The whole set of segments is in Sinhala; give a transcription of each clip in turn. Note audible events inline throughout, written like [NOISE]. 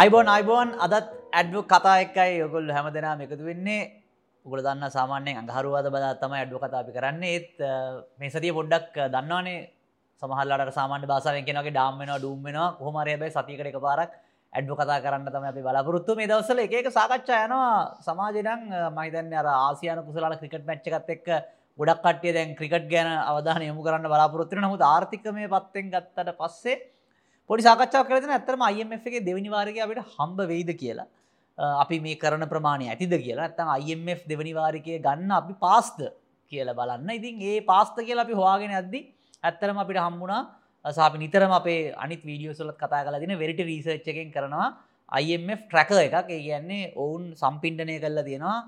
අයිබෝන් අයිබෝන්. අදත් ඇඩ්ඩු කතා එක්කයි යොගොල් හැම දෙනා එකතු වෙන්නේ. උගල දන්න සාමාන්‍යයෙන් අඟහරුවාද බදා තම ඇඩ්ඩු කතාපි කරන්න. ඒත් මේ සතිය පොඩ්ඩක් දන්නවානේ. සමහල්ලාට සාමාන්‍ය බාසාවෙන් කෙනගේ ඩාම්මෙනවා ඩුම්මෙනවා කොහමරය බයි සතිකට එක පාරක් ඇඩ්ඩු කතා කරන්න තම අපි බලාපොරොත්තු. මේ දවසල එක සාකච්ඡා යනවා. සමාජනං මහිතන්න අර ආසියාන කුසලාල ක්‍රිකට් මච්චකත් එක්ක ගොඩක් කටිය දැන් ක්‍රිකට් ගැන අවධාන යමු කරන්න බලාපොරොත්තු නමුත් ආර්ථිකමය පත්තෙන් ගත්තට පස්සේ පොඩි සාකච්ඡාවක් කරගෙන ඇත්තටම IMF එකේ දෙවෙනි වාරිකය අපිට හම්බ වෙයිද කියලා. අපි මේ කරන ප්‍රමාණය ඇතිද කියලා. නැත්නම් IMF දෙවෙනි වාරිකය ගන්න අපි පාස්ද කියලා බලන්න. ඉතින් ඒ පාස්ත කියලා අපි හොයාගෙන යද්දි ඇත්තටම අපිට හම්බුණා. සහ අපි නිතරම අපේ අනිත් වීඩියෝස් වලත් කතා කරලා දින වෙරිටි රිසර්ච් එකෙන් කරනවා IMF tracker එකක්. ඒ කියන්නේ ඔවුන් සම්පින්ඩනය කරලා තියෙනවා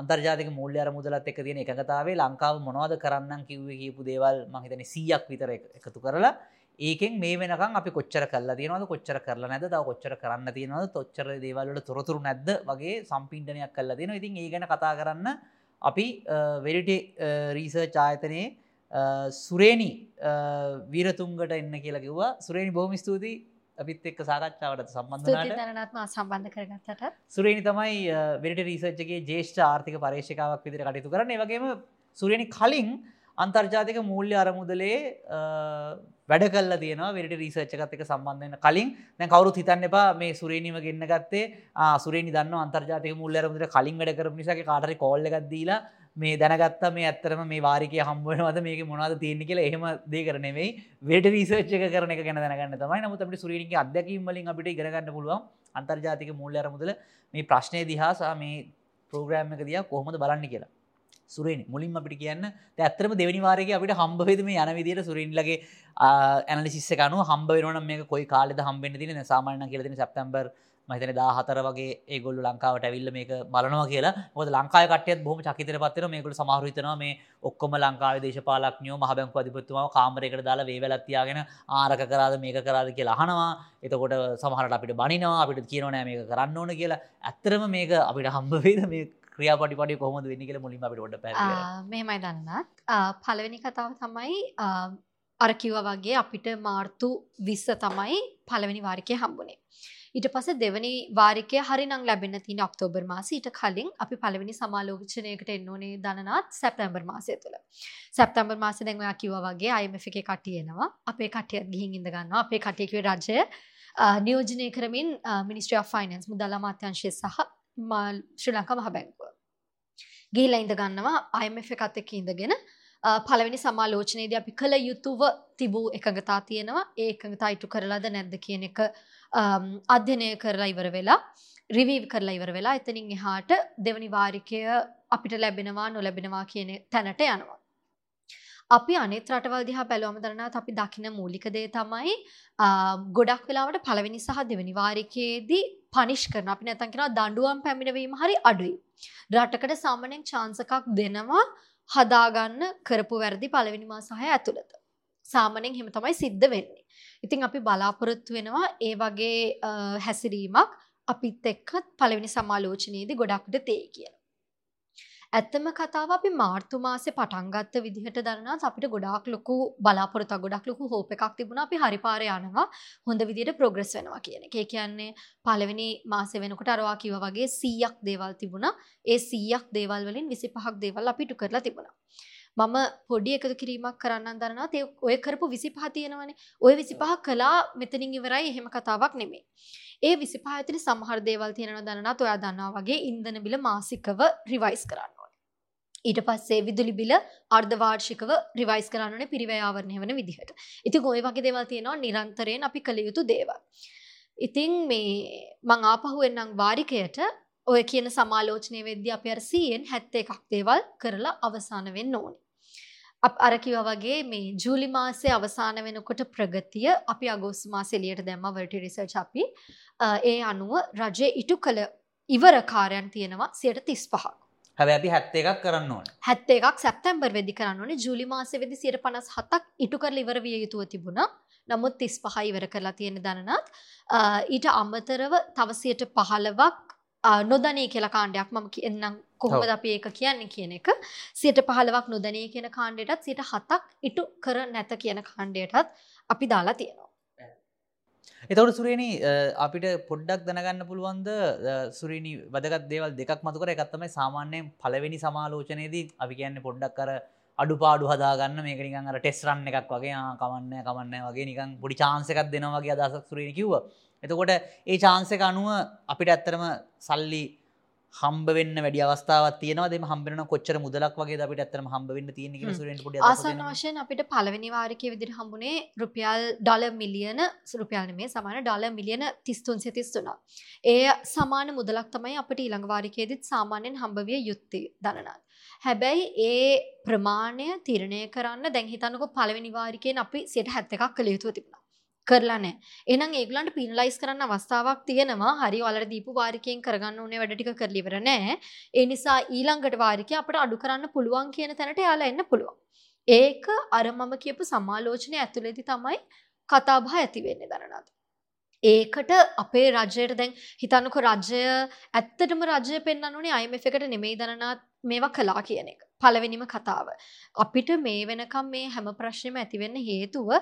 අන්තර්ජාතික මූල්‍ය අරමුදලත් එක්ක තියෙන එකඟතාවයේ ලංකාව මොනවද කරන්නම් කිව්වේ කියපු දේවල් මම හිතන්නේ 100ක් විතර එකතු කරලා ඒකෙන් මේ වෙනකම් අපි කොච්චර කරලා තියෙනවද කොච්චර කරලා නැද්ද තව කොච්චර කරන්න තියෙනවද තොච්චර දේවල් වල තොරතුරු නැද්ද වගේ සම්පින්ඩනයක් කරලා තියෙනවා. ඉතින් ඒ ගැන කතා කරන්න අපි වෙරිටි රීසර්ච් ආයතනයේ සුරේනි වීරතුන්ගට එන්න කියලා කිව්වා. සුරේනි බොහොම ස්තුතියි අපිත් එක්ක සාකච්ඡාවට සම්බන්ධනට දැනත්ම සම්බන්ධ කරගත්තට. සුරේනි තමයි වෙරිට රීසර්ච්ගේ ජේෂ්ඨ ආර්ථික පර්ේෂකාවක් විදිර කටයුතු කරන වගේම සුරේනි කලින් අන්තර්ජාතික මූල්‍ය අරමුදලේ වැඩ කල්ල තියන වෙට රීසර්ච්චකත් එක සම්බන්ධන කලින් දැ කවරු හිතන්න එපා මේ සුරේනීම ගන්න ගත්තේ. සුරේනි දන්න අන්තර්ජාතික මුල්ල අරමුදට කලින් වැඩ කර නිසාගේ කාටරි කොල්ල ගත්දීලා මේ දැනගත්ත මේ ඇත්තරම මේ වාරිකය හම්බුවනවද මේක මොනද තියෙන කියලා එහෙම දේ කරනෙවෙයි වෙට රීසර්ච්චක කරන එක ගැන දැනගන්න තමයි. නමුත් අපට සුරේනික අදැකීම්වලින් අපිට ඉගරගන්න පුළුවන් අන්තර්ජාතික මුල්ල අරමුදල මේ ප්‍රශ්නය දිහාසා මේ ප්‍රෝග්‍රෑම් එක දිය කොහොමද බලන්න කියලා. සුරෙන්. මුලින් අපිට කියන්න ඇත්තරම දෙවනි වාරගේ අපිට හම්බවෙද මේ යන විදියට සුරින්ලගේ ඇනලිසිස්ස කනු හම්බ වෙන මේ කොයි කාලෙද හම්බෙන තින සාමාන කියලතින සැප්තම්බර් මහිතන දා හතර වගේ ඒගොල්ු ලංකාවට ඇවිල්ල මේක බලනවා කියලා. මොද ලංකාය කටයත් බොහම චකිතර පත්තර මේකට සමහරහිතනවා මේ ඔක්කොම ලංකාව දේශපාලක්ඥෝ මහබැංකු අධිපත්තුමාව කාමරයකට දාලා වේවලත්තියාගෙන ආරක කරාද මේක කරාද කියලා අහනවා. එතකොට සමහරට අපිට බනිනවා. අපිට කියනවනෑ මේක කරන්න ඕන කියලා. ඇත්තරම මේක අපිට හම්බවේද මේ ක්‍රියාපටිපටි කොහොමද වෙන්න කියලා මුලින්ම අපිට ඔඩ පැ මෙහෙමයි දන්නත් පළවෙනි කතාව තමයි අර කිව්වා වගේ අපිට මාර්තු විස්ස තමයි පළවෙනි වාරිකය හම්බුනේ. ඊට පස්සේ දෙවනි වාරිකය හරිනම් ලැබෙන්න තියෙන ඔක්තෝබර් මාසේ ඊට කලින් අපි පළවෙනි සමාලෝචනයකට එන්න ඕනේ දනනාත් සැප්තැම්බර් මාසය තුල. සැප්තැම්බර් මාසේ දැන් ඔයා කිව්වා වගේ IMF එකේ කට්ටිය එනවා. අපේ කට්ටියත් ගිහින් ඉඳ ගන්නවා. අපේ කට්ටිය කිව්වේ රජය නියෝජනය කරමින් මිනිස්ට්‍රි ඔෆ් ෆයිනන්ස් මුදල් අමාත්‍යාංශය සහ ශ්‍රී ලංකා මහ බැංකුව. ගිහිලා ඉඳ ගන්නවා IMF එකත් එක්ක ඉඳගෙන. පළවෙනි සමාලෝචනයේදී අපි කළ යුතුව තිබූ එකඟතා තියෙනවා. ඒ එකඟතා ඉටු කරලාද නැද්ද කියන එක අධ්‍යයනය කරලා ඉවර වෙලා රිවීව් කරලා ඉවර වෙලා එතනින් එහාට දෙවනි වාරිකය අපිට ලැබෙනවා නොලැබෙනවා කියන තැනට යනවා. අපි අනිත් රටවල් දිහා බැලුවම දරනත් අපි දකින මූලික දේ තමයි ගොඩක් වෙලාවට පළවෙනි සහ දෙවෙනි වාරිකයේදී පනිෂ් කරන අපි නැතන් කෙනා දඬුවම් පැමිණවීම හරි අඩුයි. රටකට සාමාන්‍යයෙන් chance එකක් දෙනවා හදාගන්න කරපු වැරදි පළවෙනි මාස 6 ඇතුළත. සාමාන්‍යයෙන් එහෙම තමයි සිද්ධ වෙන්නේ. ඉතින් අපි බලාපොරොත්තු වෙනවා ඒ වගේ හැසිරීමක් අපිත් එක්ක පළවෙනි සමාලෝචනයේදී ගොඩක්ට තේ කියලා. ඇත්තම කතාව අපි මාර්තු මාසේ පටන් ගත්ත විදිහට දරනත් අපිට ගොඩාක් ලොකු බලාපොරොත්තු ගොඩක් ලොකු හෝප් එකක් තිබුණා අපි හරි පාරේ යනවා හොඳ විදිහට ප්‍රෝග්‍රස් වෙනවා කියන එක. ඒ කියන්නේ පළවෙනි මාසේ වෙනකොට අරවා කිව්වා වගේ 100ක් දේවල් තිබුණා. ඒ 100ක් දේවල් වලින් 25ක් දේවල් අපි ඉටු කරලා තිබුණා. මම පොඩි එකතු කිරීමක් කරන්න දරනවා ඒ ඔය කරපු 25 තියෙනවනේ. ওই 25 කළා මෙතනින් ඉවරයි එහෙම කතාවක් නෙමෙයි. ඒ 25 ඇතුලේ සමහර දේවල් තියෙනවා දන්නනත් ඔයා දන්නවා වගේ ඉන්ධන බිල මාසිකව රිවයිස් කරන්න ඊට පස්සේ විදුලි බිල අර්ධවාර්ෂිකව රිවයිස් කරන්නනේ පිරිවැයාවරණය වන විදිහට. ඉතින් ওই වගේ දේවල් තියෙනවා නිරන්තරයෙන් අපි කළ යුතු දේවල්. ඉතින් මේ මං ආපහු එන්නම් වාරිකයට ඔය කියන සමාලෝචනය වෙද්දී අපි අර 100න් 71ක් දේවල් කරලා අවසන් වෙන්න ඕනේ. අප අර කිව්වා වගේ මේ ජූලි මාසේ අවසාන වෙනකොට ප්‍රගතිය අපි අගෝස්තු මාසේ එළියට දැම්මා වර්ටි රිසර්ච් අපි ඒ අනුව රජයේ ඉටු කළ ඉවර කාර්යයන් තියෙනවා 35ක්. හැබැ අපි හැත්ත එකක් කරන්න ඕන. හැත්ත එකක් සැප්තැම්බර් වෙදි කරන්න ඕනේ. ජූලි මාස වෙදි සියට පනස් හතක් ඉටු කරල ඉවර විය යුතුව තිබුණා. නමුත් තිස් පහ ඉවර කරලා තියෙන දනනත් ඊට අමතරව තවසයට පහළවක් නොදනී කියලා කාණ්ඩයක් මම කියන්නම් කොහොමද අපි ඒක කියන්නේ කියන එක. සියට පහළවක් නොදනී කියන කාණ්ඩයටත් සියට හතක් ඉටු කර නැත කියන කාණ්ඩයටත් අපි දාලා තියෙනවා එතවට සුරේණි අපිට පොඩ්ඩක් දැනගන්න පුළුවන්ද? සුරනි වදගත් දේවල් දෙකක් මතුකර එකත්තමයි සාමාන්‍යයෙන් පලවෙනි සමාලෝචනයේදී අපි කියන්න පොඩ්ඩක් කර අඩුපාඩු හදාගන්න. මේක නිකන් අර ටෙස්රන්න එකක් වගේ කමන්න කමන්න වගේ නිකන් පොඩි චාන්සකක් දෙනවගේ අදසක් සුරනි කිව්ව. එතකොට ඒ චාන්සක අනුව අපිට ඇත්තරම සල්ලි හම්බ වෙන්න වැඩි අවස්ථාවත් තියෙනවා දෙම හම්බෙන කොච්චර මුදලක් වගේ අපිට ඇත්තම හම්බ වෙන්න තියෙන කියලා සුරෙන් පොඩි ආසන්න වශයෙන් අපිට පළවෙනි වාරිකයේ විදිහට හම්බුනේ රුපියල් ඩොලර් මිලියන රුපියල් නෙමෙයි සමාන ඩොලර් මිලියන 3333. ඒ සමාන මුදලක් තමයි අපිට ඊළඟ වාරිකයේදීත් සාමාන්‍යයෙන් හම්බ විය යුත්තේ දනනාත්. හැබැයි ඒ ප්‍රමාණය තීරණය කරන්න දැන් හිතන්නකෝ පළවෙනි වාරිකයෙන් අපි 71ක් කළ යුතුව තිබුණා. කරලා නෑ. එහෙනම් ඒගොල්ලන්ට පිනලයිස් කරන්න අවස්ථාවක් තියෙනවා. හරි ඔයාලට දීපු වාරිකයෙන් කරගන්න ඕනේ වැඩ ටික කරලා ඉවර නෑ. ඒ නිසා ඊළඟට වාරිකය අපිට අඩු කරන්න පුළුවන් කියන තැනට එයාලා එන්න පුළුවන්. ඒක අර මම කියපු සමාලෝචනය ඇතුළේදී තමයි කතාබහ ඇති වෙන්නේ දරනාද. ඒකට අපේ රජයට දැන් හිතන්නකො රජය ඇත්තටම රජය පෙන්න්න ඕනේ IMF එකට නෙමෙයි දනනාත් මේවා කලා කියන එක. පළවෙනිම කතාව. අපිට මේ වෙනකම් මේ හැම ප්‍රශ්නයම ඇතිවෙන්න හේතුව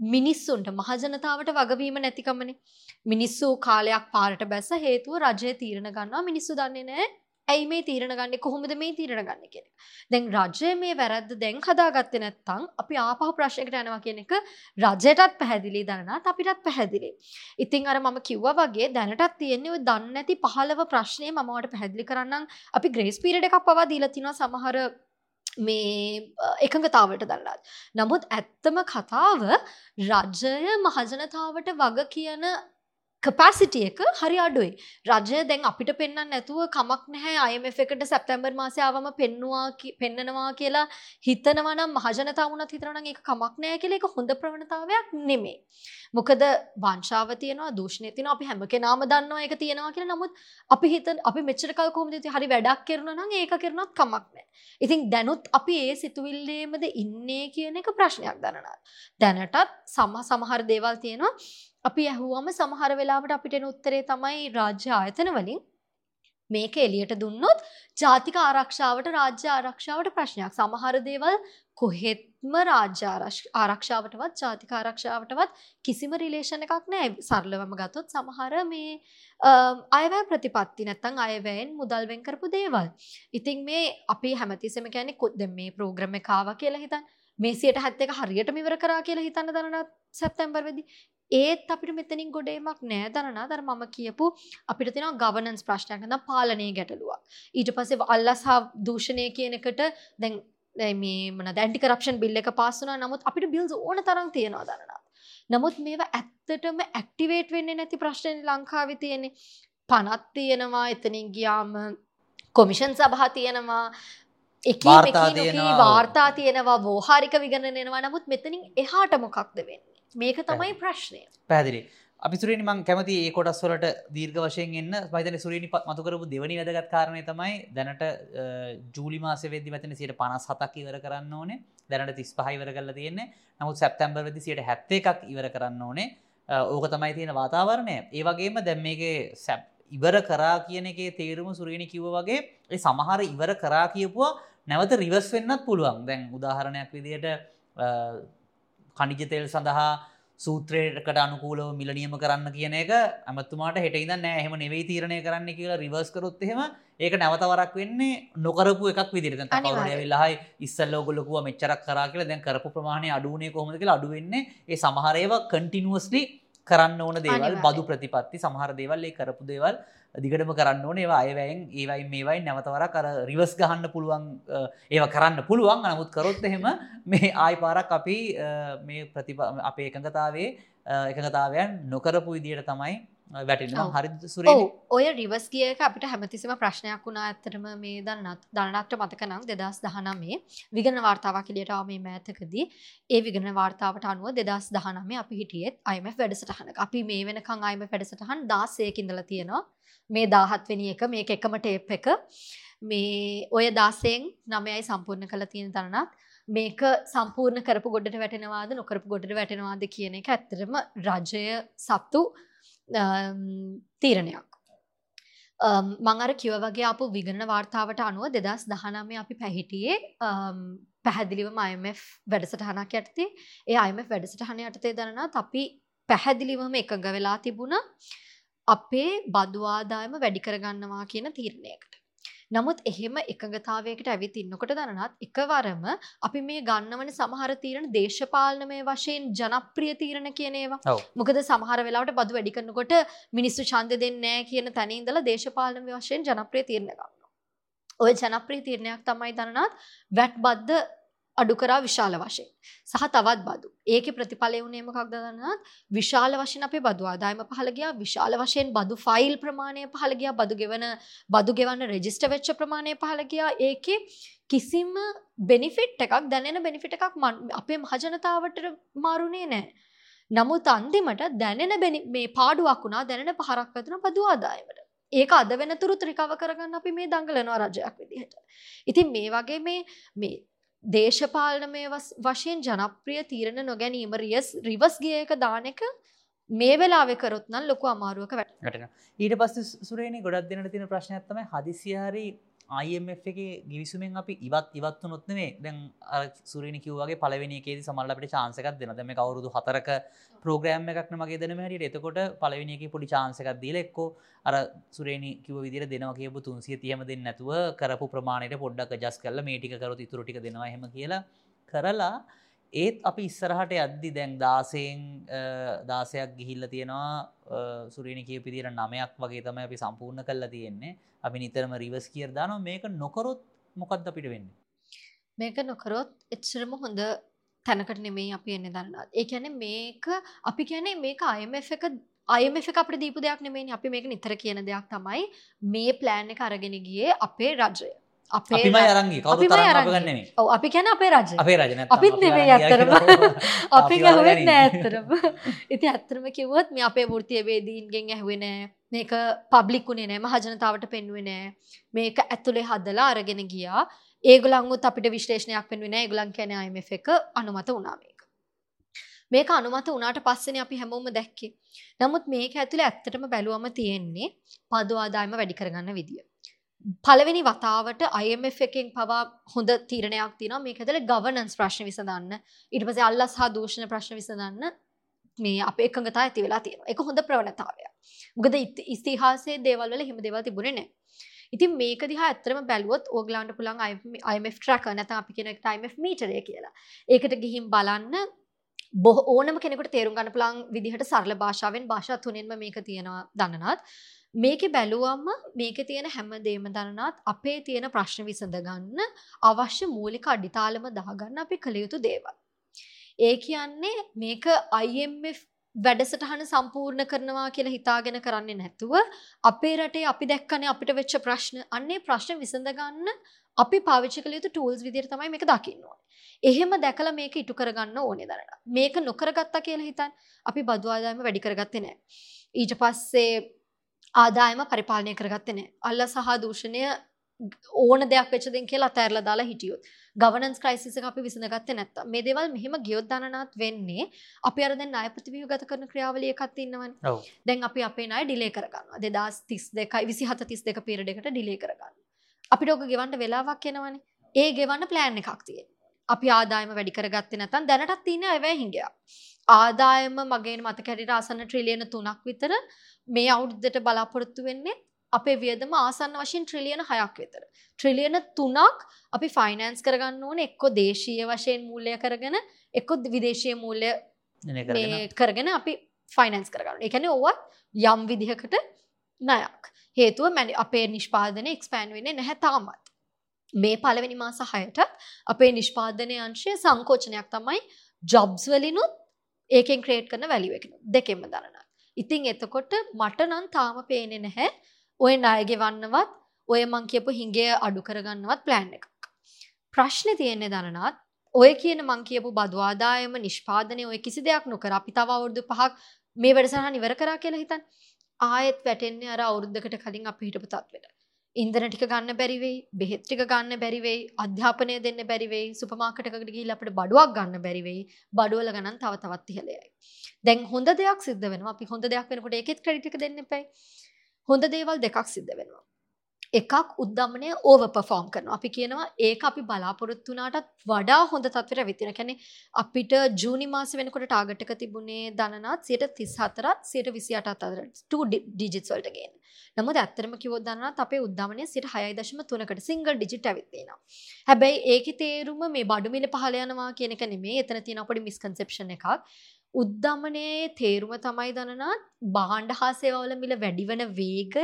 මිනිස්සුන්ට මහජනතාවට වගවීම නැතිකමනේ. මිනිස්සු කාලයක් පාරට බැස හේතුව රජය තීරණ ගන්නවා මිනිස්සු දන්නේ නෑ ඇයි මේ තීරණ ගන්න? කොහොමද මේ තීරණ ගන්න කෙනෙ දැන් රජය මේ වැරද්ද දැන් හදාගත්ත නැත්තං අපි ආපහු ප්‍රශ්නකට යනවා කියන එක. රජයටත් පැහැදිලි දන්නත් අපිටත් පැහැදිලි. ඉතින් අර මම කිව්ව වගේ දැනටත් තියෙන්නේ දන්න ඇති පහලව ප්‍රශ්නය මමවට පැහැදිලි කරන්නම්. අපි ග්‍රේස් පිරට එකක් පවා දීලතිනවා සමහර මේ එකඟතාවට දල්ලාත්. නමුත් ඇත්තම කතාව රජය මහජනතාවට වග කියන කපසිටිය එක හරි අඩුයි රජය දැන් අපිට පෙන්න්න නැතුව කමක් නැහැ අයම එකට සැප්තැම්බර් මාසයාවම පෙන්නවා පෙන්න්නනවා කියලා හිතනවනම් මහජනතාවනත් හිතරන එක කමක් නෑ කියල එක හොඳ ප්‍රවණතාවයක් නෙමේ. මොකද වංශාව තියනවා දූෂණය තින අපි හැම කෙනාම දන්නවා එක තියෙනවා කියලා නමුත් අපි හිත අපි මෙච්චරකල් කොමද හරි වැඩක් කරන නම් ඒක කරනත් කමක් නෑ. ඉතින් දැනුත් අපි ඒ සිතුවිල්ලේමද ඉන්නේ කියන එක ප්‍රශ්නයක් දනනත්. දැනටත් සම සමහර දේවල් තියෙනවා අපි ඇහුවම සමහර වෙලාවට අපිට එන උත්තරේ තමයි රාජ්‍ය ආයතන වලින්. මේක එලියට දුන්නොත් ජාතික ආරක්ෂාවට රාජ්‍ය ආරක්ෂාවට ප්‍රශ්නයක්. සමහර දේවල් කොහෙත්ම රාජ්‍ය ආරක්ෂාවටවත් ජාතික ආරක්ෂාවටවත් කිසිම රිලේෂණ එකක් නෑ සරලවම ගතොත් සමහර මේ අයවැය ප්‍රතිපත්ති නැත්තං අයවැයෙන් මුදල්වෙන් කරපු දේවල්. ඉතින් මේ අපි හැමතිසම කැනෙ කොද්ද මේ ප්‍රෝග්‍රම කාව කියලා හිතන් මේ සියට හැත්ත එක හරියට මිවර කරා කියලා හිතන්න දරනත් සැප්තැම්බර් වෙදි. ඒත් අපිට මෙතනින් ගොඩේමක් නෑ. දරනා දර මම කියපු අපිට තින ගවනන්ස් ප්‍රශ්නයකද පාලනය ගැටලුවක්. ඊට පසේ අල්ලස් හා දූෂණය කියනකට දැන් මේ මන දැන්ටි කරපෂන් බිල්ල එක පාසුනා නමුත් අපිට බිල්ස් ඕන තරම් තියෙනවා දරනා. නමුත් මේවා ඇත්තටම ඇක්ටිවේට් වෙන්නේ නැති ප්‍රශ්නය ලංකාවි තියෙන්නේ. පනත් තියෙනවා එතනින් ගියාම කොමිෂන් සභහ තියෙනවා. එක වාර්තා තියෙනවා. වෝහාරික විගණනෙනවා නමුත් මෙතනින් එහාට මොකක්ද වෙන්න මේක තමයි ප්‍රශ්නය. පැදිලි අපිසුරනි මං කැමති ඒ කොටස් වලට දීර්ඝ වශයෙන් එන්න. මහිතන සුරනි මතුකරපු දෙවනි වැදගත් කාරණය තමයි දැනට ජූලි මාස වෙදදි මතන සියට පනස් හතක් ඉවර කරන්න ඕනේ. දැනට තිස් පහයි ඉවර කරලා තියෙන්නේ. නමුත් සැප්තැම්බර් වෙදි සියට හැත්ත එකක් ඉවර කරන්න ඕනේ. ඕක තමයි තියෙන වාතාවරණය. ඒවගේම දැම් මේගේ සැප් ඉවර කරා කියන එකේ තේරුම සුරේණි කිව්ව වගේ ඒ සමහර ඉවර කරා කියපුවා. නැවත රිවස් වෙන්නත් පුළුවන්. දැන් උදාහරණයක් විදියට කනිජතෙල් සඳහා සූත්‍රයකට අනුකූලව මිල නියම කරන්න කියන එක ඇමතුමාට හෙටයිද නෑ. එහෙම නෙවෙයි තීරණය කරන්න කියලා රිවර්ස් කරොත් එහෙම ඒක නැවතවරක් වෙන්නේ නොකරපු එකක් විදිරට වෙලාහයි ඉස්සල්ල ගොලකුව මෙච්චරක් කරා කියලා. දැන් කරපු ප්‍රමාණය අඩුවනේ කොහොමද කියලා අඩුවෙන්නේ ඒ සමහරේවා කටිනිුවස්ලි කරන්න ඕන දේවල් බදු ප්‍රතිපත්ති සමහර දේවල් ඒ කරපු දේවල් දිගටම කරන්න ඕන. ඒවා අයවැයෙන් ඒවයි මේවයි නැවතවර කර රිවස් ගහන්න පුළුවන් ඒව කරන්න පුළුවන්. නමුත් කරොත් එහෙම මේ ආයි පාරක් අපි මේ ප්‍රතිප අපේ එකඟතාවේ එකඟතාවයන් නොකරපු විදියට තමයි වැටෙනවා හරි සුර ඔය රිවස් කියක අපිට හැමතිසිම ප්‍රශ්නයක් වුණා. ඇත්තටම මේ දන්නත් දනනක්ට මතකනම් දෙදස් දහනමේ විගන වාර්තාවක් කිලියටාව මේ මෑතකදී ඒ විගන වාර්තාවට අනුව දෙදස් දහනමේ අපි හිටියෙත් අයිම වැඩසටහන අපි මේ වෙනකං අයිම වැඩසටහන් දාසයකින්දල තියෙනවා මේ දාහත්වෙනි එක මේක එකම ටේප් එක මේ ඔය දාසයෙන් නමයයි සම්පූර්ණ කළ තියෙන දරනත් මේක සම්පූර්ණ කරපු ගොඩට වැටෙනවාද නොකරපු ගොඩට වැටෙනවාද කියන එක ඇත්තරම රජය සත්තු තීරණයක්. මං අර කිව වගේ අප විගණන වාර්තාවට අනුව දෙදස් දහනමේ අපි පැහිටියේ පැහැදිලිව IMF වැඩසටහනක් යටතේ ඒ IMF වැඩසටහන යටතේ දරනත් අපි පැහැදිලිවම එකඟ වෙලා තිබුණා අපේ බදු ආදායම වැඩි කරගන්නවා කියන තීරණයකට. නමුත් එහෙම එකඟතාවයකට ඇවිත් ඉන්නකොට දනනත් එකවරම අපි මේ ගන්නවන සමහර තීරණ දේශපාලනමය වශයෙන් ජනප්‍රිය තීරණ කියන ඒවා. ඔව්. මොකද සමහර වෙලාවට බදු වැඩි කරනකොට මිනිස්සු ඡන්දෙ දෙන්නේ කියන තැන ඉඳලා දේශපාලනමය වශයෙන් ජනප්‍රිය තීරණ ගන්නවා. ওই ජනප්‍රිය තීරණයක් තමයි දනනත් වැට් බද්ද අඩු කරා විශාල වශයෙන්. සහ තවත් බදු. ඒකේ ප්‍රතිඵලය වුණේ මොකක්ද දන්නත්? විශාල වශයෙන් අපේ බදු ආදායම පහළ ගියා. විශාල වශයෙන් බදු ෆයිල් ප්‍රමාණය පහළ ගියා. බදු ගෙවන බදු ගෙවන්න රෙජිස්ටර් වෙච්ච ප්‍රමාණය පහළ ගියා. ඒකේ කිසිම බෙනිෆිට් එකක් දැනෙන බෙනිෆිට් එකක් මන්- අපේ මහජනතාවට මාරුනේ නැහැ. නමුත් අන්තිමට දැනෙන බෙනි- මේ පාඩුවක් වුණා දැනෙන පහරක් වැදුණා බදු ආදායමට. ඒක අද වෙනතුරුත් රිකව කරගන්න අපි මේ දඟලනවා රජයක් විදිහට. ඉතින් මේ වගේ මේ මේ දේශපාලනමය වස්- වශයෙන් ජනප්‍රිය තීරණ නොගැනීම රියස් රිවස් ගිය එක දාන එක මේ වෙලාවෙ කරොත් නම් ලොකු අමාරුවක වැට. වැටෙන ඊට පස්ස සුරේනි ගොඩක් දෙනට තින ප්‍රශ්නයක් තමයි හදිසියාරි IMF එක ගිවිසුමෙන් අපි ඉවත් ඉවත්තු නොත්නේ දැන් සුරනි කිව්වගේ පලවෙනිකේද සමල්ලට චාන්සකක් දෙන දැම කවරුදු හතරක ප්‍රෝග්‍රෑම් එකක්න මගේ දෙනම හට එතකොට පලවෙනික පොඩි චාන්සකක් දීල එක්කෝ. අර සුරේනි කිව විදිර දෙනවා කියපු තුන්සිය තියම දෙන්න නැතුව කරපු ප්‍රමාණයට පොඩ්ඩක් ජස් කල්ල මේටික කරොත් ඉතුරටික දෙනවා හෙම කියලා කරලා ඒත් අපි ඉස්සරහට යද්දි දැන් දාසයෙන් දාසයක් ගිහිල්ල තියෙනවා සුරනි කිය පිදිර නමයක් වගේ තමයි අපි සම්පූර්ණ කල්ලා තියෙන්නේ. අපි නිතරම රිවස් කියර දාන මේක නොකරොත් මොකක්ද අපිට වෙන්න? මේක නොකරොත් එච්චරම හොඳ තැනකට නෙමේ අපි එන්න දන්නත් ඒ ඇන මේක අපි කියැනේ මේක IMF එක IMF එක අපට දීපු දෙයක් නෙමේ අපි මේක නිතර කියන දෙයක් තමයි. මේ ප්ලෑන් එක අරගෙන ගියේ අපේ රජය. අපේ අපිම අරංගි කවු ඔව් අපි කියන අපේ රජය අපේ රජන අපිත් නෙමෙයි ඇත්තරම. අපි ගැහුවෙත් නෑ ඇත්තරම ඉති ඇත්තරම කිව්වොත් මේ අපේ වෘතිය වේදීන්ගෙන් ඇහුවේ නෑ මේක පබ්ලික් වුණේ නෑ මහජනතාවට පෙන්ුවේ නෑ මේක ඇතුළේ හදලා අරගෙන ගියා. ඒගොලංගුත් අපිට විශ්ලේෂණයක් පෙන්වෙන ඒගොලන් කැන අයම එක අනුමත වුණා මේක. අනුමත වුණාට පස්සෙන අපි හැමෝම දැක්කේ. නමුත් මේක ඇතුළ ඇත්තටම බැලුවම තියෙන්නේ පදවාදායම වැඩි කරගන්න විදිිය පළවෙනි වතාවට IMF එකෙන් පවා හොඳ තීරණයක් තින මේ ඇතල ගවනන්ස් ප්‍රශ්න විසඳන්න. ඉට පස අල්ලස් හා දූෂණ ප්‍රශ්න විසඳන්න මේ අප එකඟතා ඇති වෙලා තියෙන එක හොඳ ප්‍රවණතාවය ගද ඉස්තිහාසේ දේවල්වල හිම දෙවල් තිබුණේ නෑ ඉතින් මේක දිහා ඇත්තරම බැලුවොත් ඕගලාන්ට පුළන් IMF ට්‍රක නැත අපි කෙනෙක් IMF මීටරය කියලා. ඒකට ගිහිම් බලන්න බොහ ඕනම කෙනෙකුට තේරුම් ගන්න පුළන් විදිහට සරල භාෂාවෙන් භාෂා තුනෙන්ම මේක තියෙනවා දන්නනත්. මේක බැලුවම්ම මේක තියෙන හැම දේම දනනත් අපේ තියෙන ප්‍රශ්න විසඳ ගන්න අවශ්‍ය මූලික අඩිතාලම දාගන්න අපි කළ යුතු දේවල්. ඒ කියන්නේ මේක IMF වැඩසටහන සම්පූර්ණ කරනවා කියලා හිතාගෙන කරන්නේ නැතුව අපේ රටේ අපි දැක්කනේ අපිට වෙච්ච ප්‍රශ්න අන්නේ ප්‍රශ්න විසඳගන්න අපි පාවිච්චි කළ යුතු ටූල්ස් විදිහට තමයි මේක දකින්න ඕනේ. එහෙම දැකලා මේක ඉටු කරගන්න ඕනේ දරන. මේක නොකරගත්තා කියලා හිතන් අපි බදු ආදායම වැඩි කරගත්තේ නැහැ. ඊට පස්සේ ආදායම පරිපාලනය කරගත්තේ නැහැ. අල්ල සහ දූෂණය ඕන දෙයක් වෙච්ච දෙන් කියලා අතෑරලා දාලා හිටියොත්. ගවනන්ස් ක්‍රයිසිස් අපි විසඳගත්තේ නැත්තම් මේ දේවල් මෙහෙම ගියොත් දනනත් වෙන්නේ අපි අර දැන් ණය ප්‍රතිව්‍යුහගත කරන ක්‍රියාවලිය. ඔව්. දැන් අපි අපේ ණය ඩිලේ කරගන්නවා. 2032යි 27 32 පීරියඩ් එකට ඩිලේ කරගන්නවා. අපිට ඕක ගෙවන්න වෙලාවක් එනවනේ. ඒ ගෙවන්න ප්ලෑන් එකක් තියෙනවා. අපි ආදායම වැඩි කරගත්තේ නැත්නම් දැනටත් තියෙන අයවැය හිඟයක්. ආදායම මගේ මතක හැටියට ආසන්න ට්‍රිලියන 3ක් විතර මේ අවුරුද්දට බලාපොරොත්තු වෙන්නේ අපේ වියදම ආසන්න වශයෙන් ට්‍රිලියන 6ක් විතර. ට්‍රිලියන 3ක් අපි ෆයිනෑන්ස් කරගන්න ඕනේ එක්ක දේශීය වශයෙන් මූල්‍ය කරගෙන එක්ක විදේශීය මූල්‍ය නේ කරගෙන අපි ෆයිනන්ස් කරගන්න එකන ඕවත් යම් විදිහකට නයක් හේතුව මැනි අපේ නිෂ්පාදනය එක්ස්පෑන් වෙන්නේ නැහැ තාමත්. මේ පළවෙනි මාස හයට අපේ නිෂ්පාදනය අංශය සංකෝචනයක් තමයි ජොබ්ස් වලිනුත් ඒකෙන් ක්‍රේට් කරන වැලිුව එක. දෙකෙම දරන ඉතින් එතකොට මට නම් තාම පේනෙ නැහැ. ඔය ණයගෙවන්නවත් ඔය මං කියපු හිඟේ අඩු කරගන්නවත් ප්ලෑන් එකක්. ප්‍රශ්න තියෙන්නේ දනනත් ඔය කියන මං කියපු බදවාදායම නිෂ්පාදනය ඔය කිසි දෙයක් නොකර අපි තව අවුරුදු පහක් මේ වැඩසටහන ඉවර කරා කියලා හිතන් ආයෙත් වැටෙන්නේ අර අවුරුද්දකට කලින් අපි හිටපු තත්වෙට. ඉන්ධන ටික ගන්න බැරි වෙයි, බෙහෙත් ටික ගන්න බැරි වෙයි, අධ්‍යාපනය දෙන්න බැරි වෙයි, සුපර් මාකට් එකකට ගිහිල්ලා අපිට බඩුවක් ගන්න බැරි වෙයි. බඩුවල ගණන් තව තවත් ඉහළ යයි. දැන් හොඳ දෙයක් සිද්ධ වෙනවා. අපි හොඳ දෙයක් වෙනකොට ඒකෙත් ක්‍රෙඩිට් එක දෙන්න එපයි. හොඳ දේවල් දෙකක් සිද්ධ වෙනවා. එකක් උද්දමනය ඕව පෆෝම් කරන අපි කියනවා ඒක අපි බලාපොරොත්තුනාටත් වඩා හොඳ තත්වර විතින කැනෙ අපිට ජූනි මාස වෙනකොට ටාගටක තිබුණේ දනනත් සියට තිස් හතරත් සියට විසි අටත් අතර ඩිජිත්වල්ටගෙන් නමුත් ඇත්තරම කිවොත් දන්නත් අපේ උද්දමනය සිට හයයි දශම තුනකට සිංගල් ඩිජිට ඇවිත්තේෙන හැබැයි ඒක තේරුම මේ බඩුමිල පහලයනවා කියනක නෙමේ එතන තින අපට මිස්කන්සප්ෂණ එකක්. උද්දමනයේ තේරුම තමයි දනනත් බාණ්ඩ හා සේවවල මිල වැඩිවන වේග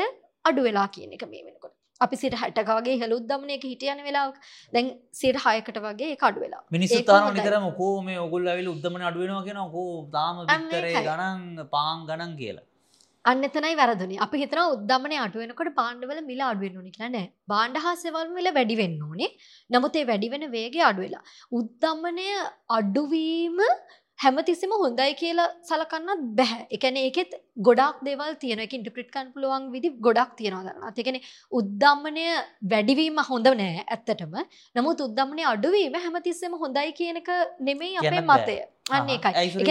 අඩු වෙලා කියන එක මේ වෙනකොට. අපි සිට හැටකාගේ හල උද්දමනයක හිටියන වෙලා දැන් සිට හයකට වගේ කඩු වෙලා. මිනිස්සු ඒක තාම හොඳයි. නිතරම කෝ මේ ඔගුල් ඇවිල් උද්දමන අඩුවෙනවා කියෙන කෝ අන්න විතරේ. ගණන් පාන් ගණන් කියලා. අන්න එතනයි වැරදුනේ. අපි හිතන උද්දමනය අටුවෙනකොට පාණ්ඩවල මිල අඩුවෙන් ඕනි කියලා නෑ. බාණ්ඩ හා සෙවල් මිල වැඩි වෙන්න ඕනේ. නමුත් ඒ වැඩි වෙන වේගය අඩු වෙලා. උද්දමනය අඩුවීම හැමතිස්සෙම හොඳයි කියලා සලකන්නත් බැහැ. එකන ඒකෙත් ගොඩක් දෙවල් තියෙන එක ඉන්ටප්‍රිට් කන් පුළුවන් විදි ගොඩක් තියෙනවා දන්න තිකෙන උද්දම්මනය වැඩිවීම හොඳ නෑ ඇත්තටම. නමුත් උද්දම්මනය අඩුවීම හැමතිස්සෙම හොඳයි කියනක නෙමෙයි අපේ. මතය.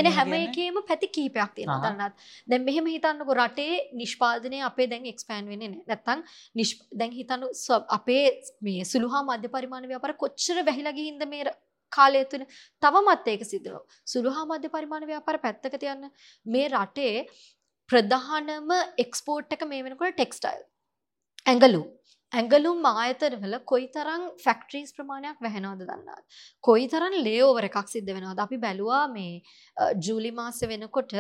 එහෙම හැම? එකේම පැති කීපයක් තියෙන. දන්නත් දැන් මෙහෙම හිතන්නකො රටේ නිෂ්පාදනය අපේ දැන් එක්ස්පෑන් වෙන්නේ නෑ. නැත්තං නිෂ් දැන් හිතන්නු අපේ මේ සුළුහා මධ්‍ය පරිමාණ ව්‍යාපාර කොච්චර වැහිලා ගිහින්ද මේ ර- කාලය තුන තවමත් ඒක සිදුව සුළුහා මධ්‍ය පරිමාණ ව්‍යාපාර පැත්තක තියන්න. මේ රටේ ප්‍රධානම එක්ස්පෝර්ට් එක මේ වෙනකොට ටෙක්ස්ටයිල් ඇඟලු ඇඟලුම් ආයතනවල කොයි තරම් ෆැක්ට්‍රීස් ප්‍රමාණයක් වැහෙනවද දන්නාත් කොයි තරම් ලේෝවර එකක් සිද්ධ වෙනවාද? අපි බැලුවා මේ අ, ජූලි මාස වෙනකොට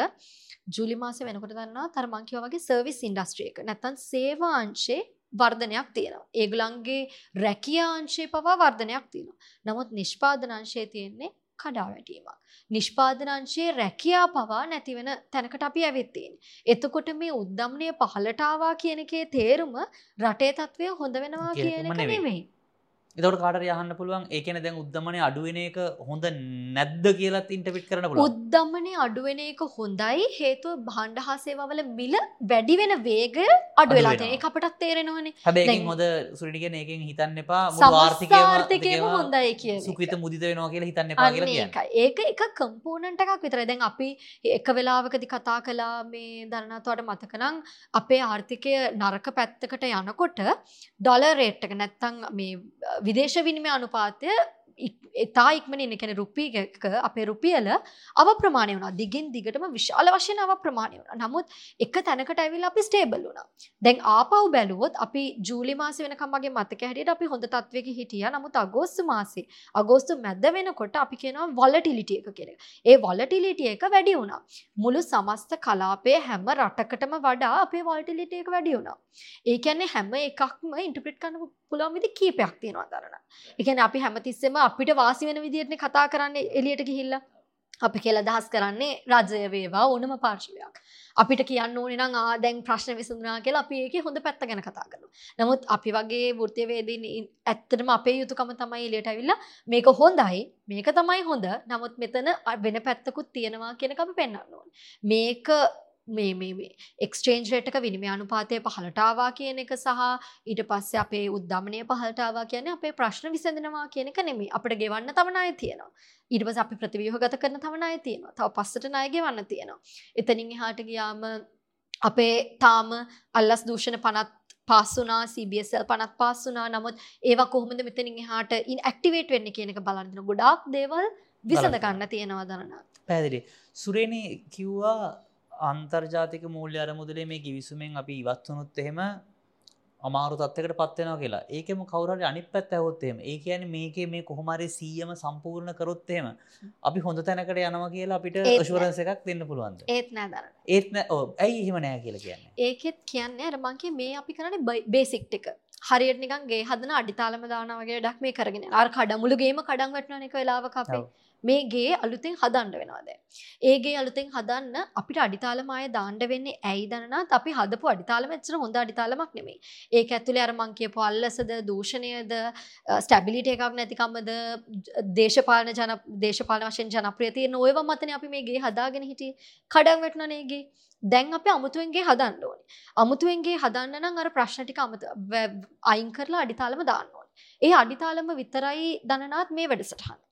ජූලි මාස වෙනකොට දන්නා තරමංකිව වගේ සර්විස් ඉන්ඩස්ට්‍රියක නැත්තන් සේවාංශේ වර්ධනයක් තියෙනවා. ඒගුලන්ගේ රැකියාංශය පවා වර්ධනයක් තියෙනවා. නමුත් නිෂ්පාදනංශය තියෙන්නේ කඩා වැටීමක්. නිෂ්පාදනංශයේ රැකියා පවා නැතිවෙන තැනකට අපි ඇවිත්තියෙන් එතකොට මේ උද්දම්නය පහලටාවා කියනකේ තේරුම රටේ තත්වය හොඳ වෙනවා කියන එක නෙවෙයි. එතවට කාට යහන්න පුළුවන්? ඒකන දැන් උද්දමනය අඩුවෙන එක හොඳ නැද්ද කියලත් ඉන්ටපිට් කරන පුළ උද්දම්මනය අඩුවෙන එක හොඳයි. හේතුව බණ්ඩ හා සේවවල මිල වැඩි වෙන වේග අඩු වෙලා වෙනවා. තියෙන එක අපටත් තේරෙනවානේ. දැන්- හොඳ සුරිටිගෙන ඒකින් හිතන්න එපා. සමස්ථාර්ථකයම හොඳයි එක. සුකවිත මුදිත වෙනවා කියලා හිතන්න එපා කියලා ඒක එක කම්පෝනන්ට එකක් විතර දැන් අපි එක වෙලාවකදි කතා කලා මේ දරනතුවට මතකනං අපේ ආර්ථිකය නරක පැත්තකට යනකොට ඩොල රේට්ක නැත්තං මේ විදේශ විනිමය අනුපාතය ඉක්- එතා ඉක්මනින් එකන රුපියක අපේ රුපියල අව ප්‍රමාණය වුණා. දිගින් දිගටම විශාල වශයෙන් අව ප්‍රමාණය වුණ. නමුත් එක තැනකට ඇවිල් අපි ස්ටේබල් වුණා. දැන් ආපව් බැලුවොත් අපි ජූලි මාස වෙනකම්මගේ මතක හැටියට අපි හොඳ තත්වයක හිටිය. නමුත් අගෝස්තු මාසේ අගෝස්තු මැද වෙනකොට අපි කියනවා වොලටිලිටිය එක කෙන ඒ වොලටිලිටිය එක වැඩි වුණා. මුළු සමස්ත කලාපය හැම රටකටම වඩා අපේ වොල්ටිලිටිය එක වැඩි වුණා. ඒ කියන්නේ හැම එකක්ම ඉන්ටප්‍රිට් කරන්න පුළුවන් විදි කීපයක් තියෙනවා දරන එකන අපි හැමතිස්සෙම අපිට වාසි වෙන විදිහටන කතා කරන්න එලියට ගිහිල්ලා. අපි කියලා දහස් කරන්නේ රජය වේවා ඕනම පාර්ශවයක්. අපිට කියන්න ඕන නම් ආ දැන් ප්‍රශ්න විසඳනා කියලා අපි ඒක හොඳ පැත්ත ගැන කතා කරනවා. නමුත් අපි වගේ වෘත්තියවේදීන් ඇත්තටම අපේ යුතුකම තමයි එලියට ඇවිල්ලා මේක හොඳයි මේක තමයි හොඳ. නමුත් මෙතන වෙන පැත්තකුත් තියෙනවා කියනක අපි පෙන්වන්න ඕන. මේක මේ මේ මේ එක්ස්චේන්ජ් රේට් එක විනිමය අනුපාතය පහළට ආවා කියන එක සහ ඊට පස්සේ අපේ උද්දමනය පහළට ආවා කියන්නේ අපේ ප්‍රශ්න විසඳනවා කියන එක නෙමෙයි. අපිට ගෙවන්න තව ණය තියෙනවා. පස්සේ අපි ප්‍රතිව්‍යුහගත කරන තව ණය තියෙනවා. තව පස්සට ණය ගෙවන්න තියෙනවා. එතනින් එහාට ගියාම අපේ තාම අල්ලස් දූෂණ පනත් පස්සුනා CBSL පනත් පස්සුනා නමුත් ඒවා කොහොමද මෙතනින් එහාට ඉන් ඇක්ටිවේට් වෙන්න කියන එක බලන්න ගොඩාක් දේවල් විසඳ බලන්න. ගන්න තියෙනවා. දරනත් පැදිලි සුරේණි කිව්වා අන්තර්ජාතික මූල්‍ය අරමුදලේ මේ කිවිසුමෙන් අපි ඉවත්වනුත් එහෙම අමාරු තත්වකට පත්වෙනවා කියලා. ඒකම කවරට අනි පැත් ඇහොත්තේම ඒ කියන මේක මේ කොහොමරි සීයම සම්පූර්ණ කරොත්තේම අපි හොඳ තැනකට යනවා කියලා අපිට. ශවරන්ස එකක් දෙන්න පුළුවන්ද? ඒත් නෑ දරන. ඒත්න ඇයි එහෙම නෑ කියලා කියන්නේ? ඒකෙත් කියන්න අරමංගේ මේ අපි කරන බේසික්් එක හරියට නිකන්ගේ හදන අඩිතාලම දානවගේ ඩක් මේ කරගෙන අර කඩමුළුගේම කඩන් වටන එක වෙලාව අපේ ඔව්. මේ ගේ අලුතෙන් හදන්ඩ වෙනවාද ඒගේ අලුතෙන් හදන්න අපිට අඩිතාලමය දාණ්ඩ වෙන්නේ ඇයි දනත් අපි හදපු අඩිතාලම එච්චර හොඳ අඩිතාලමක් නෙමේ ඒක ඇතුළේ අරමංකය පල්ලසද දූෂණයද ස්ටැබිලිට එකක් නැතිකම්මද දේශපාලන ජන දේශපාල වශයෙන් ජනප්‍රියතිය නොයව මතන අපි මේගේ හදාගෙන හිටිය. කඩම් වැටනනේගේ දැන් අප අමුතුවෙන්ගේ හදන්න ඕනි. අමුතුවෙන්ගේ හදන්න නම් අර ප්‍රශ්නටික අමත වැ- අයින් කරලා අඩිතාලම දාන්න ඕන. ඒ අඩිතාලම විතරයි දනනාත් මේ වැඩසටහන්.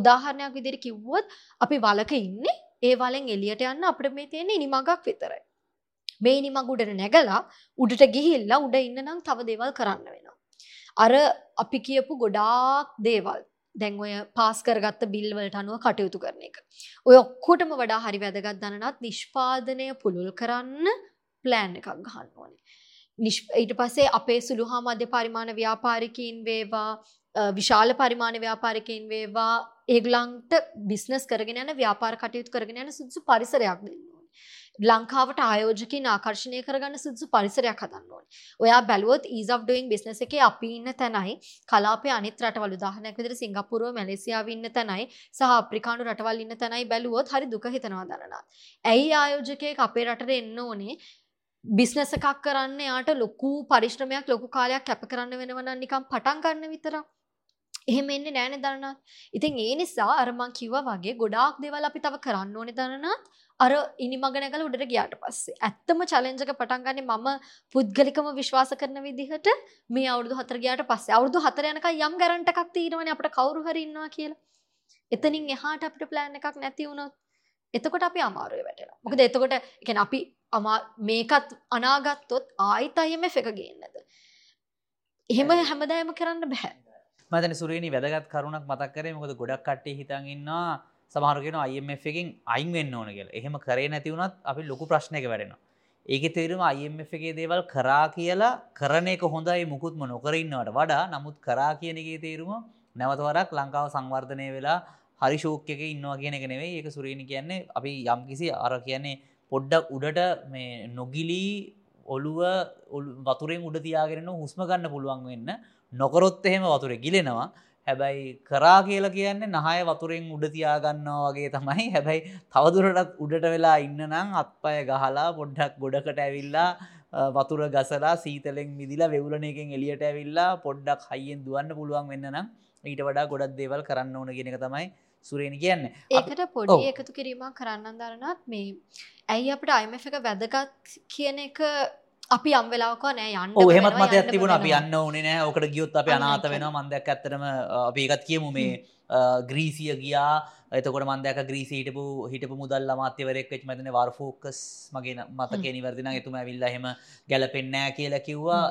උදාහරණයක් විදිහට කිව්වොත් අපි වලක ඉන්නේ ඒ වලෙන් එලියට යන්න අපිට මේ තියෙන ඉනිමගක් විතරයි මේ ඉනිමඟ උඩට නැගලා උඩට ගිහිල්ලා උඩ ඉන්න නම් තව දේවල් කරන්න වෙනවා. අර අපි කියපු ගොඩාක් දේවල් දැන් ඔය පාස් කරගත්ත බිල් වලට අනුව කටයුතු කරන එක. ඔය ඔක්කොටම වඩා හරි වැදගත් දනනත් නිෂ්පාදනය පුළුල් කරන්න ප්ලෑන් එකක් ගහන්න ඕනේ. ඊට පස්සේ අපේ සුළු හා මධ්‍ය පරිමාණ ව්‍යාපාරිකයින් වේවා විශාල පරිමාණ ව්‍යාපාරිකයින් වේවා ඒගලන්ට බිස්නස් කරගෙන යන ව්‍යාපාර කටයුතු කරගෙන යන සුදුසු පරිසරයක් දෙන්න ඕනේ. ලංකාවට ආයෝජකින් ආකර්ෂණය කරගන්න සුදුසු පරිසරයක් හදන්න ඕනේ. ඔයා බැලුවොත් ease of doing business එකේ අපි ඉන්න තැනයි කලාපයේ අනිත් රටවල් උදාහරණයක් විදිහට සිංගප්පූරුව මැලේසියාව ඉන්න තැනයි සහ අප්‍රිකානු රටවල් ඉන්න තැනයි බැලුවොත් හරි දුක හිතනවා දරනවා. ඇයි ආයෝජකයෙක් අපේ රටට එන්න ඕනේ? බිස්නස් එකක් කරන්න යාට ලොකු පරිශ්‍රමයක් ලොකු කාලයක් කැප කරන්න වෙනවනම් නිකන් පටන් ගන්න විතරක්. එහෙම එන්නේ නෑනේ දරනත්. ඉතින් ඒ නිසා අර මං කිව්වා වගේ ගොඩාක් දේවල් අපි තව කරන්න ඕනේ දරනත්. අර ඉනිමග නැගලා උඩට ගියාට පස්සේ ඇත්තම චැලෙන්ජ් එක පටන් ගන්නේ මම පුද්ගලිකව විශ්වාස කරන විදිහට මේ අවුරුදු 4 ගියාට පස්සේ 4 යනකම් යම් ගැරන්ට් එකක් තියෙනවනේ අපිට කවුරු හරි ඉන්නවා කියලා. එතනින් එහාට අපිට ප්ලෑන් එකක් නැති වුණොත් එතකොට අපි අමාරුවේ වැටෙනවා. මොකද එතකොට කියන්නේ අපි මේකත් අනාගත්තොත් ආයිත් IMF එක ගේන්නද. එහෙම හැමදාම කරන්න බැහැ. මතන සුරේනි වැදගත් කරුණක් මතක් කරේ මොකද ගොඩක් කට්ටිය හිතන් ඉන්නවා සමහරගෙන IMF එකෙන් අයින් වෙන්න ඕන කියලා. එහෙම කරේ නැති වුණත් අපි ලොකු ප්‍රශ්නයක වැඩෙනවා. ඒකේ තේරුම IMF එකේ දේවල් කරා කියලා කරන එක හොඳයි මුකුත්ම නොකර ඉන්නවට වඩා නමුත් කරා කියන එකේ තේරුම නැවත වරක් ලංකාව සංවර්ධනය වෙලා හරි ෂෝක් එකේ ඉන්නවා කියන එක නෙවෙයි. ඒක සුරේනි කියන්නේ අපි යම්කිසි අර කියන්නේ පොඩ්ඩක් උඩට මේ නොගිලී ඔළුව වතුරෙන් උඩ තියාගෙන හුස්ම ගන්න පුළුවන් වෙන්න නොකොරොත් එහෙම වතුර ගිලෙනවා. හැබැයි කරා කියලා කියන්නේ නහය වතුරෙන් උඩ තියාගන්නවා වගේ තමයි. හැබැයි තවදුරටත් උඩට වෙලා ඉන්න නම් අත්පය ගහලා පොඩ්ඩක් ගොඩකට ඇවිල්ලා වතුර ගසලා සීතලෙන් මිදිලා වෙවුලන එකෙන් එලියට ඇවිල්ලා පොඩ්ඩක් හයියෙන් දුවන්න පුළුවන් වෙන්න නම් ඊට වඩා ගොඩක් දේවල් කරන්න ඕන ගෙන එක තමයි සුරේණි කියන්න. ඒකට පොඩි එකතු කිරීමක් කරන්න දරනත් මේ ඇයි අපට අයිම එක වැදගත් කියන එක අපි අම්වෙලාක නෑ යන්න එහෙමත් මතයක් තිබුණ අපි යන්න ඕනේ නෑ. ඕකට ගියොත් අපි අනාත වෙනවා. මන්දයක් ඇත්තරම අපි එකත් කියමු මේ ග්‍රීසිය ගියා. එතකොට මන්දක ග්‍රීසි හිටපු හිටපු මුදල් අමාත්‍යවරෙක් වෙච් මතන වර් ෆෝකස් මගේ මතක නිවර්දින එතුම ඇවිල්ලා හෙම ගැලපෙන්නෑ කියලා කිව්වා.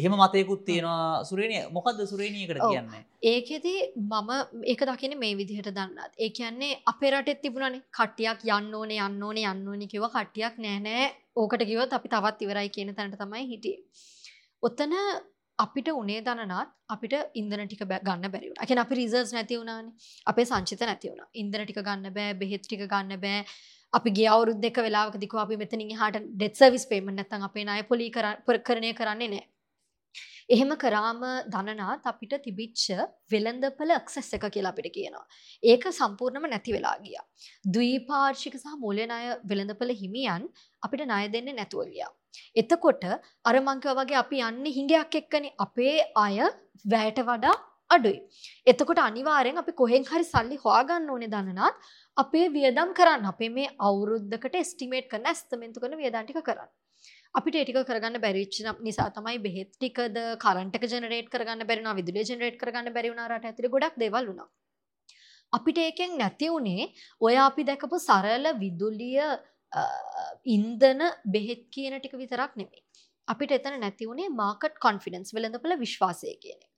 එහෙම මතයකුත් තියෙනවා. සුරේණය මොකක්ද සුරේණයකට කියන්න? ඒකෙති මම ඒක දකින මේ විදිහට දන්නත් ඒ කියන්නේ අපේ රටෙත් තිබුණනේ. කට්ටියක් යන්න ඕනේ යන්න ඕනේ යන්න ඕනි කිව කට්ටියක් නෑනෑ ඕකට කිවත් අපි තවත් ඉවරයි කියන තැනට තමයි හිටිය. ඔත්තන අපිට උනේ දනනත් අපිට ඉන්දන ටික ගන්න බැරිවුණ අකෙන අපි රිසර්ස් නැති වුණානේ. අපේ සංචිත නැති වුණ. ඉන්දන ටික ගන්න බෑ බෙහෙත් ටික ගන්න බෑ. අපි ගිය අවුරුදු දෙක වෙලාවක දිකෝ අපි මෙතනින් එහාට ඩෙත් සර්විස් පේමන්ට් නැත්නම් අපේ ණය පොලී කරණය කරන්නේ නැහැ එහෙම කරාම දනනාත් අපිට තිබිච්ච වෙළඳපළ ඇක්සස් එක කියලා අපිට කියනවා. ඒක සම්පූර්ණම නැති වෙලා ගියා. ද්වීපාර්ශ්වික සහ මූල්‍ය ණය වෙළඳපළ හිමියන් අපිට ණය දෙන්නේ නැතුව ගියා. එතකොට අර මං වගේ අපි යන්නේ හිඟයක් එක්කනේ. අපේ අය වැයට වඩා අඩුයි. එතකොට අනිවාර්යෙන් අපි කොහෙන් හරි සල්ලි හොයාගන්න ඕනේ දනනත් අපේ වියදම් කරන්න. අපේ මේ අවුරුද්දකට එස්ටිමේට් කරන ඇස්තමෙන්තු කරන වියදම් ටික කරන්න. අපිට ඒටික කරගන්න බැරිච්ච නිසා තමයි බෙහෙත් ටිකද කරන්ටක ජනරේට් කරගන්න බැරිනවා විදුලිය ජනරේට් කරගන්න බැරි වුණාට ඇතුලේ ගොඩක් දේවල් වුණා. අපිට ඒකෙන් නැති වුණේ ඔය අපි දැකපු සරල විදුලිය ඉන්දන බෙහෙත් කියන ටික විතරක් නෙමෙයි. අපිට එතන නැති වුණේ මාකට් කොන්ෆිඩන්ස් වෙළඳපොළ විශ්වාසය කියන එක.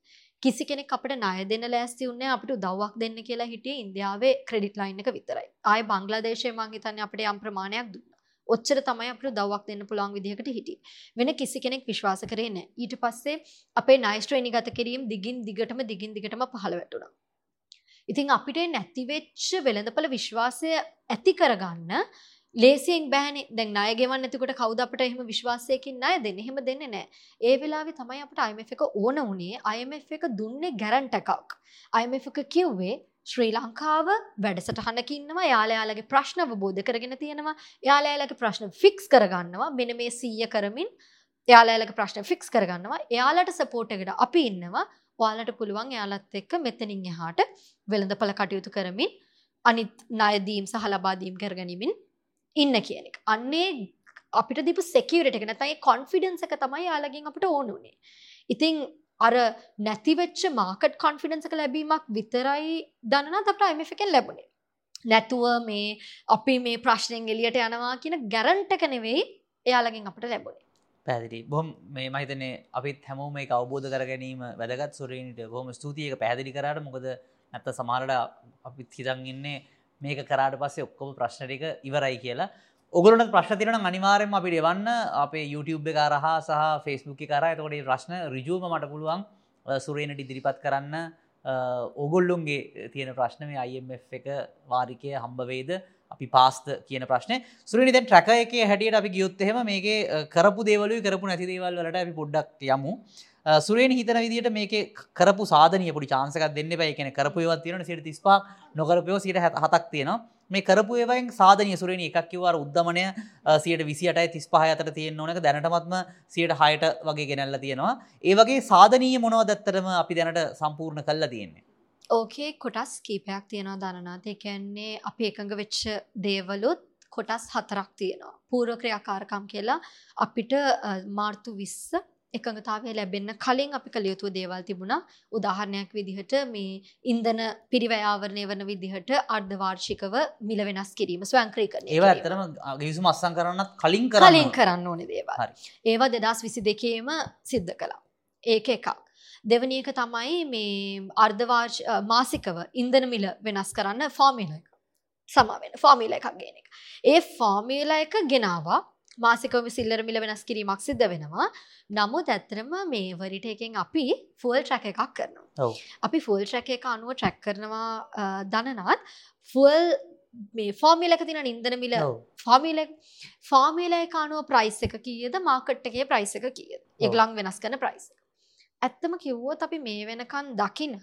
කිසි කෙනෙක් අපිට ණය දෙන්න ලෑස්ති වුණේ අපිට උදව්වක් දෙන්න කියලා හිටියේ ඉන්දියාවේ ක්‍රෙඩිට් ලයින් එක විතරයි. ආයේ බංග්ලාදේශයේ මං හිතන්නේ අපිට යම් ප්‍රමාණයක් දුන්නා. ඔච්චර තමයි අපිට දවක් දෙන්න පුළුවන් විදිහකට හිටියේ. වෙන කිසි කෙනෙක් විශ්වාස කරේ නැහැ. ඊට පස්සේ අපේ ණය ශ්‍රේණි ගත කිරීම දිගින් දිගටම දිගින් දිගටම පහළ වැටුණා. ඉතින් අපිට නැති වෙච්ච වෙළඳපොළ විශ්වාසය ඇති කරගන්න ලේසියෙන් බෑනේ. දැන් ණය ගෙවන්න නැතිකොට කවුද අපිට එහෙම විශ්වාසයකින් ණය දෙන්නේ? එහෙම දෙන්නේ නැහැ. ඒ වෙලාවේ තමයි අපිට IMF එක ඕන උනේ. IMF එක දුන්නේ ගැරන්ට් එකක්. IMF එක කිව්වේ ශ්‍රී ලංකාව වැඩසටහනක ඉන්නවා. යාලයාලගේ ප්‍රශ්න අවබෝධ කරගෙන තියෙනවා. යාලයාලගේ ප්‍රශ්න ෆික්ස් කරගන්නවා. මෙන මේ සීය කරමින් යාලයාලගේ ප්‍රශ්න ෆික්ස් කරගන්නවා. එයාලට සපෝට් එකට අපි ඉන්නවා. ඔයාලට පුළුවන් එයාලත් එක්ක මෙතනින් එහාට වෙළඳපළ කටයුතු කරමින් අනිත් ණයදීම් සහ ලබාදීම් කරගනිමින් ඉන්න කියන එක. අන්නේ අපිට දීපු සෙකියුරිටි එක නැත්නම් ඒ කොන්ෆිඩන්ස් එක තමයි යාළගෙන් අපිට ඕන උනේ. ඉතින් අර නැතිවෙච්ච මාකට් කොන්ෆිඩන්සක ලැබීමක් විතරයි දන්නනත් අපට අයිම එකෙන් ලැබුණේ. නැතුව මේ අපි මේ ප්‍රශ්නයෙන් එලියට යනවා කියන ගැරන්ට එක නෙවෙයි එයාලගෙන් අපට ලැබුණේ. පැදිලි බොහොම මේ මහිතනේ අපිත් හැමෝම මේ අවබෝධ කර ගැනීම වැදගත් සුරීනට බොහොම ස්තුතියක පැදිලි කරට මොකද නැත්ත සමාරට අපිත් හිතන් ඉන්නේ මේක කරාට පස්සේ ඔක්කොම ප්‍රශ්නටික ඉවරයි කියලා. ඔගලට ප්‍රශ්න තිරන අනිවාරෙන් අපිට එවන්න. අපේ YouTube කරහා සහ ෆෙස්බුක් කර එතකොට ප්‍රශ්න රිජූම මට පුළුවන් සුරේනට ඉදිරිපත් කරන්න. ඔගොල්ලුන්ගේ තියෙන ප්‍රශ්නම IMF එක වාරිකය හම්බවේද අපි පාස්ත කියන ප්‍රශ්න. සුරනි දැන් ට්‍රක එක හැටියට අපි ගියොත්තහෙම මේක කරපු දේවලු කරපු නැති දේවල් වලට අපි පොඩ්ඩක් යමු. සුරේන හිතන විදිට මේක කරපු සාධනය පොඩි චාන්සකක් දෙන්න බයි කියන කරපු ඒවත් තියෙන සිට තිස්පා නොකරපයෝ සිට හතක් තියෙනවා. මේ කරපු ඒවයින් සාධනය සුරේණ එකක් කිවවාර උද්දමනය සියට විසිටයි තිස් පහ අතර තියෙන් ඕනක දැනටමත්ම සියට හයට වගේ ගෙනැල්ල තියෙනවා. ඒ වගේ සාධනීය මොනව දත්තරම අපි දැනට සම්පූර්ණ කල්ලා තියෙන්නේ? ඕකේ කොටස් කීපයක් තියෙනවා දනනාත. එකන්නේ අපි එකඟ වෙච්ච දේවලුත් කොටස් හතරක් තියෙනවා. පූර්ව ක්‍රියාකාරකම් කියලා අපිට මාර්තු විස්ස එකඟතාවය ලැබෙන්න කලින් අපි කළ යුතුව දේවල් තිබුණා. උදාහරණයක් විදිහට මේ ඉන්දන පිරිවයාවරණය වන විදිහට අර්ධවාර්ෂිකව මිල වෙනස් කිරීම ස්වංක්‍රීකරණය ඒව ඇතරම ගිසුම අස්සං කරන්නත් කලින් කලින් කරන්න ඕන දේවල්. ඒවා දෙදස් විසි දෙකේම සිද්ධ කළා. ඒක එකක්. දෙවනි එක තමයි මේ අර්ධවාර්ෂ මාසිකව ඉන්දන මිල වෙනස් කරන්න ෆෝමිල එක. සමාවෙන ෆෝමිල එකක් ගෙන එක. ඒ ෆෝමිල එක ගෙනවා මාසිකව සිල්ලර මිල වෙනස් කිරීමක් සිද්ධ වෙනවා. නමුත් ඇත්තරම මේ වරිට එකෙන් අපි ෆුල් ට්‍රැක එකක් කරනවා. අපි ෆුල් ට්‍රැක එක අනුව ට්‍රැක් කරනවා දනනත්. ෆුල් මේ ෆෝමිලක තින ඉන්දන මිල. ෆෝමිල ෆෝමිල එක අනුව ප්‍රයිස් එක කියද මාකට් එකේ ප්‍රයිස් එක කියද? එගලං වෙනස් කන ප්‍රයිස් ඇත්තම කිව්වොත් අපි මේ වෙනකන් දකින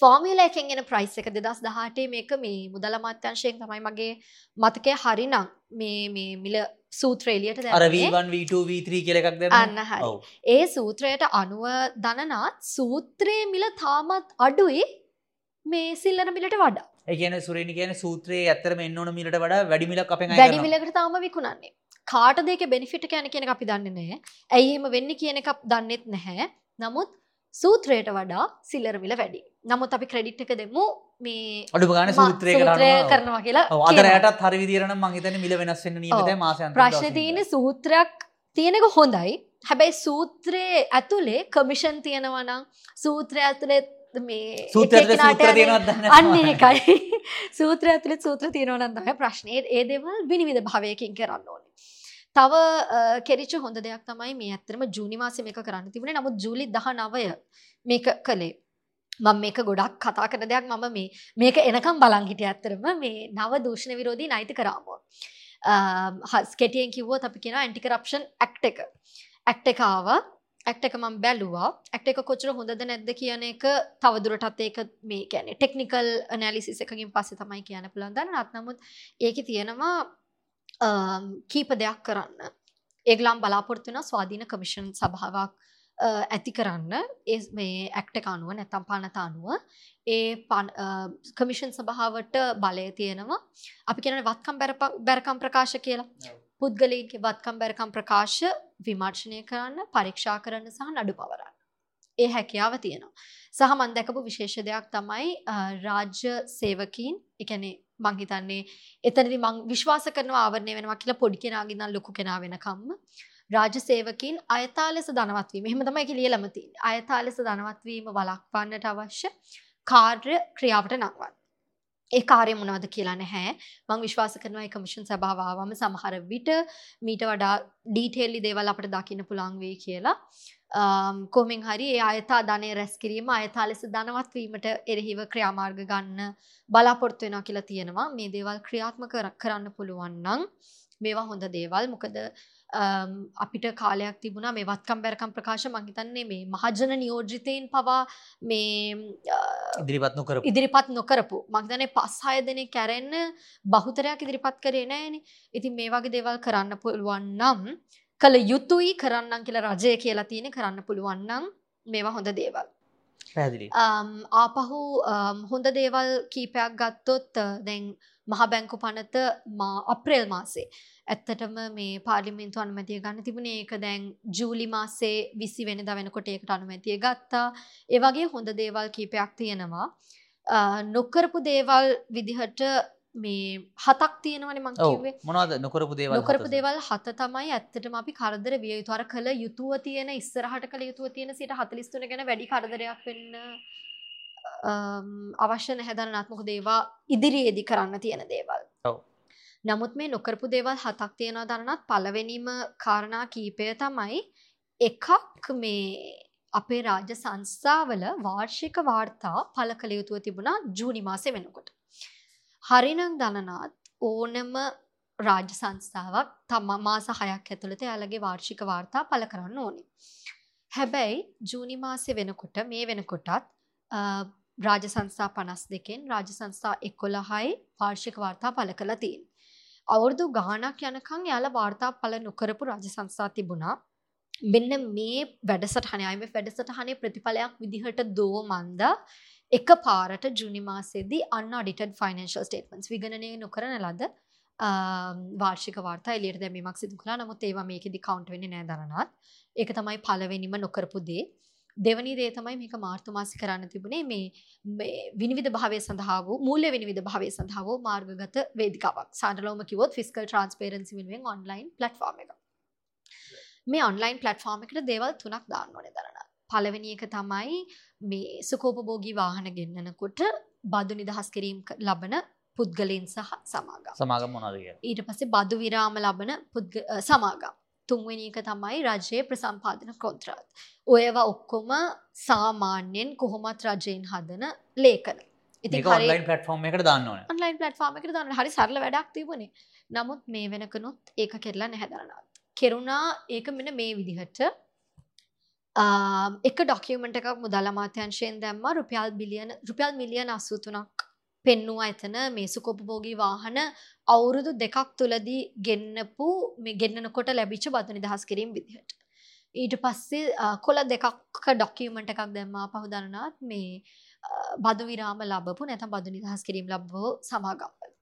ෆෝමිල එකෙන් එන ප්‍රයිස් එක දෙදස් දහටේ මේක මේ මුදල අමාත්‍යංශයෙන් තමයි මගේ මතකය හරිනම්. මේ මිල සූත්‍රේලියට කියලක් අන්න හරි. ඒ සූත්‍රයට අනුව දනනත් සූත්‍රයේ මිල තාමත් අඩුයි මේ සිල්ලන මිලට වඩා. ඒගන සුරනි කියන සූත්‍රයේ ඇත්තර එන්නවන මිලට වඩා වැඩිමිලක් අප වැඩිමිලකට තාම විකුණන්නේ. කාට දෙක බෙනිෆිට යන කියන අපි දන්න නෑ ඇයිම වෙන්න කියන එකක් දන්නෙත් නැහැ. නමුත් සූත්‍රයට වඩා සිල්ලරමිල වැඩි. නමුත් අපි ක්‍රඩිට් එක දෙමු. මේ අඩු ගන සූත්‍රය කරනවා. කියලා අදරයටත් හරි විදිරන මංහිතන මිල වෙනස්සෙන් නීමත මාස ප්‍රශ්න තියෙන සූත්‍රයක් තියෙනක හොඳයි. හැබැයි සූත්‍රයේ ඇතුළේ කමිෂන් තියෙනවනම් සූත්‍රය ඇතුළේ මේ අන්න එකයි [LAUGHS] සූත්‍ර ඇතුළෙත් සූත්‍ර තියෙනවනන්දම ප්‍රශ්නය ඒ දෙවල් විනිවිධ භාවයකින් කරන්න ඕනේ තව කෙරිච්ච හොඳ දෙයක් තමයි මේ ඇත්තරම ජූනි මාසෙ මේක කරන්න තිබුණේ නමුත් ජූලි 19 මේක කළේ මම මේක ගොඩක් කතා කරන දෙයක් මම මේ මේක එනකම් බලන් හිටිය ඇත්තරම මේ නව දූෂණ විරෝධී නෛතික රාමුව. ස්කෙටියෙන් කිව්වොත් අපි කියනවා ඇන්ටි කරප්ෂන් ඇක්ට් එක. ඇක්ට් එක ආවා. ඇක්ට් එක මම බැලුවා. ඇක්ට් එක කොච්චර හොඳද නැද්ද කියන එක තවදුරටත් ඒක මේ කියන්නේ ටෙක්නිකල් ඇනාලිසිස් එකකින් පස්සේ තමයි කියන්න පුළුවන්. දැන් නමුත් ඒකේ තියෙනවා කීප දෙයක් කරන්න. ඒගලම් බලාපොරත්තුන ස්වාධීන කමිෂන් සභාවක් ඇති කරන්න. ඒ මේ ඇක්ට අනුව නැතම් පනත අනුව. ඒ කමිෂන් සභාවට බලය තියෙනවා. අපි කියන වත්කම් බැරකම් ප්‍රකාශ කියලා. පුද්ගලයන්ගේ වත්කම් බැරකම් ප්‍රකාශ විමර්ශනය කරන්න පරීක්ෂා කරන්න සහ නඩු පවරන්න ඒ හැකියාව තියෙනවා සහ මන් දැකපු විශේෂ දෙයක් තමයි රාජ්‍ය සේවකීන් එකනේ මං හිතන්නේ එතනදි මං විශ්වාස කරනවා ආවරණය වෙනවා කියලා පොඩි කෙනාගේ ඉඳන් ලොකු කෙනා වෙනකම්ම රාජ්‍ය සේවකීන් අයථා ලෙස ධනවත් වීම. එහෙම තමයි කියලා ලියලම තියෙන්නේ. අයථා ලෙස ධනවත් වීම වළක්වන්නට අවශ්‍ය කාර්ය ක්‍රියාවට නංවන්න. ඒ කාර්ය මොනවද කියලා නැහැ. මම විශ්වාස කරනවා ඒ කමිෂන් සභාව ආවම සමහර විට මීට වඩා ඩීටේල්ලි දේවල් අපිට දකින්න පුළුවන් වෙයි කියලා. කොමින් හරි ඒ අයතා ධනය රැස් කිරීම අයතා ලෙස ධනවත් වීමට එරෙහිව ක්‍රියාමාර්ග ගන්න බලාපොරොත්තු වෙනවා කියලා තියෙනවා. මේ දේවල් ක්‍රියාත්මක කරන්න පුළුවන් නම් මේවා හොඳ දේවල්. මොකද අපිට කාලයක් තිබුණා මේ වත්කම් බැරකම් ප්‍රකාශ මං හිතන්නේ මේ මහජන නියෝජිතයින් පවා මේ ඉදිරිපත් නොකරපු ඉදිරිපත් නොකරපු මං හිතන්නේ පස් හය දෙනෙක් කැරෙන්න බහුතරයක් ඉදිරිපත් කරේ නැහැනේ. ඉතින් මේ වගේ දේවල් කරන්න පුළුවන් නම් කළ යුතුයි කරන්නම් කියලා රජය කියලා තියෙන කරන්න පුළුවන් නම් මේවා හොඳ දේවල්. ආපහු හොඳ දේවල් කීපයක් ගත්තොත් දැන් මහ බැංකු පනත අප්‍රේල් මාසේ. ඇත්තටම මේ පාර්ලිමේන්තු අනුමැතිය ගන්න තිබුණේ ඒක දැන් ජූලි මාසේ විසි වෙනිදා වෙනකොට ඒකට අනුමැතිය ගත්තා. ඒ වගේ හොඳ දේවල් කීපයක් තියෙනවා. නොකරපු දේවල් විදිහට මේ හතක් තියෙනවනේ මං කිව්වේ මොනවද නොකරපු දේවල් නොකරපු? දේවල් හත තමයි ඇත්තටම අපි කරදර විය යුතු අර කළ යුතුව තියෙන ඉස්සරහට කළ යුතුව තියෙන සිට 43 ගැන වැඩි කරදරයක් වෙන්න අවශ්‍ය නැහැ දරණාත් මොකද ඒවා ඉදිරියේදී කරන්න තියෙන දේවල්. නමුත් මේ නොකරපු දේවල් හතක් තියෙනවා දරණාත් පළවෙනිම කාරණා කීපය තමයි එකක් මේ අපේ රාජ්‍ය සංස්ථාවල වාර්ෂික වාර්තා පළ කළ යුතුව තිබුණා ජූනි මාසේ වෙනකොට. හරිනම් දනනාත් ඕනම රාජ්‍ය සංස්ථාවක් තම මාස හයක් ඇතුළත යාලගේ වාර්ෂික වාර්තා පළ කරන්න ඕනේ. හැබැයි ජූනි මාසේ වෙනකොට මේ වෙනකොටත් අ, රාජ්‍ය සංස්ථා පනස් දෙකෙන් රාජ්‍ය සංස්ථා එකොළහයි වාර්ෂික වාර්තා පළ කළ තියෙන්. අවුරුදු ගානක් යනකං යාල වාර්තා පල නොකරපු රාජ සංස්ථා තිබුණා මෙන්න මේ වැඩසටහන අයම වැඩසටහනේ ප්‍රතිඵලයක් විදිහට දෝ මන්ද එක පාරට ජුනිමාසේදී අන්න අඩිටඩ් ෆයිනන්ශල් ස්ටේටමන්ස් විගණනය නොකරන ලද ආම්, වාර්ෂික වාර්තා එලියට දැමීමක් සිදු කලා නමුත් ඒවා මේකෙදි කවුන්ට් වෙන්නේ නෑ දරනත්. ඒක තමයි පළවෙනිම නොකරපු දේ. දෙවනි දේ තමයි මේක මාර්තු මාසි කරන්න තිබුණේ මේ මේ විනිවිධ භාවය සඳහා වූ මූල්‍ය විනිවිධ භාවය සඳහා වූ මාර්ගගත වේදිකාවක්. සාඩලෝම කිවොත් ෆිස්කල් ට්‍රන්ස්පේරන්සි වෙනුවෙන් ඔන්ලයින් ප්ලට්ෆෝර්ම් එක. මේ ඔන්ලයින් ප්ලට්ෆෝර්ම් එකට දේවල් තුනක් දාන්න ඕනේ දරන පළවෙනි එක තමයි මේ සුකෝපභෝගී වාහන ගෙන්නනකොට බදු නිදහස් කිරීම ලබන පුද්ගලයන් සහ සමාගම්. සමාගම් මොනවද කියලා? ඊට පස්සේ බදු විරාම ලබන සමාගම්. තුන්වෙනි එක තමයි රජයේ ප්‍රසම්පාදන කොන්ත්‍රාත්. ඔයවා ඔක්කොම සාමාන්‍යයෙන් කොහොමත් රජයෙන් හදන ලේඛන. ඉතින් ප්ලට්ෆෝම් එකට දාන්න. ඔන්ලයින් ප්ලට්ෆෝර්ම් එකට දාන්න හරි සරල වැඩක් තිබුණේ. නමුත් මේ වෙනකනුත් ඒක කෙරලා නැහැ දරනත් කෙරුණා ඒක මෙන්න මේ විදිහට එක ඩොකියමෙන්ට් එකක් මුදල් අමාත්‍යංශයෙන් දැම්ම. රුපියල් බිලියන රුපියල් මිලියන 83ක් පෙන්නවා එතන මේ සුකොපභෝගී වාහන අවුරුදු දෙකක් තුලදී ගෙන්නපු මේ ගෙන්නනකොට ලැබිච්ච බදු නිදහස් කිරීම විදිහට. ඊට පස්සේ අ, කොළ දෙකක් ඩොකියමෙන්ට් එකක් දැම්මා පහුදරනාත් මේ අ, බදු විරාම ලබපු නැතම් බදු නිදහස් කිරීම ලබෝ සමාගම්වල ආම්,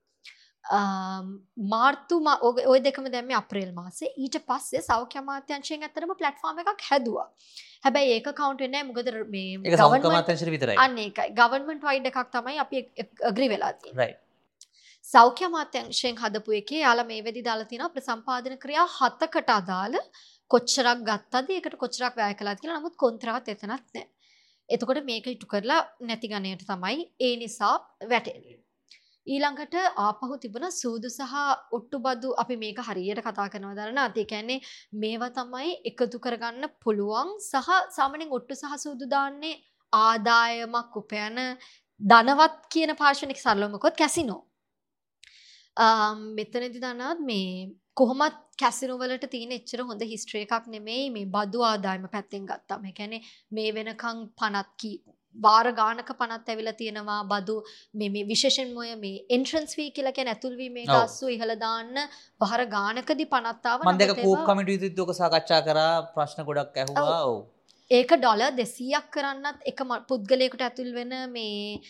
මාර්තු ඔය දෙකම දැම්ම අප්‍රේල් මාසේ ඊට පස්සේ සෞඛ්‍ය අමාත්‍යංශයෙන් ඇතරම ප්ලට්ෆෝර්ම් එකක් හැදවා හැබැයි ඒක කවුන්ට් වෙන්නේ නැහැ මොකද මේ අමාත්‍යාංශයට විතරයි. අන්න ඒකයි ගවර්න්මන්ට් වයිඩ් එකක් තමයි අපි අග්‍රි වෙලා තියෙන්නේ right. සෞඛ්‍ය අමාත්‍යංශයෙන් හදපු එකේ යාලා මේ වෙදි දාලා තියෙනවා ප්‍රසම්පාදන ක්‍රියා හතකට අදාළ කොච්චරක් ගත්තද ඒකට කොච්චරක් වැය කළාද කියලා නමුත් කොන්ත්‍රාත් එතනත් නැහැ. එතකොට මේක ඉටු කරලා නැති ගණයට තමයි ඒ නිසා වැටෙන්නේ. ඊළඟට ආපහු තිබුණ සූදු සහ ඔට්ටු බදු අපි මේක හරියට කතා කරනවා දරන අති කියන්නේ මේවා තමයි එකතු කරගන්න පුළුවන් සහ සාමනෙන් ඔට්ටු සහ සූදු දාන්නේ ආදායමක් උපයන ධනවත් කියන පාර්ශනික සරලොමකොත් කැසිනෝ. මෙතනදි දනාත් මේ කොහොමත් කැසිනෝවලට තියෙන එච්චර හොඳ හිස්ට්‍රේ එකක් නෙමෙයි මේ බදු ආදායම පැත්තෙන් ගත්තාම. එකැනෙ මේ වෙනකං පනත්කී වාර ගානක පනත් ඇවිල තියෙනවා බදු මේ විශේෂෙන් මොය මේ එන්ට්‍රන්ස් වී කියලක නැතුල්වී මේ ඔව්. ගස්සු ඉහළ දාන්න බහර ගානකදි පනත්තාව මම දැක නමුත් කෝප් විදිහට ඔක සාකච්ඡා කරා ප්‍රශ්න ගොඩක් ඇහුවා. ඔව්. ඒක ඩොල දෙසීයක් කරන්නත් එක පුද්ගලයකුට ඇතුල් වෙන මේ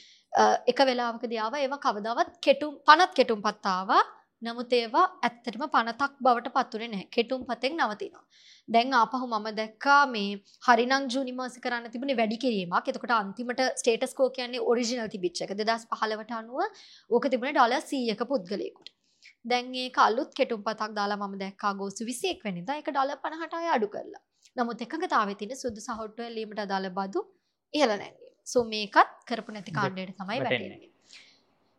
එක වෙලාවක දියාව ඒවා කවදාවත් කෙටුම් පනත් කෙටුම් පත්තාවා නමුත් ඒවා ඇත්තටම පනතක් බවට පත්තුනේ නෑ කෙටුම් පතෙක් නවතිනවා. දැන් ආපහු මම දැක්කා මේ හරිනං ජූනිමාසි කරන්න තිබුණේ වැඩි කිරීමක්. එතකොට අන්තිමට ස්ටේටස් කෝ කියන්නේ ඔරිජිනල් තිබිච්ච එක. දෙදස් පහලවට අනුව ඕක තිබුණ ඩොල සීයක පුද්ගලයකුට. දැන් ඒ අලුත් කෙටුම් පතක් දාලා මම දැක්කා ගෝසු විසියෙක් වෙනිදා එක ඩොල පණහටය අඩු කරලා. නමුත් එකගතාව තින සුදු සහොට්ටුව ලීමට අදාළ බදු ඉහල නැගීම. සෝ මේකත් කරපු නැති කාණ්ඩයට තමයි වැටෙන්නේ.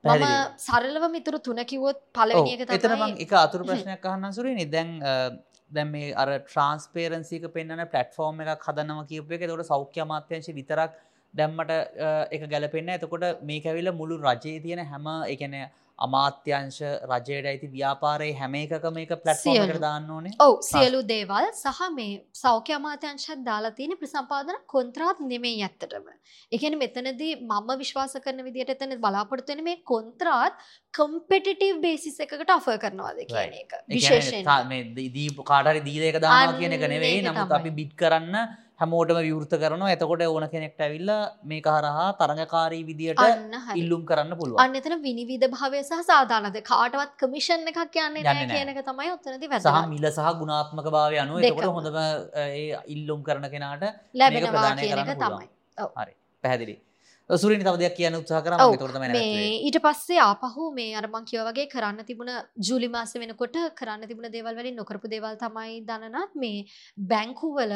මම. සරලව මිතුරු තුන. පළවෙනි එක එතන එක අතුරු ප්‍රශ්නයක් අහන්න සුරේ දැන් දැන් මේ අර ට්‍රන්ස්පේරන්සික පෙන්න්න ප්ලට්ෆෝර්ම් එකක් හදනව කියපු එක තකොට සෞඛ්‍ය අමාත්‍යංශ විතරක් දැම්මට එක ගැලපෙන්න්න එතකොට මේ ඇවිල මුළු රජයේ තියෙන හැම එකන අමාත්‍යංශ රජයට ඇති ව්‍යාපාරයේ හැම එකක මේක සියලු. දාන්න ඕනේ ඔව් සියලු දේවල් සහ මේ සෞඛ්‍ය අමාත්‍යංශත් දාලා තියෙන ප්‍රසම්පාදන කොන්ත්‍රාත් නෙමෙයි ඇත්තටම. ඒ කියන්නේ මෙතනදී මම විශ්වාස කරන විදිහට එතන බලාපොරොත්තු වෙන්නේ මේ කොන්ත්‍රාත් කම්පිටිටිව් බේසිස් එකකට ඔෆර් කරනවාද කියන. එක. විශේෂයෙන් මේ දීපු කාටරි දීදක දානවා කියන එක නෙවෙයි නමුත්. අපි බිට් කරන්න හැමෝටම විවෘත කරනවා එතකොට ඕන කෙනෙක්ට ඇවිල්ල මේ හරහා තරඟකාරී විදියට හරි. ඉල්ලුම් කරන්න පුළුවන් අන්න එතන විනිවිධ භාවය සහ සාධානද කාටවත් කමිෂන් එකක් යන්නේ යන්නේ නැහැ නැහැ. කියන එක තමයි ඔතනදී සහ වැදගත්. මිල සහ ගුණාත්මක භාවය අනුව දෙකම. හොඳම ඉල්ලුම් කරන කෙනාට ලැබෙනවා ප්‍රදානය කියන කරන්න. තමයි. පැහැදිලි සුරිනි තව දෙයක් කියන්න උත්සාහ කරා මම ඒතකොට තමයි නැවතුනේ. ඊට පස්සේ ආපහු මේ අර මං කියවා වගේ කරන්න තිබුණ ජූලි මාස වෙනකොට කරන්න තිබුණ දේවල් වලින් නොකරපු දේවල් තමයි දනනත් මේ බැංකුවල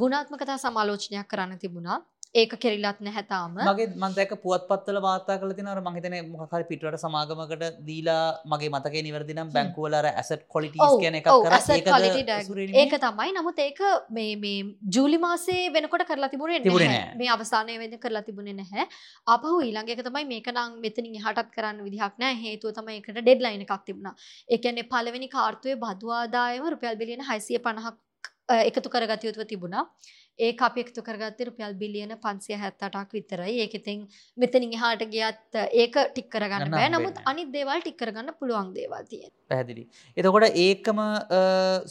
ගුණාත්මකතා සමාලෝචනයක් කරන්න තිබුණා ඒක කෙරිලත් නැහැ තාම මගේ මම දැක්ක පුවත්පත්වල වාර්තා කරලා තියෙනවා අර මම හිතන්නේ මොකක් හරි පිටරට සමාගමකට දීලා මගේ මතකේ නිවැරදි නම් බැංකුවල අර ඇසට් ක්වොලිටිස් ඔව්, කියන එකක් කරා asset ඒකද ඒක තමයි නමුත් ඒක මේ මේ ජූලි මාසේ වෙනකොට කරලා තිබුණේ නැහැ. මේ අවසානයේ වෙන්න කරලා තිබුණේ නැහැ. ආපහු ඊළඟ එක තමයි මේක නම් මෙතනින් එහාටත් කරන්න විදිහක් නැහැ. හේතුව තමයි ඒකට ඩෙඩ්ලයින් එකක් තිබුණා. ඒ කියන්නේ පළවෙනි කාර්තුවේ බදු ආදායම රුපියල් බිලියන 650ක් අ, එකතු කරගත යුතුව තිබුණා. ඒක අපි එකතු කරගත්තේ රුපියල් බිලියන 578ක් විතරයි. ඒක ඉතින් මෙතනින් එහාට ගියත් ඒක ටික් කරගන්න ගන්න බෑ. නමුත්. අනිත් දේවල් ටික් කරගන්න පුළුවන් දේවල් තියෙනවා. පැහැදිලි. එතකොට ඒකම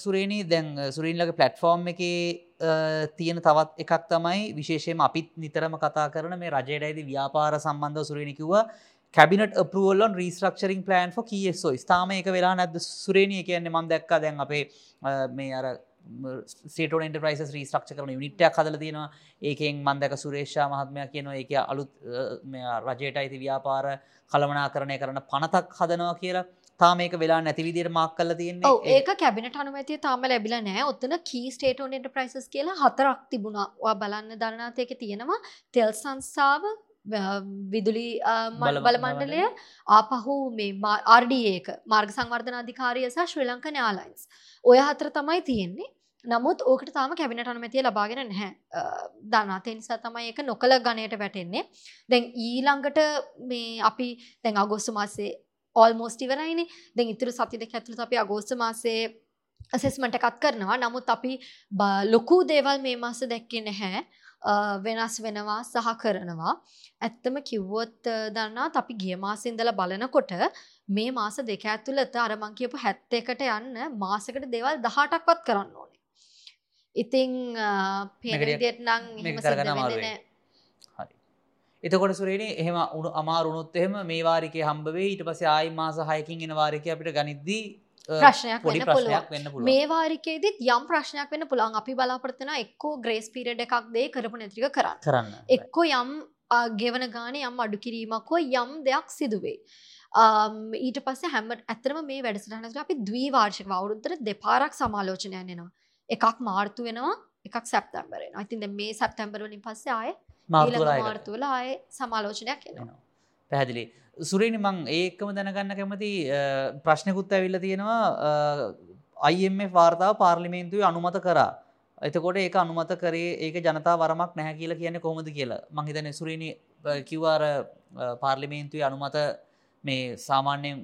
සුරේනී දැන් සුරීන්ලගේ පලට්ෆෝර්ම් එක තියෙන තවත් එකක් තමයි විශේෂයම අපිත් නිතරම කතා කරන මේ රජයටයිද ව්‍යාපාර සම්බන්ධව සුරේනිකිව කැබිනට අපරුවල්ලොන් රීස්ට්‍රක්ෂරින් ප්ලන් ෝ කියස්සෝ ස්ථාම එක වෙලා නැද සුරේණය කියන්නේ මන් දැක්ක දැන් අපේ මේ අර සේටෝ ඉන්ටප්‍රයිස් රීස්ට්‍රක්ෂ කරන යුනිට්ටයක් හදල තියෙනවා. ඒකෙන් මන්දක සුරේෂා මහත්මය කියනවා ඒක අලුත් රජයට අයිති ව්‍යාපාර කළමනා කරණය කරන පනතක් හදනවා කියලා. තාම ඒක වෙලා නැති විදියට මාක් කල්ල තියෙන්නේ. ඒක කැබිනට අනුමැතිය තාම ලැබිලා නෑ ඔත්තන කී ස්ටේට ඕන් එන්ටර්ප්‍රයිසස් කියලා හතරක් තිබුණා. ඔයා බලන්න දරනාත ඒක තියෙනවා. තෙල් සංස්ථාව අ, විදුලි අ, මණ්ඩ- බල- බල මණ්ඩලය ආපහු මේ ආර්ඩඒක මාර්ග සංවර්ධන අධිකාරිය සහ ශ්‍රී ලංකන යාලයින්ස් ඔය හතර තමයි තියෙන්නේ නමුත් ඕකට තාම කැබිනට අනුමැතිය ලබාගෙන නැහැ. අ, දන්නාතේ නිසා තමයි ඒක නොකළ ගණයට වැටෙන්නේ. දැන් ඊළඟට මේ අපි දැන් අගොස්තු මාසේ ඕල්මෝස්ට් ඉවරයිනේ. දැන් ඉතුරු සති දෙක ඇතුළත අපි අගෝස්තු මාසේ අසෙස්මන්ට් එකක් කරනවා. නමුත් අපි බ- ලොකු දේවල් මේ මාස දැක්කේ නැහැ. අ, වෙනස් වෙනවා සහ කරනවා. ඇත්තම කිව්වොත් අ, දන්නාත් අපි ගිය මාසේ ඉඳලා බලනකොට මේ මාස දෙක ඇතුළත අර මං කියපු 71ට යන්න මාසෙකට දේවල් 18ක්වත් කරන්න ඕනේ. ඉතින් අ, පේන මේක ටිකක්- විදියට නම් මේක එහෙම කරගන්න සිද්ධ අමාරු වෙන්නේ වෙයි. නැහැ. හරි එතකොට සුරේනි එහෙම උණු අමාරුණොත් එහෙම මේ වාරිකය හම්බවේ ඊට පස්සේ ආයි මාස හයකින් එන වාරිකය අපිට ගනිද්දී ප්‍රශ්නයක් වෙන්න පුළුවන්. මේ වාරිකේදීත් යම් ප්‍රශ්නයක් වෙන්න පුළුවන් අපි බලාපොරොත්තු වෙනවා එක්කෝ ග්‍රේස් පීරියඩ් එකක් දෙයි කරපු නැති ටික කරන්න. කරන්න එක්කෝ යම් ගෙවන ගානේ යම් අඩු කිරීමක් හෝ යම් දෙයක් සිදුවේ. ඊට පස්සේ හැම ඇත්තටම මේ වැඩසටහන තුළ අපි ද්විවාර්ෂිකව අවුරුද්දට දෙපාරක් සමාලෝචනයක් යනවා. එකක් මාර්තු වෙනවා එකක් සැප්තැම්බර් වෙනවා. ඉතින් දැන් මේ සැප්තැම්බර් වලින් පස්සේ ආයේ මාර්තුවලා මාර්තු වල ආයේ සමාලෝචනයක් එනවා. පැහැදිලි සුරේනි මං ඒකම දැනගන්න කැමති ප්‍රශ්නකුත් ඇවිල්ල තියෙනවා අයිම වාර්තාව පාර්ලිමේන්තුවේ අනුමත කරා එතකොට ඒක අනුමත කරේ ඒක ජනතා වරමක් නැහැ කියලා කියන්නේ කොහොමද කියලා මංහිතන සුරේනි කිව්වාර පාර්ලිමේන්තුවේ අනුමත මේ සාමාන්‍යයෙන්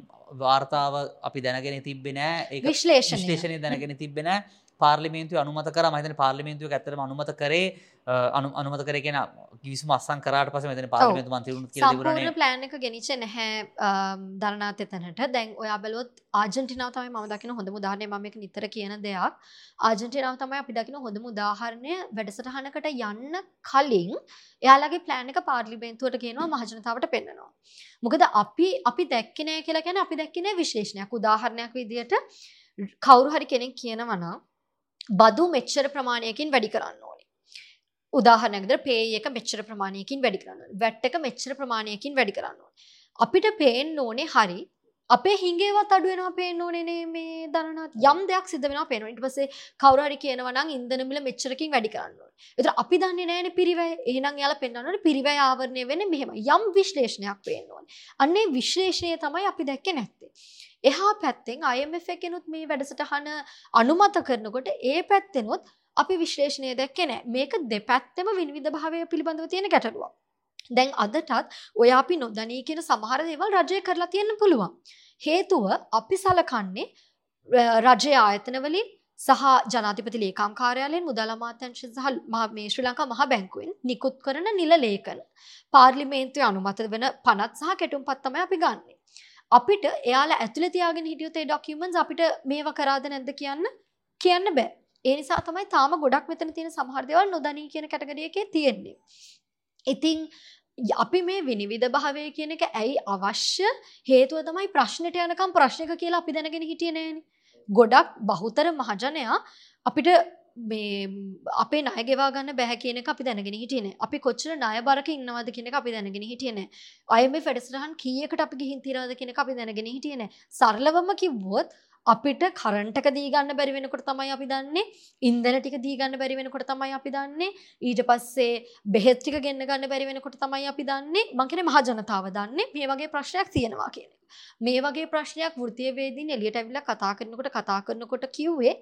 වාර්තාව අපි දැනගෙන තිබෙනෑ ඒ විශ්ලේෂණය. විශ්ලේෂණය දැනගෙන තිබෙන පාර්ලිමේන්තුව අනුමත කර. මහිතන පාර්ලිමේන්තුව ඇතරම අනුමත කරේ අනුමත කරගෙන කිවිසු මස්සන් කරට පස මෙතන පාර්ලිමේන්තු සම්පූර්ණ කියරන ප්ලෑන් එක ගෙනිච්ච නැහැ දරනාත එතනට දැන් ඔයා බැලුවොත් ආජන්ටිනාව තමයි මම දකින හොඳම උදාහරණය. මම මේක නිතර කියන දෙයක්. ආජන්ටිනාව තමයි අපි දකින හොඳම උදාහරණය. වැඩසටහනකට යන්න කලින් එයාලගේ ප්ලෑන් එක පාර්ලිමේන්තුවට කියනවා මහජනතාවට පෙන්වනවා මොකද අපි අපි දැක්කේ නැහැ කියලා කියන්නේ අපි දැක්කේ නැහැ විශේෂණයක් උදාහරණයක් විදියට. කවුරු හරි කෙනෙක් කියනවා නම් බදු මෙච්චර ප්‍රමාණයකින් වැඩි කරන්න ඕනේ උදාහරණයක් විදිහට පේ එක මෙච්චර ප්‍රමාණයකින් වැඩි කරන්න ඕනේ. වැට් එක මෙච්චර ප්‍රමාණයකින් වැඩි කරන්න ඕනේ. අපිට පේන්න ඕනේ හරි අපේ හිඟේවත් අඩු වෙනවා පේන්න ඕනේ නේ මේ දරණත් යම් දෙයක් සිද්ධ වෙනවා පේනවා. ඊට පස්සේ කවුරු හරි කියනවා නම් ඉන්ධන මිල මෙච්චරකින් වැඩි කරන්න ඕනේ. ඒතර අපි දන්නේ නැහැනේ පිරිවැය. එහෙනම් යාලා පෙන්වන්න ඕනේ පිරිවැය ආවරණය වෙන්නේ මෙහෙමයි. යම් විශ්ලේෂණයක් පේන්න ඕනේ. අන්නේ විශ්ලේෂණය තමයි අපි දැක්කේ නැත්තේ. එහා පැත්තෙන් IMF එකෙනුත් මේ වැඩසටහන අනුමත කරනකොට ඒ පැත්තෙනුත් අපි විශ්ලේෂණය දැක්කේ නෑ මේක දෙපැත්තම විනිවිධ භාවය පිළිබඳව තියෙන ගැටලුවක්. දැන් අදටත් ඔය අපි නොදනී කියන සමහර දේවල් රජය කරලා තියෙන්න පුළුවන්. හේතුව අපි සලකන්නේ අ, රජය ආයතනවලින් සහ ජනාධිපති ලේකම් කාර්යාලයෙන් මුදල් අමාත්‍යංශ සහ මහ- මේ ශ්‍රී ලංකා මහ බැංකුවෙන් නිකුත් කරන නිල ලේඛන පාර්ලිමේන්තුවේ අනුමත වෙන පනත් සහ කෙටුම්පත් තමයි අපි ගන්නෙ. අපිට එයාලා ඇතුළේ තියාගෙන හිටියොත් ඒ ඩොකියුමන්ට්ස් අපිට මේව කරාද නැද්ද කියන්න කියන්න බෑ. ඒ නිසා තමයි තාම ගොඩක් මෙතන තියෙන සමහර දේවල් නොදනී කියන කැටගරිය එකේ තියෙන්නේ. ඉතින් ය- අපි මේ විනිවිධ භාවය කියන එක ඇයි අවශ්‍ය හේතුව තමයි ප්‍රශ්නයට යනකම් ප්‍රශ්නක කියලා අපි දැනගෙන හිටියේ නෑනේ. ගොඩක් බහුතර මහජනයා අපිට මේ අපේ ණය ගෙවා ගන්න බැහැ කියන එක අපි දැනගෙන හිටියේ නෑ. අපි කොච්චර ණය බරක ඉන්නවද කියන එක අපි දැනගෙන හිටියේ නෑ. IMF වැඩසටහන් කීයකට අපි ගිහින් තියනවද කියන එක අපි දැනගෙන හිටියේ නෑ. සරලවම කිව්වොත් අපිට කරන්ට් එක දී ගන්න බැරි වෙනකොට තමයි අපි දන්නේ ඉන්ධන ටික දී ගන්න බැරි වෙනකොට තමයි අපි දන්නේ ඊට පස්සේ බෙහෙත් ටික ගෙන්න ගන්න බැරි වෙනකොට තමයි අපි දන්නේ මං කියන්නේ මහ ජනතාව දන්නේ මේ වගේ ප්‍රශ්නයක් තියෙනවා කියන එක. මේ වගේ ප්‍රශ්නයක් වෘත්තීය වේදීන් එළියට ඇවිල්ලා කතා කරනකොට කතා කරනකොට කිව්වේ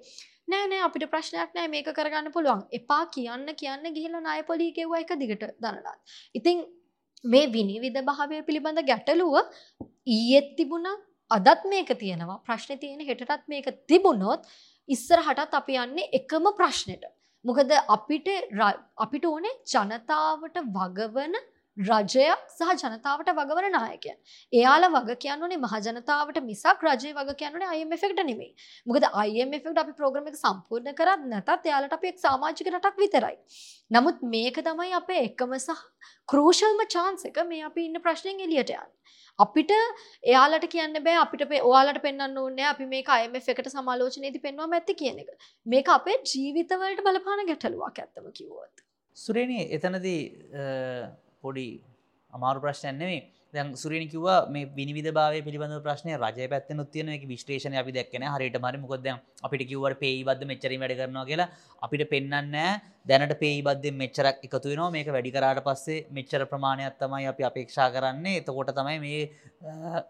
නෑ නෑ අපිට ප්‍රශ්නයක් නෑ මේක කරගන්න පුළුවන්. එපා කියන්න කියන්න ගිහිල්ලා ණය පොලී ගෙව්වා එක දිගට දනලා. ඉතින් මේ විනිවිද භාවය පිළිබඳ ගැටලුව ඊයේත් තිබුණා අදත් මේක තියෙනවා ප්‍රශ්න තියෙන හෙටටත් මේක තිබුණොත් ඉස්සරහටත් අපි යන්නේ එකම ප්‍රශ්නෙට. මොකද අපිට අපිට ඕනේ ජනතාවට වගවන රජයක් සහ ජනතාවට වගවන නායකයන්. එයාලා වග කියන්නේ මහජනතාවට මිසක් රජය වග කියන්නේ IMF එකට නෙමෙයි. මොකද IMF එකට අපි ප්‍රෝග්‍රෑම් එක සම්පූර්ණ කරත් නැතත් එයාලට අපි එක් සමාජික රටක් විතරයි. නමුත් මේක තමයි අපේ එකම සහ ක්‍රූෂල්ම chance එක මේ අපි ඉන්න ප්‍රශ්නෙන් එළියට යන්න. අපිට එයාලට කියන්න බෑ අපිට ඔයාලට පෙන්න්න ඕනෑ අපි මේ අයම එකට සමාලෝචනයේති පෙන්වාම ඇති කියන එක මේක අපේ ජීවිතවලට බලපාන ගැටලුවක් ඇත්තම කිව්වොත්. සුරේණී එතනදී පොඩි අමාරු ප්‍රශ්නයන්නේ දැන් සුරනි කිව මේ විනිවිධ භාව පිළිබඳ ප්‍රශ්නය රජය පැත්තන තියන එක විශ්ලේෂණ අපි දැක්කන හරිට මරි. මොකොද අපිට කිව්වට පේබද මෙච්චරි වැඩ කරනවා කියලා අපිට පෙන්න්න දැනට පේබද මෙච්චරක් එකතු වෙනවා. මේක වැඩි කරාට පස්සේ මෙච්චර ප්‍රමාණයක් තමයි අපි අපේක්ෂා කරන්නේ. එතකොට තමයි මේ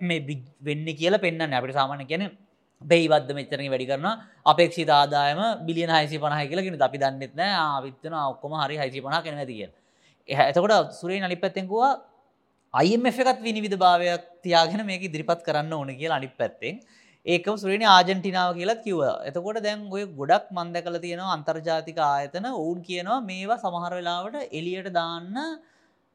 මේ වෙන්න කියලා පෙන්න්න අපිට සාමාන කියන බේවද මෙච්චරනි වැඩි කරන අපේක්ෂි ආදායම බිලියන හයිසි පනහ කියලගෙන අපි දන්නෙත් නෑ ආවිත්තන ඔක්කොම හරි හයිසි පනා කෙන ඇතිය එතකොට සුරේ නලි පැත්තෙන්කුවා IMF එකත් විනිවිධ භාවයක් තියාගෙන මේක ඉදිරිපත් කරන්න ඕන කියලා අනිත් පැත්තෙන් ඒකම සුරේනි ආජන්ටිනාව කියලත් කිව්වා. එතකොට දැන් ඔය ගොඩක් මම දැකලා තියෙනවා අන්තර්ජාතික ආයතන ඔවුන් කියනවා මේවා සමහර වෙලාවට එළියට දාන්න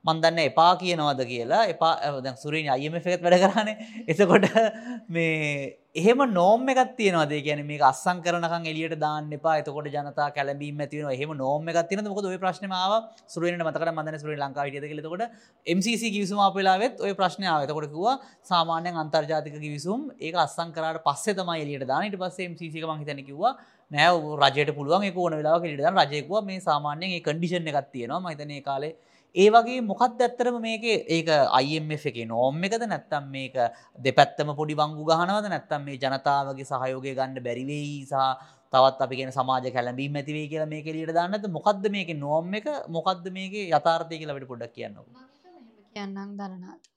මන්දන්න එපා කියනවද කියලා. එපා සුරින් අයම එකත් වැඩ කරන්නේ එතකොට [LAUGHS] මේ එහෙම නෝම් එකත් තියනවද? කියන මේ අස්සං කරනකං එලියට දාන්න එපා. එතකොට ජනතා කැලබීම ඇතිවෙන එහෙම නෝම එකක් තියන මොකද ඔය ප්‍රශ්නාව සුරෙන් මතකට මදන සුරින් ලංකා හිටියද කියලතකොට MCC කිවිසුම අපලාවෙත් ඔය ප්‍රශ්නාව එතකොට කිව්වා සාමාන්‍යයෙන් අන්තර්ජාතික කිවිසුම් ඒක අස්සං කරාට පස්සේ තමයි එලියට දාන. ඊට පස්සේ MCC එක මං හිතන්නේ කිව්වා නෑ රජයට පුළුවන් ඒක ඕන වෙලාවක එලියට දාන රජයකුවා මේ සාමාන්‍යයෙන් ඒ කන්ඩිෂන් එකක් තියෙනවා. මම හිතන්නේ ඒ කාලේ ඒ වගේ මොකක්ද ඇත්තරම මේක ඒක IMF එක නෝම් එකද නැත්තම් මේක දෙපැත්තම පොඩි වංගු ගහනවද නැත්තම් මේ ජනතාවගේ සහයෝගය ගන්න බැරිවෙයි සහ තවත් අපි කියෙන සමාජ කැලඹීම ඇතිවේ කියලා මේ එලියට දාන්නද මොකක්ද මේක නෝම් එක මොකක්ද මේක යථාර්ථය කියලා අපිට පොඩ්ඩක් කියන්නවා කියන්නම් දරනාත්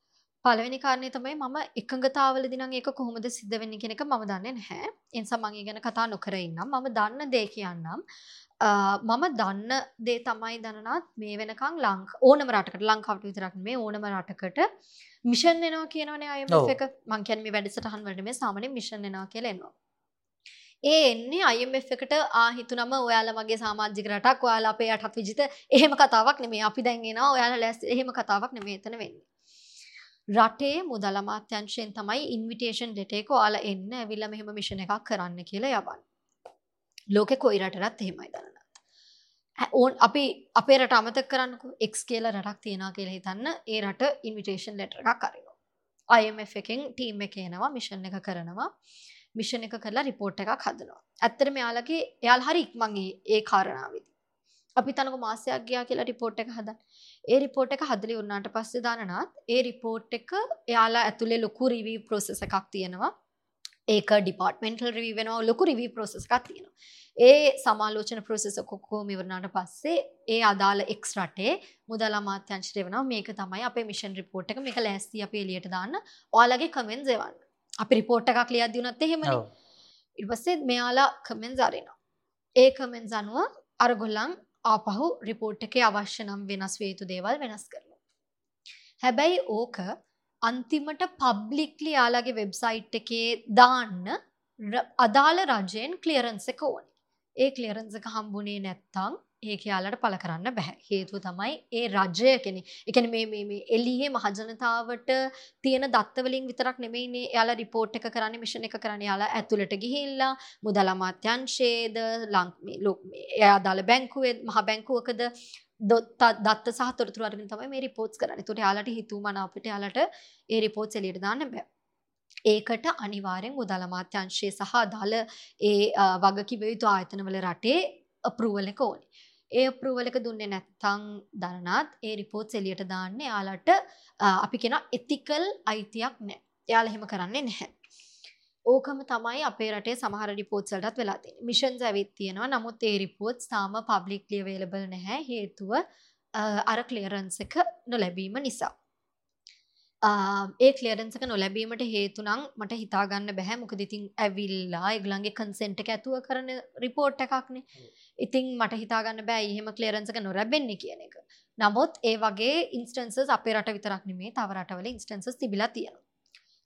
පළවෙනි කාරණය තමයි මම එකඟතාවලදී නම් ඒක කොහොමද සිද්ධ වෙන්නේ කියන එක මම දන්නේ නැහැ. ඒ නිසා මම ගැන කතා නොකර ඉන්නම්. මම දන්න දේ කියන්නම්. මම දන්න දේ තමයි දනනත් මේ වෙනකං ලංක ඕනම රටකට ලංකාවට විතරක් මේ ඕනම රටකට මිෂන් එනවා කියනවනේ අයම එක. මංකැන් මේ වැඩසටහන් වලට මේ සාමන මිෂන් එනවා කියලෙනවා ඒ එන්නේ IMF එකට ආහිතුනම ඔයාලා මගේ සමාජික රටක් ඔයාලා අපේ යටත් විජිත. එහෙම කතාවක් නෙමෙයි. අපි දැන් එනවා ඔයාලා ලෑස්ති. එහෙම කතාවක් නෙමෙයි එතන වෙන්නේ. රටේ මුදල් අමාත්‍යංශයෙන් තමයි ඉන්විටේෂන් එක ඔයාලා එන්න ඇවිල්ලා මෙහෙම මිෂන් එකක් කරන්න කියලා යවන්නේ. ලෝකෙ කොයි රටටත් එහෙමයි දන්න ඕන් අපි අපේ රට අමතක කරන්නකු එක් කියල රටක් තියෙනවා කියලා හිතන්න ඒ රට ඉන්විටේෂන් ලෙටර එකක් කරනවා IMF එකෙන් ටීම් එක එනවා මිෂන් එක කරනවා මිෂන් එක කරලා රිපෝට් එකක් හදනවා. ඇත්තර මෙයාලගේ එයාල් හරි ඉක්මගේ ඒ කාරණාවදි. අපි තනක මාසයක් ගයා කියලා රිපෝට් එක හදන් ඒ රිපෝට් එක හදලි උන්නාට පස්සේ දානනත් ඒ රිපෝට් එක එයාලා ඇතුළේ ලොකු රිවී ප්‍රොසෙස එකක් තියෙනවා. ඒක ඩිපාර්ට්මෙන්ටල් රිවී වෙනවා ලොකු රිවී ප්‍රොසෙස් එකක් තියෙනවා. ඒ සමාලෝචන ප්‍රොසෙස කොක්කෝම ඉවරනාට පස්සේ ඒ අදාළ එක් රටේ මුදල් අමාත්‍යංශයට වෙනවා මේක තමයි අපේ මිෂන් රිපෝට් එක. මේක ලෑස්ති අපි එළියට දාන්න ඔයාලගේ කමෙන්ට්ස් එවන්න. අපි රිපෝට් එකක් ලියද්දී උනත් එහෙමනේ. ඊට පස්සේ මෙයාලා කමෙන්ට්ස් අරිනවා. ඒ කමෙන්ට්ස් අනුව අරගොල්ලන් ආපහු රිපෝට් එකේ අවශ්‍ය නම් වෙනස් විය යුතු දේවල් වෙනස් කරනවා. හැබැයි ඕක අන්තිමට පබ්ලික්ලි යාලගේ වෙබ්සයිට් එකේ දාන්න අදාළ රජයෙන් ක්ලියරන්ස එක ඕන ඒ ක්ලියරන්ස එක හම්බුනේ නැත්තං ඒක යාලට පල කරන්න බැහැ හේතුව තමයි ඒ රජය කෙනෙ එකන මේ මේ එලියේ මහජනතාවට තියෙන දත්තවලින් විතරක් නෙමයිනේ යාලා රිපෝට් එක කරන්න මිෂණ එක කරන්න යාලා ඇතුළට ගිහිල්ලා මුදල අමාත්‍යංශයේද ලං ලොක් එයා දාල බැංකුවේ මහ බැංකුවකද දත්ත සහතොරතුර අරගෙන තමයි මේ රිපෝට්ස් කරන්නේ. ඒතකොට යාලට හිතුවමන අපිට යාලට ඒ රිපෝට්ස් එළියට දාන්න බෑ. ඒකට අනිවාර්යෙන් මුදල් අමාත්‍යංශය සහ අදාළ ඒ වගකිව යුතු ආයතනවල රටේ අප්‍රූවල් එක ඕනේ. ඒ අප්‍රූවල් එක දුන්නේ නැත්තම් දරනත් ඒ රිපෝට්ස් එළියට දාන්න එයාලට අ, අපි කියන එතිකල් අයිතියක් නැහැ. එයාලා එහෙම කරන්නේ නැහැ. ඕකම තමයි අපේ රටේ සමහර රිපෝට්ස් වලටත් වෙලා තියෙන්නේ. මිෂන්ස් ඇවිත් තියෙනවා. නමුත් ඒ රිපෝට්ස් තාම පබ්ලික්ලි අවේලබල් නැහැ. හේතුව අ, අර ක්ලියරන්ස් එක නොලැබීම නිසා. ඒ ක්ලියරන්ස් එක නොලැබීමට හේතු නම් මට හිතා ගන්න බැහැ. මොකද ඉතින් ඇවිල්ලා ඒගොල්ලන්ගේ කන්සෙන්ට් ඇතුව කරන රිපෝට් එකක්නේ. ඉතින් මට හිතා ගන්න බෑ එහෙම ක්ලියරන්ස් එක නොලැබෙන්නේ කියන එක. නමුත් ඒ වගේ ඉන්ස්ටන්සස් අපේ රට විතරක් නෙමෙයි තව රටවල ඉන්ස්ටන්සස් තිබිලා තියෙනවා.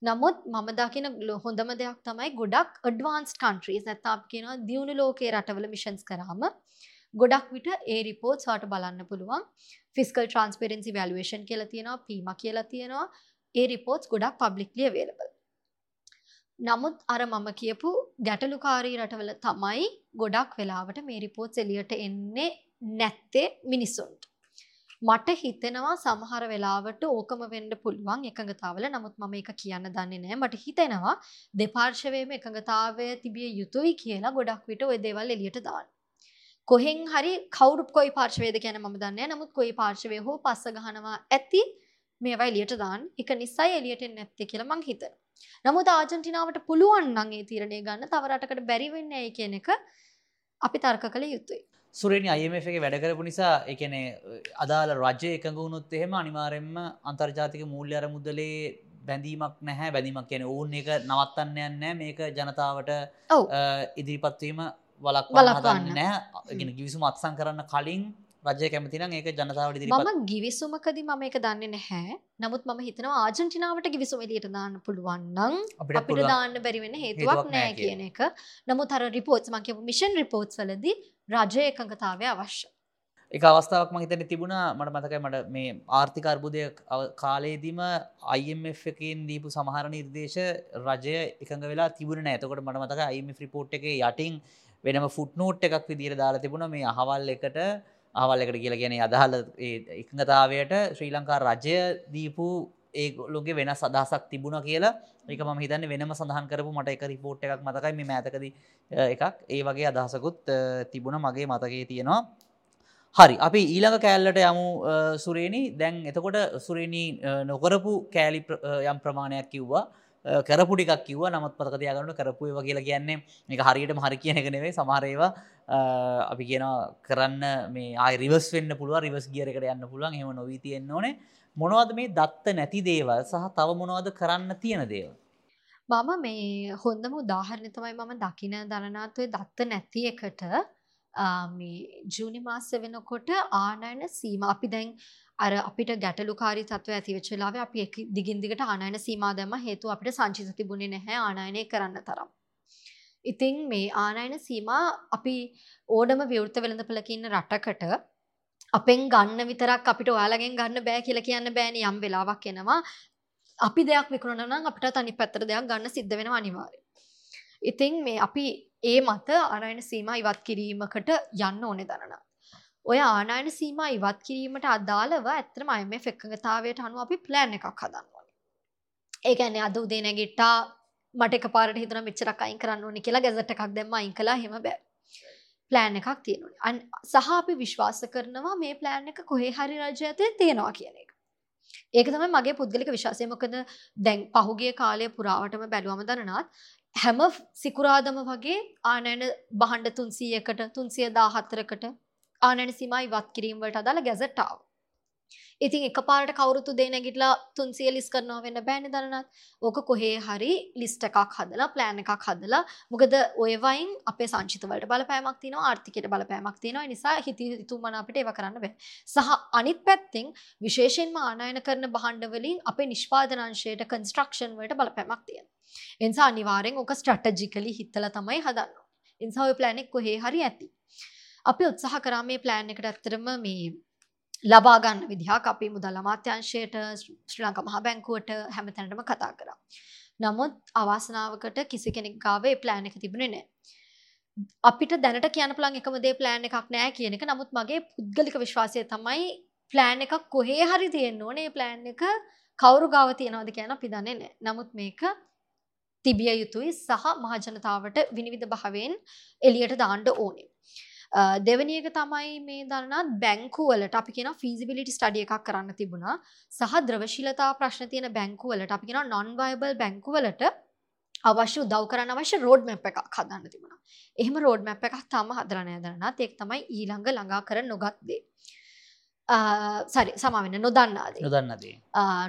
නමුත් මම දකින හොඳම දෙයක් තමයි ගොඩක් ඇඩ්වාන්ස්ඩ් කන්ට්‍රීස් නැත්නම් අපි කියනවා දියුණු ලෝකයේ රටවල මිෂන්ස් කරාම ගොඩක් විට ඒ රිපෝට්ස් වාට බලන්න පුළුවන්. ෆිස්කල් ට්‍රන්ස්පෙරන්සි වැලුවේෂන් කියලා තියෙනවා පීම කියලා තියෙනවා. ඒ රිපෝට්ස් ගොඩක් පබ්ලික්ලි අවේලබල් නමුත් අර මම කියපු ගැටලුකාරී රටවල තමයි ගොඩක් වෙලාවට මේ රිපෝට්ස් එලියට එන්නේ නැත්තේ මිනිස්සුන්ට. මට හිතෙනවා සමහර වෙලාවට ඕකම වෙන්න පුළුවන් එකඟතාවල. නමුත් මම එක කියන්න දන්නේ නෑ මට හිතෙනවා දෙපාර්ශවයම එකඟතාවය තිබිය යුතුයි කියලා ගොඩක් විට ඔය දේවල් එලියට දාන්න. කොහෙන් හරි කවුරුත් කොයි පාර්ශවයද කියන මම දන්නේ. නමුත් කොයි පාර්ශවය හෝ පස්ස ගහනවා ඇති මේවා එලියට දාන්න. ඒක නිසයි එලියට නැත්තේ කියලා මං හිතනවා. නමුත් ආජන්ටිනාවට පුළුවන් නම් ඒ තීරණය ගන්න තව රටකට බැරි වෙන්නේ ඇයි කියන එක අපි තර්ක කළ යුතුයි. සුරනි අයමF එක වැඩ කරපු නිසා එකනේ අදාළ රජය එකඟ වුණොත් එහෙම අනිවාරෙන්ම අන්තර්ජාතික මූල්‍ය අර මුදලේ බැඳීමක් නැහැ බැඳීමක් කියන ඕන් එක නවත්තන්න යන්න මේක ජනතාවට ඉදිරිපත්වීම. වලක්වන්න නෑ ගෙන ගිවිසුම අත්සං කරන්න කලින් රජය කැමතිනම් ඒක ජනතාවට මම ගිවිසුමකදී මම ඒක දන්නේ නැහැ. නමුත් මම හිතනවා ආජන්ටිනාවට ගිවිසුම එලියට දාන්න පුළුවන් නම් අපිට. දාන්න බැරි වෙන හේතුවක් නෑ කියන එක. නමුත් අර රිපෝට්ස් කියපු මිෂන් රිපෝට්ස් වලදී රජයේ එකඟතාවය අවශ්‍යයි. එක අවස්ථාවක් මහිතන තිබුණා මට මතකයි මට මේ ආර්ථික අර්බුදය කාලයේදීම IMF එකෙන් දීපු සමහර නිර්දේශ රජය එකඟ වෙලා තිබුණ නෑතකොට මට මතක IMF රිපෝට් එක යටින් වෙනම ෆුට් නෝට් එකක් විදිර දාලා තිබුණ මේ අහවල් එකට අහවල් එකට කියලා කියන අදහල එකඟතාවයට ශ්‍රී ලංකා රජය දීපු ඒගොලුගේ වෙනස් අදහසක් තිබුණ කියලා. එක ම හිතන්න වෙනම සඳහන් කරපු මට එක රිපෝට් එකක් මතකයි. මේ මෑතකද එකක්. ඒ වගේ අදහසකුත් අ, තිබුණ. මගේ මතකේ තියෙනවා. හරි. අපි ඊළඟ කෑල්ලට යමු අ, සුරේනි. දැන් එතකොට සුරේනී අ, නොකරපු කෑලි ප්‍ර- අ, යම් ප්‍රමාණයක් කිව්වා. අ, කරපු ටිකක් කිව්ව. නමුත් පතකතියාගන්න කරපු ඒව කියලා කියන්නේ එක හරියටම හරි කියන එක නෙවෙයි සමහරේවා අපි කියන කරන්න මේ ආය රිවස් වෙන්න පුළුව රිවස් ගියරකට යන්න පුළුවන්. එම නොවී තියෙන්න්න ඕනේ. මොනවද මේ දත්ත නැති දේවල් සහ තව මොනවද කරන්න තියෙන දේව මම මේ හොඳම උදාහරණය තමයි මම දකින දරනාත්වය දත්ත නැති එකට ආ, මේ ජූනි මාස වෙනකොට ආනයන සීම. අපි දැන් අර අපිට ගැටලුකාරී තත්ත්වය ඇති වෙච්ච වෙලාවේ අපි එක දිගින් දිගට ආනයන සීමා දැම්ම හේතුව අපිට සංචිත තිබුණේ නැහැ ආනයනය කරන්න තරම්. ඉතින් මේ ආනයන සීමා අපි ඕඩම විවෘත වෙළඳපළක ඉන්න රටකට අපෙන් ගන්න විතරක් අපිට ඔයාලගෙන් ගන්න බෑ කියලා කියන්න බෑනේ යම් වෙලාවක් එනවා අපි දෙයක් විකුණනවා නම් අපිට අනිත් පැත්තට දෙයක් ගන්න සිද්ධ වෙනවා අනිවාර්යයෙන්. ඉතින් මේ අපි ඒ මත ආනයන සීමා ඉවත් කිරීමකට යන්න ඕනේ දරනවා. ඔය ආනයන සීමා ඉවත් කිරීමට අදාළව ඇත්තටම IMF එකඟතාවයට අනුව අපි ප්ලෑන් එකක් හදන්න ඕනේ. ඒ කියන්නේ අද උදේ නැගිට්ටා මට එකපාරට හිතුණා මෙච්චරක් අයින් කරන්න ඕනේ කියලා ගැසට් එකක් දැම්ම අයින් කළා එහෙම බෑ. ප්ලෑන් එකක් තියෙනවා. අන් සහ අපි විශ්වාස කරනවා මේ ප්ලෑන් එක කොහේ හරි රජය ඇතුලේ තියෙනවා කියන එක. ඒක තමයි මගේ පුද්ගලික විශ්වාසය. මොකද දැන් පහුගිය කාලය පුරාවටම බැලුවම දරනත් හැම සිකුරාදම වගේ ආනයන බහණ්ඩ 300කට 314කට ආනයන සීමා ඉවත් කිරීම වලට අදාළ ගැසට් ආවා. ඉතින් එකපාරට කවුරුත් උදේ නැගිටලා 300 ලිස්ට් කරනවා වෙන්න බෑනේ දරනත්. ඕක කොහේ හරි ලිස්ට් එකක් හදලා ප්ලෑන් එකක් හදලා මොකද ඔය වයින් අපේ සංචිත වලට බලපෑමක් තියෙනවා ආර්ථිකයට බලපෑමක් තියෙනවා ඒ නිසා හිත හිතුමන අපිට ඒව කරන්න බෑ. සහ අනිත් පැත්තෙන් විශේෂයෙන්ම ආනයන කරන භාණ්ඩ වලින් අපේ නිෂ්පාදන අංශයට කන්ස්ට්‍රක්ෂන් වලට බලපෑමක් තියෙනවා. ඒ නිසා අනිවාර්යෙන් ඕක ස්ට්‍රැටජිකලි හිතලා තමයි හදන්න ඕනේ. ඒ නිසා ඔය ප්ලෑන් එක කොහේ හරි ඇති. අපි උත්සාහ කරා මේ ප්ලෑන් එකට ඇත්තටම මේ ලබා ගන්න විදිහක් අපි මුදල් අමාත්‍යාංශයට ශ්‍රී ලංකා මහා බැංකුවට හැමතැනටම කතා කරා. නමුත් අවාසනාවකට කිසි කෙනෙක් ගාව ඒ ප්ලෑන් එක තිබුණේ නැහැ. අපිට දැනට කියන්න පුළුවන් එකම දේ ප්ලෑන් එකක් නැහැ කියන එක. නමුත් මගේ පුද්ගලික විශ්වාසය තමයි ප්ලෑන් එකක් කොහේ හරි තියෙන්න ඕනේ. ප්ලෑන් එක කවුරු ගාව තියෙනවද කියන අපි දන්නේ නැහැ. නමුත් මේක තිබිය යුතුයි සහ මහජනතාවට විනිවිද භාවයෙන් එළියට දාන්න ඕනේ. දෙවනි එක තමයි මේ දන්නත් බැංකුවලට අපි කියෙන ෆිසිබිලිටි ස්ටඩිය එකක් කරන්න තිබුණා. සහ ද්‍රවශීලතා ප්‍රශ්න තියෙන බැංකුවලට අපි කියෙන නොන්වයිබල් බැංකුවලට අවශ්‍ය උදව් කරන්න අවශ්‍ය රෝඩ් මැප් එකක් හදන්න තිබුණා. එහෙම රෝඩ් මැප් එකක් තම හදරනය දරනත් එක් තමයි ඊළඟ ළඟා කර නොගත්දේ සරි සමවෙන්න නොදන්නාදේ නොදන්නදේ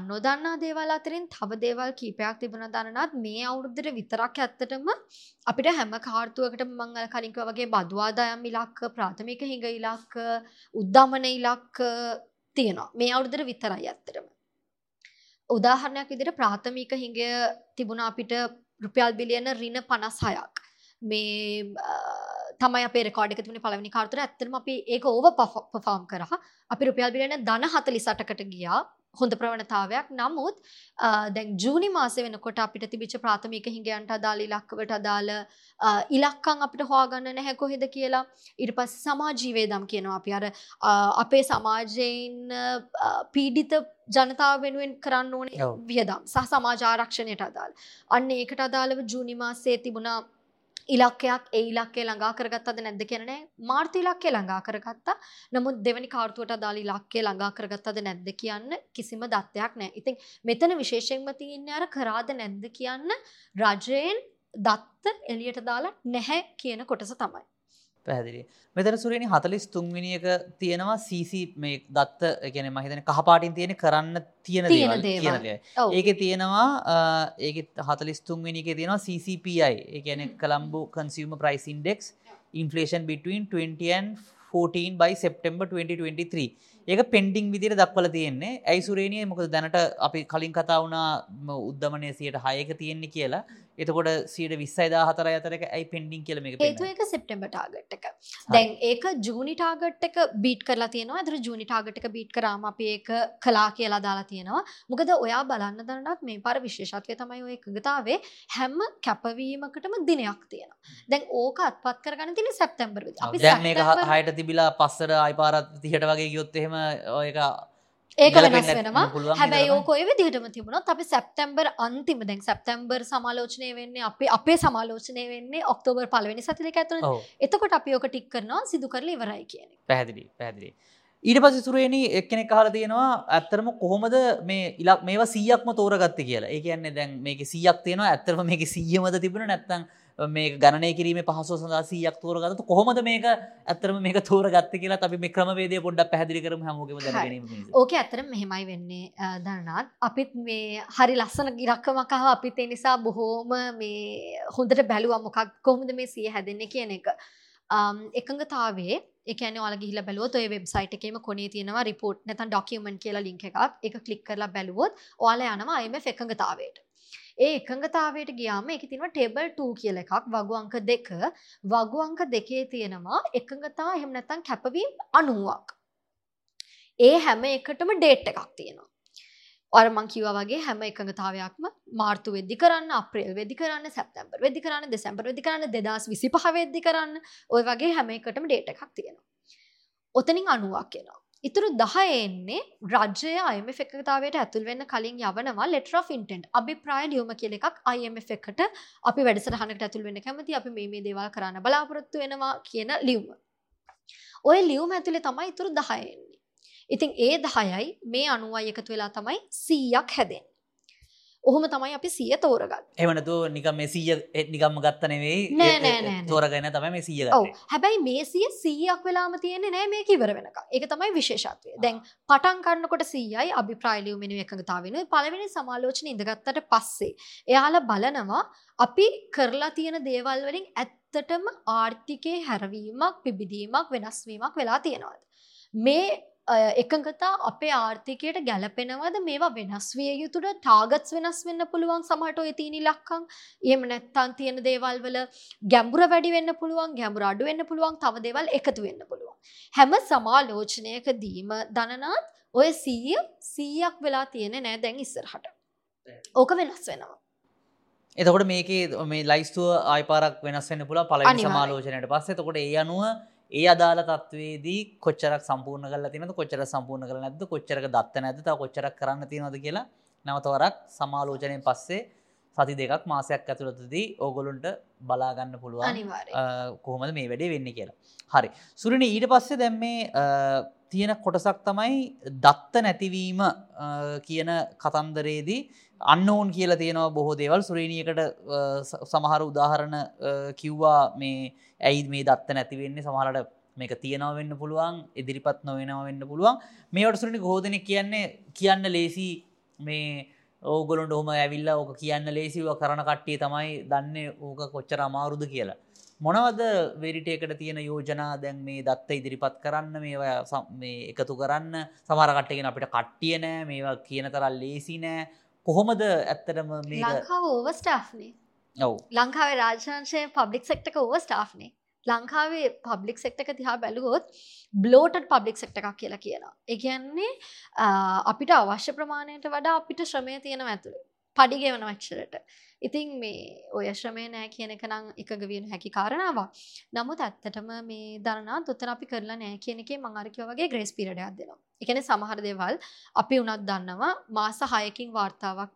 නොදන්නා දේවල් අතරින් තව දේවල් කීපයක් තිබුණ දන්නත් මේ අවුරුද්දට විතරක් ඇත්තටම අපිට හැම කාර්තුවකට මංගල කලින්ක වගේ බදවාදායම් ඉලක්ක ප්‍රාථමික හිඟ ඉලක්ක උද්ධමන ඉලක්ක තියෙනවා මේ අවුරුද්දට විතරයි ඇත්තටම උදාහරණයක් විදිට ප්‍රාථමික හිඟය තිබුණ අපිට රුපියල් බිලියන රින පනස් හයක් මේ තමයි අපේ රෙකෝඩ් එක තිබුණේ පළවෙනි කාර්තුර ඇත්තටම අපි ඒක ඕව පර්ෆෝම් කරා. අපි රුපියල් බිලියන ධන 48කට ගියා. හොඳ ප්‍රවණතාවයක්. නමුත් දැන් ජූනි මාසේ වෙනකොට අපිට තිබිච්ච ප්‍රාථමික හිඟයන්ට අදාළ ඉලක්කවට අදාළ ඉලක්කම් අපිට හොයාගන්න නැහැ කොහෙද කියලා. ඊට පස්සේ සමාජීය වේදම් කියනවා අපි. අර අපේ සමාජයෙන් පීඩිත ජනතාව වෙනුවෙන් කරන්න ඕනේ වියදම්. සහ සමාජ ආරක්ෂණයට අදාළ. අන්න ඒකට අදාළව ජූනි මාසයේ තිබුණා ඉලක්කයක් ඒ ඉලක්කේ ළඟා කරගත්තද නැද්ද කියනනේ මාර්ත ඉලක්කේ ළඟා කරගත්තා නමුත් දෙවැනි කාර්තුවට අදාළ ඉලක්කේ ළඟා කරගත්තද නැද්ද කියන්න කිසිම දත්තයක් නැහැ. ඉතින් මෙතන විශේෂයෙන්ම තියෙන්නේ අර කරාද නැද්ද කියන්න රජයෙන් දත්ත එළියට දාලා නැහැ කියන කොටස තමයි. පැහැදිලි. මෙතන සුරේනි 43 එක තියෙනවා CC මේ දත්ත කියන්නේ මම හිතන්නේ කහපාටින් තියෙන කරන්න තියෙන දේවල්. ඒකේ තියෙනවා ඒකේ 43 වෙනි එකේ තියෙනවා CCPI. Consumer Price Index inflation between 20 and 14 by September 2023. ඒක පෙන්ඩිං විදිර දක්වල තියෙන්නේ ඇයිසුරේනිය මොකද දැනට අපි කලින් කතා වුණා උද්ධමනය සියට හයක තියෙන්නේ කියලා එතකොට සීට විස්සයිදා හතර අතරක ඇයි පෙන්ඩිං කියලම එක එක සෙප්ටම්බ ටාගට් එක. දැන් ඒක ජූනි ටාගට් එක බීට් කරලා තියෙනවා. ඇතර ජූනි ටාගට් එක බීට් කරාම අපි ඒක කලා කියලා දාලා තියෙනවා. මොකද ඔයා බලන්න දන්නත් මේ පර විශේෂත්වය තමයි ඔය එකගතාවේ හැම කැපවීමකටම දිනයක් තියෙනවා. දැන් ඕක අත්පත් කරගන්න තින සැප්තැම්බර අපි හයට තිබිලා පස්සර අයිපාරත් තිහට වගේ යොත් එහෙම ඒක ඒක වෙනස් වෙනවා. හැබැයි ඕක ඔය විදිහටම තිබුණොත් අපි සැප්තැම්බර් අන්තිම දැන් සැප්තැම්බර් සමාලෝචනය වෙන්නේ අපි අපේ සමාලෝචනය වෙන්නේ ඔක්තෝබර් පළවෙනි සති දෙක ඇතුළත. එතකොට අපි ඕක ටික් කරනවා සිදු කරලා ඉවරයි කියන්නේ පැහැදිලි පැහැදිලි. ඊට පස්සේ සුරේනි එක්කෙනෙක් අහලා තියෙනවා ඇත්තටම කොහොමද මේ ඉලක් මේවා 100ක්ම තෝරගත්තේ කියලා. ඒ කියන්නේ දැන් මේකේ 100ක් තියෙනවා ඇත්තටම මේකේ 100මද තිබුණා නැත්නම් මේ ගණනය කිරීම පහසු සඳහා සීයක් තෝරගත කොහොමද මේක ඇත්තරම මේක තෝරගත්ත කියලා අපි මේ ක්‍රමවේදය පොඩ්ඩක් පැහැදිලි කරමු හැමෝගෙම දැනගැනීම. ඕකේ ඇත්තටම මෙහෙමයි වෙන්නේ දරනාත් අපිත් මේ හරි ලස්සන ඉරක්කමක් අහ අපිත් ඒ නිසා බොහෝම මේ හොඳට බැලුවා මොකක් කොහොමද මේ සිය හැදෙන්නේ කියන එක. එකඟතාවේ එකන ඔල ගිහිල බැලුවොත් ඔය වෙබ්සයිට් එකේම කොනේ තියෙනවා රිපෝට් නැත්නම් ඩොකියුමන්ට් කියලා ලින්ක් එකක් ඒක ක්ලික් කරලා බැලුවොත් ඔයාලා යනවා IMF එකඟතාවයට. ඒ එකඟතාවයට ගියාම එක තිනවා ටේබල් 2 කියල එකක් වගු අංක දෙක. වගු අංක දෙකේ තියෙනවා එකඟතා එහෙම නැත්තම් කැපවීම් අනුවක් ඒ හැම එකටම ඩේට් එකක් තියෙනවා. අර මං කිව්වා වගේ හැම එකඟතාවයක්ම මාර්තු වෙද්දි කරන්න අප්‍රේල් වෙදි කරන්න සැප්තැම්බර් වෙදි කරන්න දෙසැම්බර් වෙදි කරන්න දෙදස් විසි පහ වෙද්දි කරන්න. ඔය වගේ හැම එකටම ඩේට එකක් තියෙනවා. ඔතනින් අනුවක් එනවා. ඉතුරු දහ එන්නේ රජය IMF එකතාවයට ඇතුල් වෙන්න කලින් යවනවා ලෙටර් of intent අභිප්‍රාය ලියුම කියලා එකක් IMF එකට අපි වැඩසටහනකට ඇතුල් වෙන්න කැමති අපි මේ මේ දේවල් කරන්න බලාපොරොත්තු වෙනවා කියන ලියුම. ඔය ලියුම ඇතුලේ තමයි ඉතුරු 10 එන්නේ. ඉතින් ඒ 10යි මේ 90යි එකතු වෙලා තමයි 100ක් හැදෙන්නේ. ඔහොම තමයි අපි සිය තෝරගත් එමනතු නික මේ සීය නිකම්ම ගත්ත නෙවෙයි තෝරගෙන තම මේ සිය හැබැයි මේ සිය සීයක් වෙලාම තියෙන්නේ නෑ මේ කිවර වෙනක එක තමයි විශේෂත්වය. දැන් පටන් කන්නකොට සීයයි අභි ප්‍රයිලියු මෙනු එකඟතාවෙන පලවෙනි සමාලෝචන ඉඳගත්තට පස්සේ එයාල බලනවා අපි කරලා තියෙන දේවල් වලින් ඇත්තටම ආර්ථිකය හැරවීමක් පිබිදීමක් වෙනස්වීමක් වෙලා තියෙනවාද? මේ එකඟතා අපේ ආර්ථිකයට ගැලපෙනවද මේවා වෙනස් විය යුතුට ටාගත්ස් වෙනස් වෙන්න පුළුවන් සමහට ඔය තියනි ලක්කං එහෙම නැත්තන් තියෙන දේවල් වල ගැඹුර වැඩි වෙන්න පුළුවන් ගැඹුර අඩු වෙන්න පුළුවන් තව දේවල් එකතු වෙන්න පුළුවන්. හැම සමාලෝචනයක දීම දනනාත් ඔය සීය සීයක් වෙලා තියෙන නෑ දැන් ඉස්සරහට. ඕක වෙනස් වෙනවා. එතකොට මේකේ මේ ලයිස්තුව ආයිපාරක් වෙනස් වෙන්න පුළ පල සමාලෝචනයට පස්සේ. තකොට ඒ අනුව ඒ අදාළ තත්වේදී කොච්චරක් සම්පූර්ණ කල තිනද කොච්චර සම්පූර්ණ කළ නැද කොච්චරක දත්ත නැද කොච්චරක් කරන්න තියෙනවද කියලා නැවතවරක් සමාලෝචනයෙන් පස්සේ සති දෙකක් මාසයක් ඇතුළතදී ඕගොලුන්ට බලාගන්න පුළුවන් කොහොමද මේ වැඩේ වෙන්න කියලා. හරි. සුරණ ඊට පස්සේ දැම් මේ තියෙන කොටසක් තමයි දත්ත නැතිවීම කියන කතන්දරේදී අන්න ඕන් කියලා තියෙනවා බොහෝ දේවල් සුරේණියකට සමහර උදාහරණ කිව්වා මේ ඇයි මේ දත්ත නැතිවෙන්නේ සමහරට මේක තියෙනව වෙන්න පුළුවන් ඉදිරිපත් නොවෙනව වෙන්න පුළුවන්. මේට සුරනි ගෝධන කියන්නේ කියන්න ලේසි මේ ඕගොලොන්ට හොම ඇවිල්ල ඕක කියන්න ලේසිව කරන කට්ටිය තමයි දන්න ඕක කොච්චර අමාරුද කියලා. මොනවද වෙරිටේකට තියෙන යෝජනා? දැන් මේ දත්ත ඉදිරිපත් කරන්න මේවා එකතු කරන්න. සමරකට්ටගෙන අපිට කට්ටිය නෑ මේවා කියන තරල් ලේසි නෑ. කොහොමද ඇත්තටම මේ ලංකාව ඕව ස්ටාෆ්නේ ඔව් ලංකාවේ රාජංශය පබ්ලික් සෙක්ටක ඕව ස්ටාෆ්නේ ලංකාවේ පබ්ලික් සෙක්ටක තිහා බැලුවොත් බ්ලෝටඩ් පබ්ලික් සෙක්ට එකක් කියලා කියලා එකන්නේ අපිට අවශ්‍ය ප්‍රමාණයට වඩා අපිට ශ්‍රමය තියෙන ඇතුළේ පඩිගෙවන වච්චරට ඉතින් මේ ඔය ශ්‍රමය නෑ කියන එක නම් එකග වියන හැකි කාරණාවක්. නමුත් ඇත්තටම මේ දරනා දොතර අපි කරලා නෑ කියන එකේ මංගරකව වගේ ග්‍රේස් පිරඩයක් දෙනවා. එකන සමහර දේවල් අපි උනත් දන්නවා මාස හයකින් වාර්තාවක්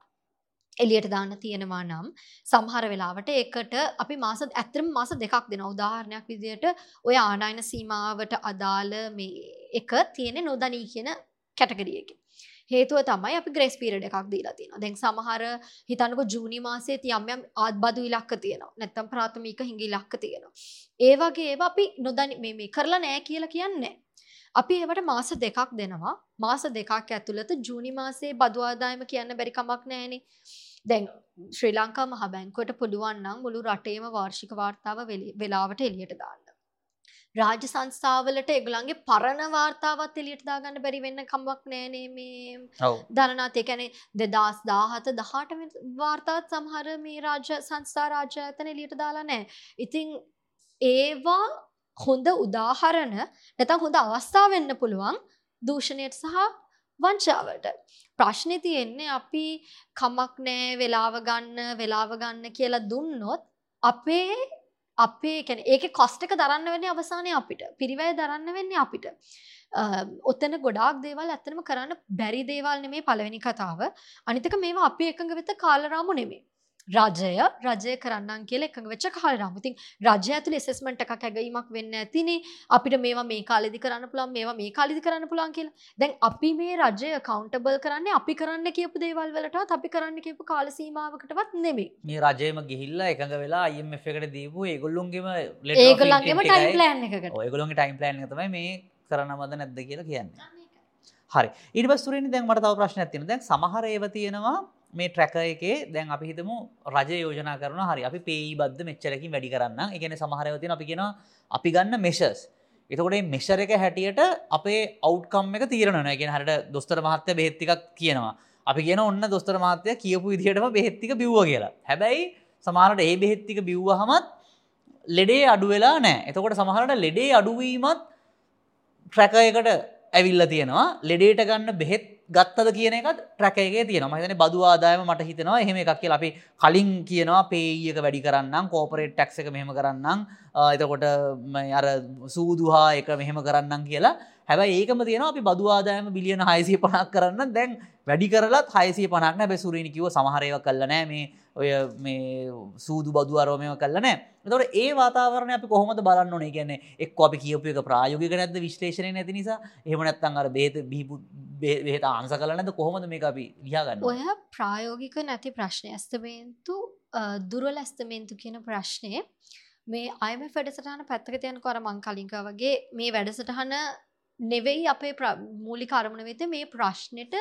එලියට දාන්න තියෙනවා නම් සමහර වෙලාවට එකට අපි මාස ඇත්තරම මාස දෙකක් දෙන උදාහරණයක් විදියට ඔය ආනායන සීමාවට අදාළ මේ එක තියෙන නොදනී කියන කැටගරියකි. හේතුව තමයි අපි ග්‍රේස් පීරඩ එකක් දීලා තියෙනවා. දැන් සමහර හිතන්නකො ජූනි මාසයේ යම් යම් ආත්බදු ඉලක්ක තියෙනවා. නැත්තම් ප්‍රාථමික හිඟ ඉලක්ක තියෙනවා. ඒ වගේ ඒවා අපි නොදනි මේ මේ කරලා නැහැ කියලා කියන්නේ අපි ඒවට මාස දෙකක් දෙනවා. මාස දෙකක් ඇතුළත ජූනි මාසයේ බදු ආදායම කියන්න බැරි කමක් නැහැනේ. දැන් ශ්‍රී ලංකා මහ බැංකුවට පුළුවන් නම් මුළු රටේම වාර්ෂික වාර්තාව වෙලාවට එළියට දාන්න. රාජ්‍ය සංස්ථාවලට ඒගොල්ලන්ගේ පරණ වාර්තාවත් එළියට දාගන්න බැරි වෙන්න කමක් නෑනේ මේ ධනනාත් ඒ කියන්නේ 2017 18 වාර්තාවත් සමහර මේ රාජ්‍ය සංස්ථා රාජ්‍ය ආයතන එළියට දාලා නෑ. ඉතින් ඒවා හොඳ උදාහරණ නැත්නම් හොඳ අවස්ථා වෙන්න පුළුවන් දූෂණයට සහ වංචාවට. ප්‍රශ්නේ තියෙන්නේ අපි කමක් නෑ වෙලාව ගන්න වෙලාව ගන්න කියලා දුන්නොත් අපේ අපේ කියන්නේ ඒකේ කොස්ට් එක දරන්න වෙන්නේ අවසානයේ අපිට. පිරිවැය දරන්න වෙන්නේ අපිට. ඔතන ගොඩාක් දේවල් ඇත්තටම කරන්න බැරි දේවල් නෙමේ පළවෙනි කතාව. අනිතක මේවා අපි එකඟ වෙත කාලරාමු නෙමේ. රජය රජය කරන්න කියල එකඟ වෙච්ච කාලරාම ඉතින් රජය ඇතුළ එසෙස්මට එකක් ඇගීමක් වෙන්න ඇතිනේ අපිට මේවා මේ කාලෙදි කරන්න පුළන් මේවා මේ කාලිදි කරන්න පුළන් කියලා. දැන් අපි මේ රජය කවන්ටබල් කරන්න අපි කරන්න කියපු දේවල් වලට අපි කරන්න කියපු කාලසීමාවකටවත් නෙමේ මේ රජයම ගිහිල්ලා එකඟ වෙලා අයම එකට දීපු ඒගොල්ලුන්ගේම ඒගොල්ලන්ගේම ටයිම් ලෑන් එක ඒගොලොන්ගේ ටයිම් ලෑන් තමයි මේ කරනවද නැද්ද කියලා කියන්න. හරි. ඉට පස්තුරනි දැන් මට තව ප්‍රශ්න ඇතින දැන් සමහර ඒව තියෙනවා මේ ට්‍රැක එකේ දැන් අපි හිතමු රජ යෝජනා කරන හරි. අපි පේයි බද්ධ මෙච්චරකින් වැඩි කරන්න එකන සමහරයවතින අපි කියෙන අපි ගන්න මෙෂස් එතකොට මෙෂර එක හැටියට අපේ අවුට්කම් එක තීරණ ගෙන හට දොස්තර මහත්‍ය බෙහෙත්තිකක් කියනවා. අපි කියන ඔන්න දොස්තර මහත්‍යය කියපු විදිහටම බෙහෙත්තික බිව්ව කියලා. හැබැයි සමානට ඒ බෙහෙත්තික බිව්ව හමත් ලෙඩේ අඩු වෙලා නෑ එතකොට සමහරට ලෙඩේ අඩුවීමත් ට්‍රැකයකට ඇවිල්ල තියෙනවා. ලෙඩේට ගන්න බෙහෙත් ගත්තද කියන එකත් ට්‍රැකගේ තියෙන මහිතන බදු ආදායම මට හිතනවා එහෙම එකක් කිය අපි කලින් කියනවා පේයක වැඩි කරන්න කෝපරේට් ටක්ස එක මෙහෙම කරන්නම් එතකොට අර සූදුහා එක මෙහෙම කරන්නම් කියලා. හැබයි ඒකම තියෙන අපි බදු ආදායම බිලියන හයිසිය පනක් කරන්න දැන් වැඩි කරලත් හයිසිය පනක්න බැසුරීනිකිව සමහරයව කල්ලනෑ මේ ඔය මේ සූදු බදු අරෝමයම කල්ලනෑ තොට ඒ වාතාවරණ අපි කොහොමද බලන්න ඕනේ? කියන්නේ එක් අපි කියපු එක ප්‍රායෝගික නැද්ද විශ්ලේෂණය නැති නිසා? එහෙම නැත්නම් අර බේත බීපු බෙහෙත ආන්ස කළ නැද කොහොමද මේක අපි ලියාගන්න? ඔය ප්‍රායෝගික නැති ප්‍රශ්නය ඇස්තමේන්තු දුරල ඇස්තමේන්තු කියන ප්‍රශ්නය මේ අයම වැඩසටහන පැත්තක තියන කොර මං කලින්ක වගේ මේ වැඩසටහන නෙවෙයි අපේ මූලි කරමණ වෙත මේ ප්‍රශ්නයට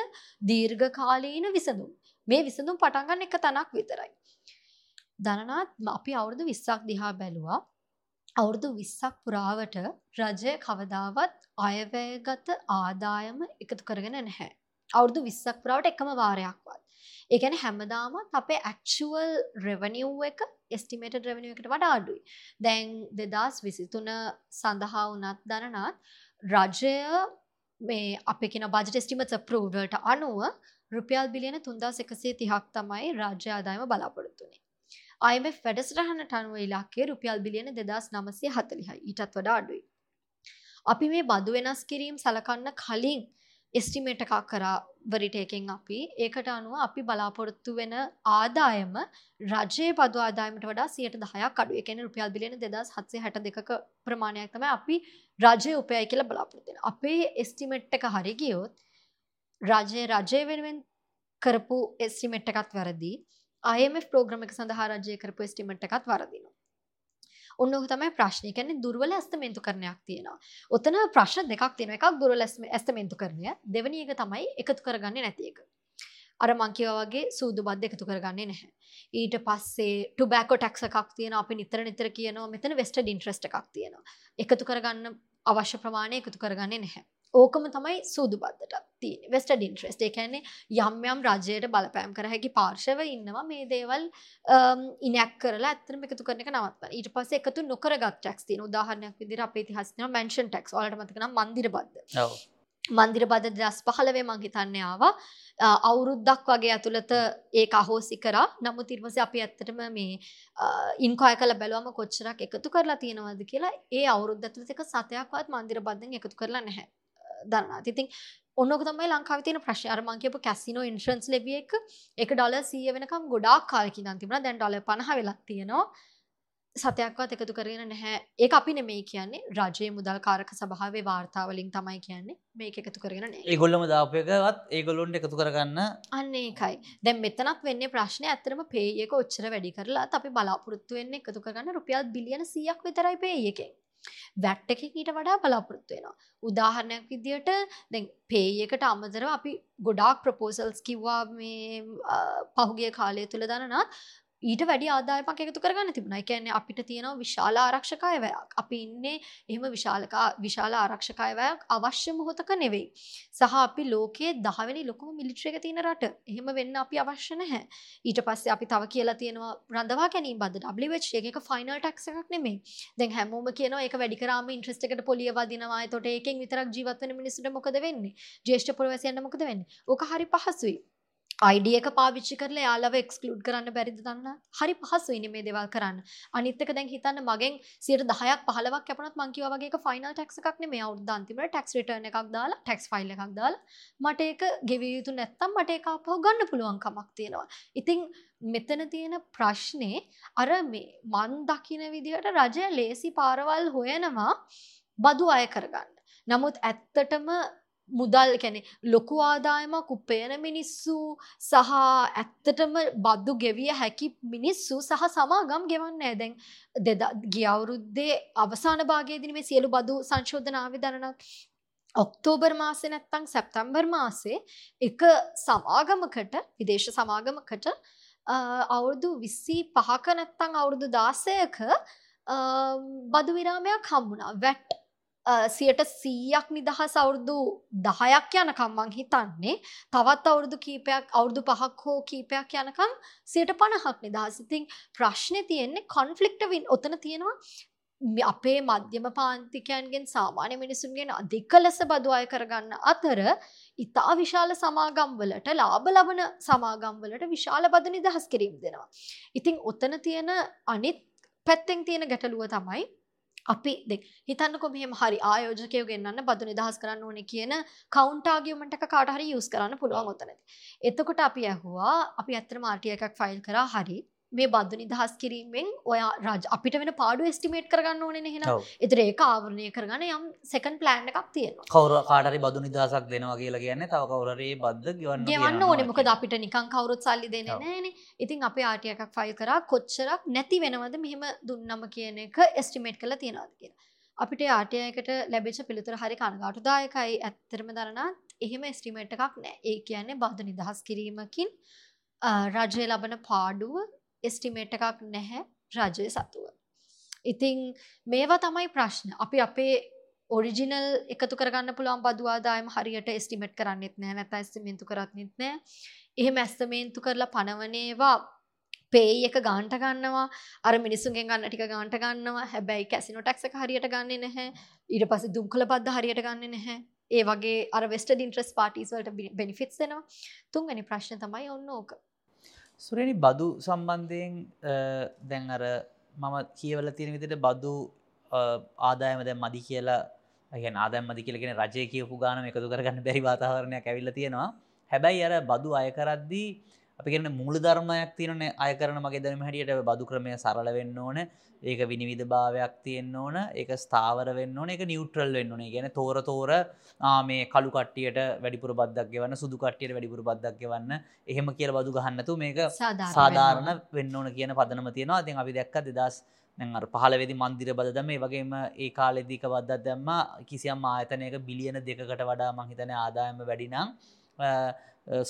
දීර්ඝකාලීන විසඳුම්. මේ විසඳුම් පටන්ගන්න එක තනක් විතරයි. දනනාත් අපි අවුරුදු විස්සක් දිහා බැලුවා අවුරුදු විස්සක් පුරාවට රජය කවදාවත් අයවැයගත ආදායම එකතු කරගෙන නැහැ. අවුරුදු විස්සක් පුරාවට එකම වාරයක්වත්. ඒගැන හැමදාමත් අපේ ඇක්චුවල් රෙවනිව් එක එස්ටිමේට රෙවනිව එකට වඩා අඩුයි. දැන් දෙදස් විසිතුන සඳහා වනත් දනනත් රජය මේ අප කෙන බජටස්ටිමත් ප්‍රෝඩට අනුව රුපියල් බිලියන තුන්දා එකසේ තිහක් තමයි රාජ්‍ය ආදායම බලාපොරොත්තුනේ. IMF වැඩසටහනට අනුව ඉලක්කේ රුපියල් බිලියන දෙදස් නමසය හතලිහයි ඊටත් වඩා අඩුයි. අපි මේ බදු වෙනස් කිරීම් සලකන්න කලින් එස්ටිමේට් එකක් කරා වරිටේකෙන් අපි ඒකට අනුව අපි බලාපොරොත්තු වෙන ආදායම රජයේ බදු ආදායමට වඩා සියයට දහයක් අඩු එකන රුපියල් බිලියන දෙදස් හත්සේ හැට දෙක ප්‍රමාණයක් තම අපි රජය උපයයි කියලා බලාපොරොත්තුෙන අපේ එස්ටිමෙට් එක හරි ගියොත් රජය රජය වෙනුවෙන් කරපු එස්ටිමෙට් එකත් වැරදි IMF ප්‍රෝග්‍රම එක සඳහා රජය කරපු එස්ටිමෙට් එකත් වරදිනවා ඔන්න ඔහු තමයි ප්‍රශ්නය කියන්නේ දුර්වල ඇස්තමේන්තු කරණයක් තියෙනවා. ඔතන ප්‍රශ්න දෙකක් තියෙනවා. එකක් දුර්වල ඇස්තමේන්තු කරණය, දෙවෙනි එක තමයි එකතු කරගන්නේ නැති එක. අර මං කිව්වා වගේ සූදු බද්ද එකතු කරගන්නේ නැහැ. ඊට පස්සේ ටොබැකෝ ටැක්ස් එකක් තියෙනවා. අපි නිතර නිතර කියනවා මෙතන වෙස්ටඩ් ඉන්ට්‍රෙස්ට් එකක් තියෙනවා. එකතු කරගන්න අවශ්‍ය ප්‍රමාණය එකතු කරගන්නේ නැහැ. ඕකම තමයි සූදු බද්දට තියෙන වෙස්ටඩ් ඉන්ට්‍රෙස්ට් ඒ කියන්නේ යම් යම් රජයට බලපෑම් කර හැකි පාර්ශව ඉන්නවා මේ දේවල් ඉනැක් කරලා ඇත්තටම එකතු කරන නවත්තන්න. ඊට පස්සේ එකතු නොකරගත් ටැක්ස් තියෙන උදාහරණයක් විදිහට අපේ තියෙනවා මෙන්ෂන් මතක නම් මන්දිර. ඔව්. මන්දිර බද්ද 2015 මං හිතන්නේ ආවා. අවුරුද්දක් වගේ ඇතුළත ඒක අහෝසි කරා. නමුත් ඊට පස්සේ අපි ඇත්තටම මේ ඉන්කෝය කරලා බැලුවම කොච්චරක් එකතු කරලා තියෙනවද කියලා ඒ අවුරුද්ද ඇතුළත එක සතයක්වත් මන්දිර බද්දෙන් එකතු කරලා නැහැ. දන්නා. ඉතින් ඔන්නක තමයි ලංකාව තියෙන ප්‍රශ්න. අර මං කියපු කැසිනෝ ඉන්ෂුරන්ස් ලෙවිය එක ඩොලර් 100 වෙනකම් ගොඩාක් කාලෙකින් ඉඳන් තිබුණා. දැන් ඩොලර් 50 වෙලක් තියෙනවා. සතයක්වත් එකතු කරගෙන නැහැ. ඒක අපි නෙමෙයි කියන්නේ. රජයේ මුදල් කාරක සභාවේ වාර්තා වලින් තමයි කියන්නේ. මේක එකතු කරගෙන ඒගොල්ලොම දාපු එකවත් ඒගොල්ලොන්ට එකතු කරගන්න අන්න ඒකයි. දැන් මෙතනත් වෙන්නේ ප්‍රශ්නේ ඇත්තටම පේ එක ඔච්චර වැඩි කරලාත් අපි බලාපොරොත්තු වෙන්නේ එකතු කරගන්න රුපියල් බිලියන 100ක් විතරයි පේ එකෙන් වැට් එකකින් ඊට වඩා බලාපොරොත්තු වෙනවා. උදාහරණයක් විදියට දැන් පේ එකට අමතරව අපි ගොඩාක් ප්‍රොපෝසල්ස් කිව්වා මේ පහුගිය කාලය තුල දනනත් ඊට වැඩි ආදායමක් එකතු කරගන්න තිබුණා. ඒ කියන්නේ අපිට තියෙනවා විශාල ආරක්ෂක අයවැයක්. අපි ඉන්නේ එහෙම විශාලක විශාල ආරක්ෂක අයවැයක් අවශ්‍ය මොහොතක නෙවෙයි. සහ අපි ලෝකයේ 10 වෙනි ලොකුම මිලිටරි එක තියෙන රට. එහෙම වෙන්න අපි අවශ්‍ය නැහැ. ඊට පස්සේ අපි තව කියලා තියෙනවා රඳවා ගැනීම බද්ද WH එක එක ෆයිනල් ටැක්ස් එකක් නෙමෙයි. දැන් හැමෝම කියනවා ඒක වැඩි කරාම ඉන්ට්‍රෙස්ට් එකට පොලිය වදිනවා. එතකොට ඒකෙන් විතරක් ජීවත් වෙන මිනිස්සුන්ට මොකද වෙන්නේ? ජ්‍යෙෂ්ඨ පුරවැසියන්ට මොකද වෙන්නේ? ඕක හරි පහසුයි. අයිඩිය එක පාවිච්චි කරලා යාලව එක්ස්කලුඩ් කරන්න බැරිද දන්න? හරි පහසුයින මේ දෙවල් කරන්න. අනිත්තක දැන් හිතන්න මගෙන් සියට දහයක් පහලවක් කැපනත් මංකිව වගේ ෆයිනල් ටක්ස් එකක් මේ අවුද්ධන්තිම ටක්ස් රිටර්න එකක් දාලා ටක්ස් ෆයිල් එකක් දාලා මට ඒක ගෙවිය යුතු නැත්තම් මට එක අපහු ගන්න පුළුවන් කමක් තියෙනවා. ඉතිං මෙතන තියෙන ප්‍රශ්නේ අර මේ මන් දකින විදිහට රජය ලේසි පාරවල් හොයනවා බදු අය කරගන්න. නමුත් ඇත්තටම මුදල් කැනෙ ලොකු ආදායමක් උපයන මිනිස්සු සහ ඇත්තටම බද්දු ගෙවිය හැකි මිනිස්සු සහ සමාගම් ගෙවන්නේ දැන් දෙද ගියවුරුද්දේ අවසාන භාගයේදී මේ සියලු බදු සංශෝධන ආවිධනනක් ඔක්තෝබර් මාසේ නැත්තම් සැප්තැම්බර් මාසේ එක සමාගමකට විදේශ සමාගමකට අවුරුදු විස්සි පහක නැත්තං අවුරුදු දාසයක බදු විරාමයක් හම්බුණා. වැට් සියට සීයක් නිදහස් අවුරුදු දහයක් යනකම් මං හිතන්නේ. තවත් අවුරුදු කීපයක් අවුරුදු පහක් හෝ කීපයක් යනකම් සියට පණහක් නිදහස්. ඉතින් ප්‍රශ්නය තියෙන්නේ කොන්ෆ්ලික්ටවින් ඔතන තියෙනවා. අපේ මධ්‍යම පාන්තිකයන්ගෙන් සාමාන්‍ය මිනිසුන්ගෙන් අධික ලෙස බදු අය කරගන්න අතර ඉතා විශාල සමාගම්වලට ලාභ ලබන සමාගම්වලට විශාල බද නිදහස් කිරීම දෙනවා. ඉතිං ඔතන තියෙන අනිත් පැත්තෙන් තියෙන ගැටලුව තමයි අපි දෙ හිතන්නකො මෙහෙම හරි ආයෝජකයෝ ගෙන්න්න බදු නිදහස් කරන්න ඕන කියන කවන්ටාගියමට කාට හරි යස් කරන්න පුළුවන් ඔතනති. එතකොට අපි ඇහවා අපි ඇත්තර මාටිය එකක් ෆයිල් කර හරි මේ බද්ධ නිදහස් කිරීමෙන් ඔයා රජ අපිට වෙන පාඩු ස්ටිමේට් කරගන්න ඕන හෙන එතර ඒ ආවරණය කරගන්න යම් සෙකන් ප්ලෑන්් එකක් තියෙනවා. කවර කාටරි බදු නිදහසක් දෙනවා කියලා කියන්න තව කවරේ බද්ධ ගවන්න ගවන්න ඕන. මොකද අපිට නිකං කවරුත් සල්ලි දෙන නෑන ඉතින් අප ආටිය එකක් ෆයිල් කරා. කොච්චරක් නැති වෙනවද මෙහෙම දුන්නම කියන එක එස්ටිමේට් කළ තියෙනවාද කියලා. අපිට ආටයකට ලැබෙච පිළිතුර හරි කනගාටු දායකයි ඇත්තරම දරනත් එහෙම ස්ටිමේට් එකක් නෑ ඒ කියන්නේ බද්ධ නිදහස් කිරීමකින් රජය ලබන පාඩුව එස්ටිමේට් එකක් නැහැ රජය සතුව. ඉතිං මේවා තමයි ප්‍රශ්න. අපි අපේ ඔරිජිනල් එකතු කරගන්න පුළුවන් බදවාදායම හරියට එස්ටිමේට් කරන්නෙත් නෑ නැත ඇස්තමේන්තු කරත්නෙත් නෑ. එහෙම ඇස්තමේන්තු කරලා පනවනේවා පේයි එක ගාන්ට ගන්නවා අර මිනිසුන්ගෙන් ගන්න ටික ගාන්ට ගන්නවා. හැබැයි කැසිනෝ ටක්ස හරියට ගන්න නැහැ. ඊට පස දුම් කළ පද්ද හරියට ගන්න නැහැ. ඒ වගේ අර වෙස්ට ඉන්ට්‍රස් පාටිස් වලට බෙනිෆිටස් දෙනවා. තුන්ගනි ප්‍රශ්න තමයි ඔන්න ඕක. සුරනි බදු සම්බන්ධයෙන් දැන් අර මම කියවල තියෙන විදිට බදු ආදායම දැ මදි කියලා ඇ ආදම්මදි කියලගෙන රජය කියපු ගාන එකතු කරගන්න බැරි වාතාවරණයක් ඇවිල්ල තියෙනවා. හැබැයි අර බදු අය කරද්දී අපි කියන මුළු ධර්මයක් තියන අය කරන මගේ දැනම හැටියට බදු ක්‍රමය සරල වෙන්න ඕන. ඒක විනිවිධ භාවයක් තියෙන්න්න ඕන. ඒක ස්ථාවර වෙන්න ඕන. එක නිියුට්‍රල් වෙන්න ඕනේ. ගැන තෝර තෝර මේ කළු කට්ටියට වැඩිපුර බද්දක් ගවන්න සුදු කට්ටියට වැඩිපුර බද්දක් ගවන්න. එහෙම කියල බදු ගහන්නතු මේක සාධාරණ වෙන්න ඕන. කියන පදනම තියෙනවා. අතින් අපි දැක්ක දෙදස් අර පහලවෙදි මන්දිර බද දම වගේම ඒ කාලෙදික වදත් දැම්ම. කිසියම් ආයතනයක බිලියන දෙකට වඩා මහිතන ආදායම වැඩිනම්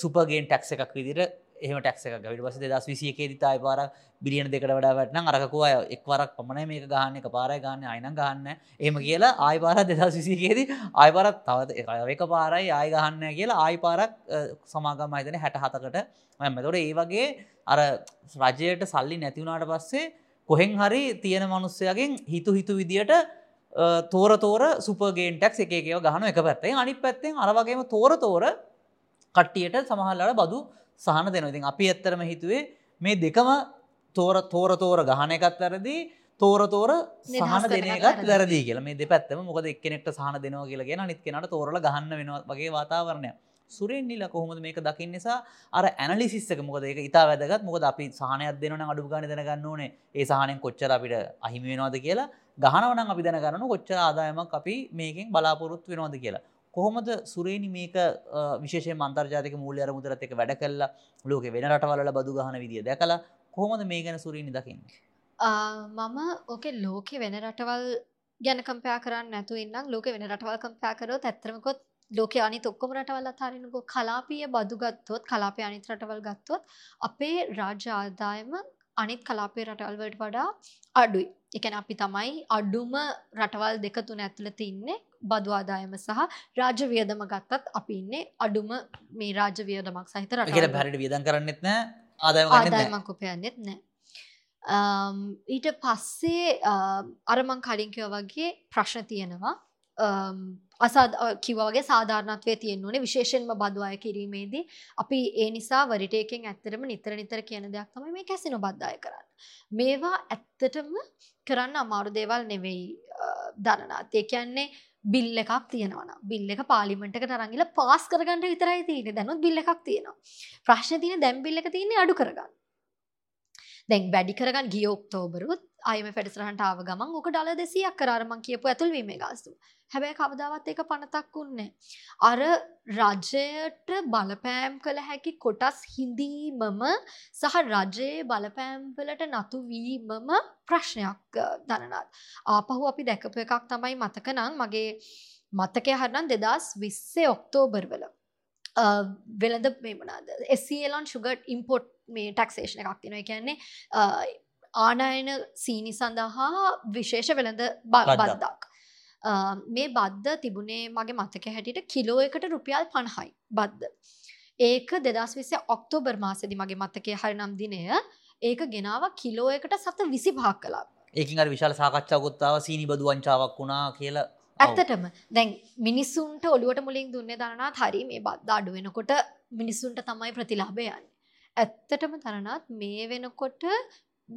සුපගෙන් ටැක්ස එකක් විදිර එහම ටක්ක විට පස දස් විසියකේ තායි පාර බිලියන දෙකට වඩා වැටන අරකකුව එක්වරක් පමණ මේක ගහන්න. එක පාරය ගන්න අයින ගන්න එම කියලා ආයි පාර දෙදස් විසිකේදී ආයි පාරත් තවත් එක පාරයි ආය ගහන්න කියලා ආයි පාරක් සමාගම අයිතන හැට හතකට මෙතොට ඒ වගේ අර රජයට සල්ලි නැතිවුණට පස්සේ කොහෙන් හරි තියෙන මනුස්සයගෙන් හිතු හිතු විදියට තෝර තෝර සුපගේන්ටක් එකකව ගහන එක පැත්තේ අනි පැත්තෙන් අරවගේම තෝර තෝර කට්ටියට සමහල්ලට බදු සහන දෙනවා. ඉතින් අපි ඇත්තරම හිතුවේ මේ දෙකම තෝර තෝර තෝර ගහන එකත් වැරදි තෝර තෝර සහන දෙන එකත් වැරදි කියලා. මේ දෙපැත්තම මොකද එක්කෙනෙක්ට සහන දෙනවා කියලා කියන අනිත් කෙනාට තෝරලා ගහන්න වෙනවා වගේ වාතාවරණයක්. සුරෙන් නිල කොහොමද මේක දකින්න නිසා අර ඇනලිසිස් එක මොකද ඒක ඉතා වැදගත් මොකද අපි සහනයක් දෙනවනම් අඩු ගානේ දැනගන්න ඕනේ ඒ සහනෙන් කොච්චර අපිට අහිමි වෙනවද කියලා ගහනවා නම් අපි දැනගන්න කොච්චර ආදායමක් අපි මේකෙන් බලාපොරොත්තු වෙනවද කියලා. කොහොමද සුරේනි මේක විශේෂ මන්තර්ජාතික මූල්‍ය අරමුදලත් එක වැඩ කල්ලා ලෝක වෙන රටවල බදු ගහන විදිිය දැකලා කොහොමද මේ ගැන සුරීනි දකින්න? මම ඕකේ ලෝකෙ වෙන රටවල් ගැන කම්පයා කරන්න නැතු ඉන්නම්. ලෝක වෙන රටවල් කම්පයා කරොත් ඇත්තරමකොත් ලෝක අනි ඔක්කොම රටවල් අතාරනකො කලාපිය බදු ගත්තොත් කලාපය අනිත් රටවල් ගත්තොත් අපේ රාජ්‍ය ආදායම අනිත් කලාපේ රටවල්වලට වඩා අඩුයි. එකන අපි තමයි අඩුම රටවල් දෙක තුන ඇතුළත ඉන්නේ. බදු ආදායම සහ රාජ්‍ය වියදම ගත්තත් අපි ඉන්නේ අඩුම මේ රාජ්‍ය වියදමක් සහිත රට බැරිට වියදන් කරන්නෙත් නෑ ආදායමක් උපයන්නෙත් නෑ. ඊට පස්සේ අරමං කලින්කව වගේ ප්‍රශ්න තියෙනවා අසාද කිවගේ සාධාරණත්වය තියෙන් ඕනේ විශේෂෙන්ම බදවාය කිරීමේදී අපි ඒ නිසා වරිටේකෙන් ඇත්තරම නිතර නිතර කියන දෙයක් තමයි මේ කැසිනො බද්ධය කරන්න. මේවා ඇත්තටම කරන්න අමාරු දේවල් නෙවෙයි දරනාත් ඒ කියන්නේ බිල් එකක් තියෙනවා බිල් එක පාලිමට තරගල පාස් කරගන්න විතරයි තියෙන දැනුත් බිල්ල එකක් තියෙනවා. ප්‍රශ්න තියන දැම් බිල්ල එක තියන්නේ අඩු කරගන්න. දැන් වැඩි කරගන්න ගිය ඔක්තෝබරුත් අයම පැටිසරහට ආව ගමන් ඕක ඩල දෙසියක් කරාරමං කියපු ඇතුල්වීමේ ගාස්තු. හැබැයි කවදාවත් එක පනතක් උන්නේ අර රජයට බලපෑම් කළ හැකි කොටස් හිඳීමම සහ රජයේ බලපෑම්වලට නතු වීමම ප්‍රශ්නයක් දනනත්. ආපහු අපි දැකපු එකක් තමයි මතක නම් මගේ මතකය හරනම් දෙදස් විස්සේ ඔක්තෝබර් වල. වෙළඳ මේමනාද එස්ලන් සුගට් ඉම්පොට් මේ ටක්සේෂන එකක් තින කියන්නේ ආනයන සීනි සඳහා විශේෂ වෙළඳ බද්දක්. මේ බද්ධ තිබුණේ මගේ මතක හැටියට කිලෝ එකට රුපියල් පණහයි බද්ධ. ඒක දෙදස් විසේ ඔක්තෝබර් මාසදි මගේ මතකය හරි නම් දිනය ඒක ගෙනාව කිලෝ එකට සත විසි පහක් කලා ඒකින් විශාල සාකච්ඡාගොත්තාව සීනි බදු වංචාවක් වුණා කියලා ඇත්තටම දැන් මිනිස්සුන්ට ඔළුවට මුලින් දුන්නේ දරනාත් හරි මේ බද්ධ අඩුවෙනකොට මිනිස්සුන්ට තමයි ප්‍රතිලාභයන්. ඇත්තටම තරනත් මේ වෙනකොට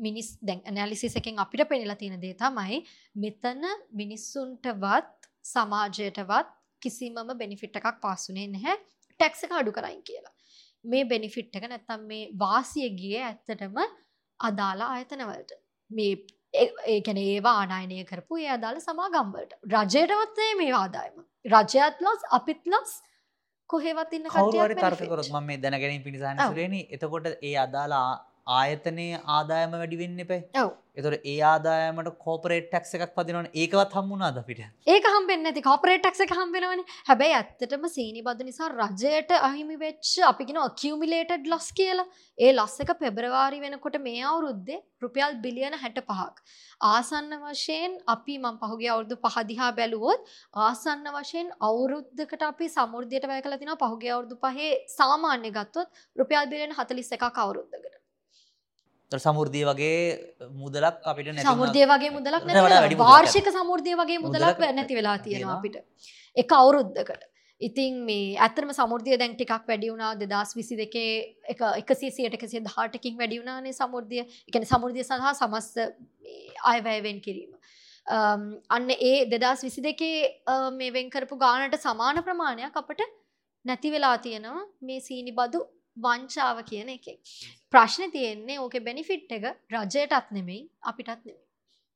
මිනිස් දැන් ඇනලිසිස් එකෙන් අපිට පෙනිලා තියෙන දේ තමයි මෙතන මිනිස්සුන්ටවත් සමාජයටවත් කිසිමම බෙනිෆිට් එකක් පාසුනේ නැහැ ටැක්ස් එක අඩු කරයින් කියලා. මේ බෙනිෆිට් එක නැත්තම් මේ වාසිය ගියේ ඇත්තටම අදාළ ආයතනවලට. මේ ඒ කියන්නේ ඒවා ආනයනය කරපු ඒ අදාළ සමාගම්වලට. රජයටවත් මේ ආදායම. රජයත් ලොස් අපිත් ලොස් කොහෙවත් ඉන්න කවුරු හරි තර්ක කරොත් මම මේ දැනගැනීම පිණිස අහන්නේ එතකොට ඒ අදාළ ආයතනයේ ආදායම වැඩි වෙන්න එපේ. ඔව්. ඒතකොට ඒ ආදායමට කෝපරේට් ටැක්ස් එකක් පදිනවනේ ඒකවත් හම්බුණාද අපිට? ඒක හම්බෙන්නේ නැති කෝපරේට් ටැක්ස් එක හම්බෙනවනේ. හැබැයි ඇත්තටම සීනි බදු නිසා රජයට අහිමි වෙච්ච අපි කියන accumulated loss කියලා. ඒ loss එක පෙබරවාරි වෙනකොට මේ අවුරුද්දේ රුපියල් බිලියන 65ක්. ආසන්න වශයෙන් අපි මම පහුගිය අවුරුදු පහ දිහා බැලුවොත් ආසන්න වශයෙන් අවුරුද්දකට අපි සමෘද්ධියට වැය කළා තිනවා පහුගිය අවුරුදු පහේ සාමාන්‍ය ගත්තොත් රුපියල් බිලියන 41ක් අවුරුද්දකට. සමුෘදිය වගේ මුදලක් අපිට සමුෘදිය වගේ මුදලක් නැ වාර්ෂික සමුෘදිය වගේ මුදලක් නැති වෙලා තියෙනවා. අපිට. එක අවුරුද්ධකට ඉතින් මේ ඇතරම සමුෘදිය දැන් ටිකක් වැඩි වුණා. දෙදස් විසි දෙකේ එක එකසි සියට එකසිේ දහටකින් වැඩි වුණානේ සමුෘදිය එකන සමුෘදිය සඳහා සමස්ත අයවැයවෙන් කිරීම. අන්න ඒ දෙදස් විසි දෙකේ මේ වෙන් කරපු ගානට සමාන ප්‍රමාණයක් අපට නැති වෙලා තියෙනවා. මේ සීනි බදු වංචාව කියන එක. ප්‍රශ්න තියෙන්නේ ඕක බැනිෆිට් එක රජයටත් නෙමෙයි අපිටත් නෙමෙයි.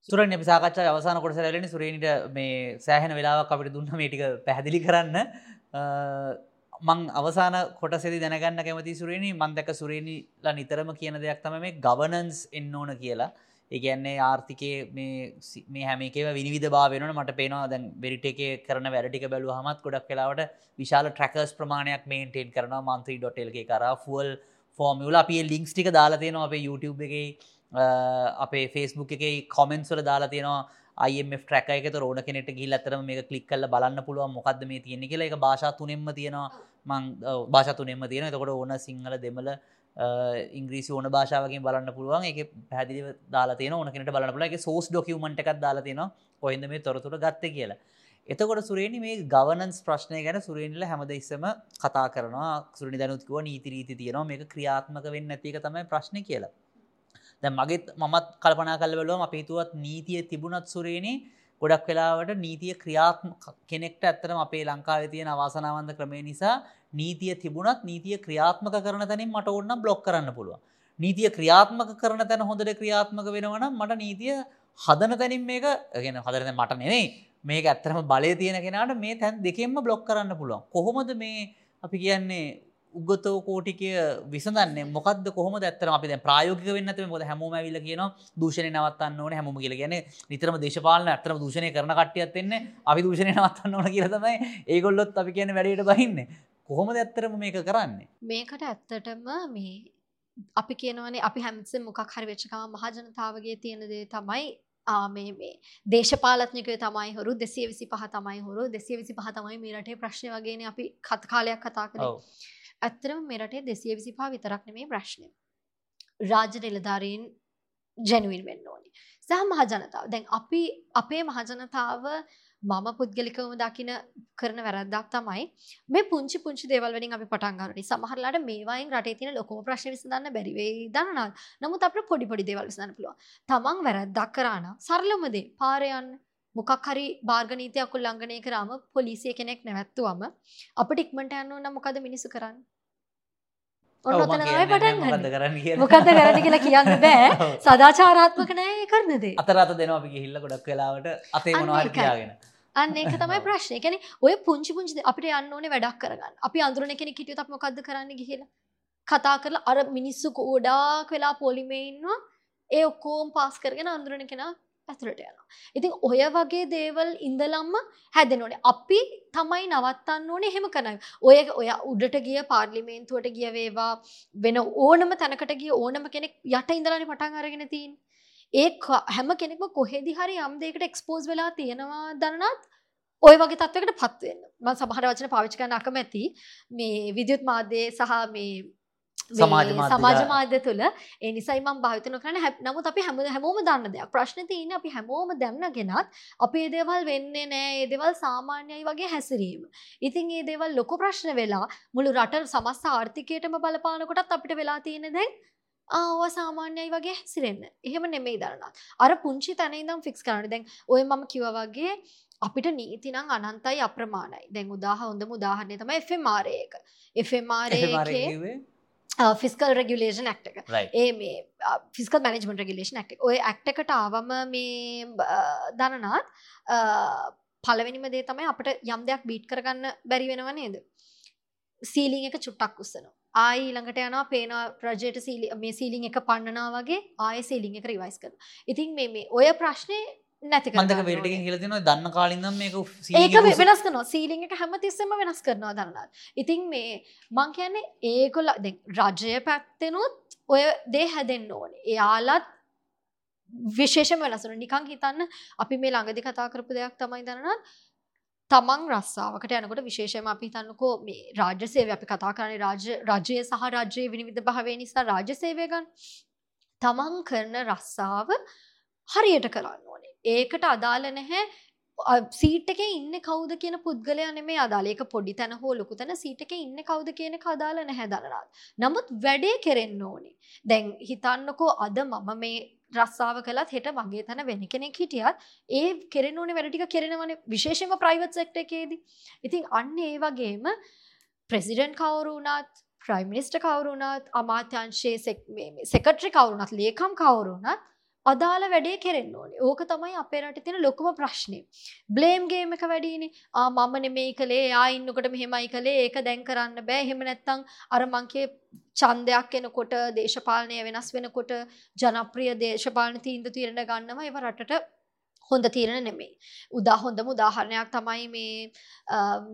සුරන් අපි සාකච්ඡා අවසාන කොටස ලැබෙන සුරේනිට මේ සෑහෙන වෙලාවක් අපිට දුන්න මේ ටික පැහැදිලි කරන්න අ, මං අවසාන කොටසෙදි දැනගන්න කැමති සුරේනි මන් දැක සුරේනිලා නිතරම කියන දෙයක් තම මේ ගවනන්ස් එන්න ඕන කියලා ඒගැන්නේ ආර්ථිකය මේ සි- මේ හැමකේ විනිවිධ භාවෙන මට පේනවා. දැන් බෙරිට එක කරන වැඩටික බැලු හමත් ගොඩක් කලාවට විශාල ට්‍රකස් ප්‍රමාණයක් මේන්ටේන් කරන මන්ත්‍රී ඩොටල්ගේ කර. ෆුවල් ෆෝමියල අපේ ලිංක්ස් ටික දාලා තියෙනවා අපේ YouTube එක. අපේ ෆෙස්බුක් එක කොමෙන්ස්වල දාලා තියෙනවා. IMF ට්‍රැක එක. රෝන කෙනෙට ගිල් අතරම මේ කලික් කල්ල බලන්න පුළුවන් මොකක්ද මේ තියෙන කියලා. එක භාෂා තුනෙන්ම තියෙනවා. මං භාෂා තුනෙන්ම තියෙන එතකොට ඕන සිංහල දෙමල ඉංග්‍රීසි ඕන භාෂාවකින් බලන්න පුළුවන්. එක පැදිලි දාලා තියෙන ඕන කෙනට බලන්න පුල එක සෝස් ඩොකියමට එකක් දාලා තියෙනවා. කොහෙද මේ තොරතුර ගත්ත කියලා. එතකොට සුරේනි මේ ගවනන්ස් ප්‍රශ්නය ගැන සුරේනිල හැමද ඉස්සම කතා කරනවා. සුරනි දැනුත්කුව නීතිරීති තියෙනවා. මේක ක්‍රියාත්මක වෙන්න ඇතික තමයි ප්‍රශ්න කියලා. දැ මගෙත් මමත් කල්පනා කල බලුවම අපේතුවත් නීතිය තිබුණත් සුරේනේ ගොඩක් වෙලාවට නීතිය ක්‍රියාත්ම කෙනෙක්ට ඇත්තරම අපේ ලංකාව තියෙන අවාසනාවන්ද ක්‍රමය නිසා නීතිය තිබුණත් නීතිය ක්‍රියාත්මක කරන තැනින් මට ඔන්න බ්ලොක් කරන්න පුළුව නීතිය ක්‍රියාත්මක කරන තැන හොඳට ක්‍රියාත්මක වෙනවන මට නීතිය හදන තැනින් මේක ගෙන හදරන මට නෙවෙයි මේක ඇත්තරම බලය තියෙන කෙනට මේ තැන් දෙකෙන්ම බ්ලොක් කරන්න පුළුවන්. කොහොමද මේ අපි කියන්නේ උගතෝ කෝටිකය විසඳන්නේ මොකද කොහම ඇත්තර අපි ප්‍රයෝග වන්න මොද හැමෝම විල කියන දූෂණය නවත්තන්න ඕන හැම කියල කියන නිතරම දේශපාලන ඇතරම දූෂණය කරන කටියත්වෙන්නේ අපි දූෂණය නවත්තන්න ඕන කියලතමයි ඒගොල්ලොත් අපි කියන වැඩට බහින්න. කොහොම ඇත්තරම මේක කරන්නේ? මේකට ඇත්තටම මේ අපි කියනවනේ අපි හැමසේ මොකක් හරි වෙච්චකම මහජනතාවගේ තියෙන දේ තමයි මේ දේශපාලත්නිකය තමයි හොරු දෙසිය විසි පහ තමයි හොරු දෙසිය විසි පහ තමයි මේ රටේ ප්‍රශ්න වගේන අපි කත් කාලයක් කතා කර ඇත්තරම මේ රටේ දෙසිය විසි පහ විතරක් නෙමේ ප්‍රශ්නය. රාජ්‍ය නිලධාරීන් ජැනුවන් වෙන්න ඕනි. සහ මහජනතාව දැන් අපි අපේ මහජනතාව මම පුද්ගලිකවම දකින කරන වැරද්දක් තමයි මේ පුංචි පුංචි දේවල් වලින් අපි පටන් ගන්නනේ සමහරලාට මේවායින් රටේ තියෙන ලොකුම ප්‍රශ්න විසඳන්න බැරි වෙයි දන්නා නමුත් අපිට පොඩි පොඩි දේවල් විසඳන්න පුළුවන්. තමන් වැරද්දක් කරා නම් සරලම දේ පාරේ යන්න. මොකක් හරි බාර්ගනීතියක් උල්ලංඝනය කරාම පොලිසිය කෙනෙක් නැවැත්තුවම අපිට ඉක්මනට යන්න ඕන මොකද මිනිස්සු කරන්නේ ඔන්න ඔතන තමයි පටන් ගන්න මොකද කරන්න කියලා කියන්න [LAUGHS] බෑ සදාචාරාත්මක නෑ ඒ කරන දේ අතරත දෙනවා අපි ගිහිල්ල ගොඩක් වෙලාවට අතේ මොනවාරි ඒකයි. තියාගෙන අන්න ඒක තමයි ප්‍රශ්නය කියන්නේ ඔය පුංචි පුංචි අපිට යන්න ඕනේ වැඩක් කරගන්න. අපි අඳුරන කෙනෙක් හිටියොත් අපි මොකද්ද කරන්න ගිහිල්ලා? කතා කරලා අර මිනිස්සු ගොඩාක් වෙලා පොලිමේ ඉන්නවා. ඒ ඔක්කොම පාස් කරගෙන අඳුරන කෙනා ඇතුළට යනවා. ඉතින් ඔය වගේ දේවල් ඉඳලම්ම හැදෙන්න ඕනේ. අපි තමයි නවත්තන්න ඕනේ එහෙම කරන. ඔය ඔය උඩට ගිය පාර්ලිමේන්තුවට ගිය වේවා වෙන ඕනම තැනකට ගිය ඕනම කෙනෙක් යට ඉඳලානේ පටන් අරගෙන තියෙන්නේ. ඒ ක- හැම කෙනෙක්ම කොහෙදි හරි යම් දෙයකට එක්ස්පෝස් වෙලා තියෙනවා දන්නත් ඔය වගේ තත්වකට පත්වෙන්න මම සමහර වචන පාවිච්චි කරන්න අකමැති මේ විද්‍යුත් මාධ්‍යයේ සහ මේ මේ සමාජ සමාජ මාධ්‍ය තුළ ඒ නිසයි මම භාවිත නොකරන නමුත් අපි හැම හැමෝම දන්න දෙයක් ප්‍රශ්න තියෙන්නේ අපි හැමෝම දැනගෙනත් අපේ ඒ දේවල් වෙන්නේ නෑ ඒ දේවල් සාමාන්‍යයි වගේ හැසිරීම. ඉතින් ඒ දේවල් ලොකු ප්‍රශ්න වෙලා මුළු රට සමස්ත ආර්ථිකයටම බලපානකොටත් අපිට වෙලා තියෙන දැන් ආව සාමාන්‍යයි වගේ හැසිරෙන්න. එහෙම නෙමෙයි දරනත්. අර පුංචි තැන ඉඳන් ෆික්ස් කරන්න. දැන් ඔය මම කිව්වා වගේ අපිට නීති නම් අනන්තයි අප්‍රමාණයි. දැන් උදාහ හොඳම උදාහරණය තමයි FMRA එක. එකේ ෆිස්කල් රෙගුලේෂන් ඇක්ට එක. ඒ මේ ෆිස්කල් මැනජමට රගලේෂන් ඇක්ට ඔය ඇක්ටකට ආවම මේ දනනාත් අ, පළවෙනිම දේ තමයි අපට යම් දෙයක් බීට් කරගන්න බැරි වෙනව නේද සීලිං එක චුට්ටක් උස්සනවා ආයි ළඟට යනවා පේන ප්‍රජයට සීලි මේ සීලිං එක පන්නනා වගේ ආය සීලිං එක රිවයිස් කරන ඉතින් මේ ඔය ප්‍රශ්නය නැති මන්දක කරගන්න වෙටකින් ඕනේ. කියල තින දන්න කාලින්දම් මේක ඒක වෙනස් කරනවා. සීලිං එක හැම තිස්සෙම වෙනස් කරනවා දරනාත් ඉතින් මේ මං කියන්නේ ඒකොල්ල දැන් රජය පැත්තෙනුත් ඔය දේ හැදෙන්න්න ඕනේ. එයාලත් විශේෂම වෙනසන නිකං හිතන්න අපි මේ ළඟදි කතා කරපු දෙයක් තමයි දරනත් තමන් රස්සාාවකට යනකොට විශේෂම අපි හිතන්නකෝ මේ රාජ්‍ය සේවය. අපි කතා කරන රාජ්‍ය සහ රජයේ විනිවිධ භාවය නිසා රාජ්‍ය සේවයගන් තමන් කරන රස්සාාව හරියට කරන්න ඕනේ ඒකට අදාළ නැහැ. සීට එක ඉන්න කවද කියන පුද්ගලය නෙමේ අදාලේක පොඩි තැන හෝ ලොකු තැන සීට එක ඉන්න කවද කියන කදාල නැහැ දරනාත් නමුත් වැඩේ කෙරෙන්න ඕනේ. දැන් හිතන්නකෝ අද මම මේ රස්සාාව කළත් හෙට මගේ තැන වෙන කෙනෙක් හිටියත් ඒ කෙරෙන ඕනේ වැඩටික කෙරෙනවන. විශේෂම ප්‍රයිවට් සෙක්ට එකේදී. ඉතින් අන්න ඒ වගේම ප්‍රෙසිඩන්් කවරුණත් ප්‍රයිමිනිස්ට කවරුණත් අමාත්‍යංශයේ සෙකට්‍රි කවරුණත් ලේකම් කවරුණත් අදාළ වැඩේ කෙරෙන්න ඕනේ ඕක තමයි අපේ රට තියෙන ලොකුම ප්‍රශ්නය බ්ලේම්ගේම එක වැඩීනි මම නෙමෙයි කළේ ආයින්නකට මෙහෙමයි කළේ ඒක දැන් කරන්න බෑ එහෙම නැත්තං අර මංකේ චන්දයක් එනකොට දේශපාලනය වෙනස් වෙනකොට ජනප්‍රිය දේශපාලන තීන්ද තීරණ ගන්නවා ඒව රටට හොඳ තීරණ නෙමෙයි. උදා හොඳම උදාහරණයක් තමයි මේ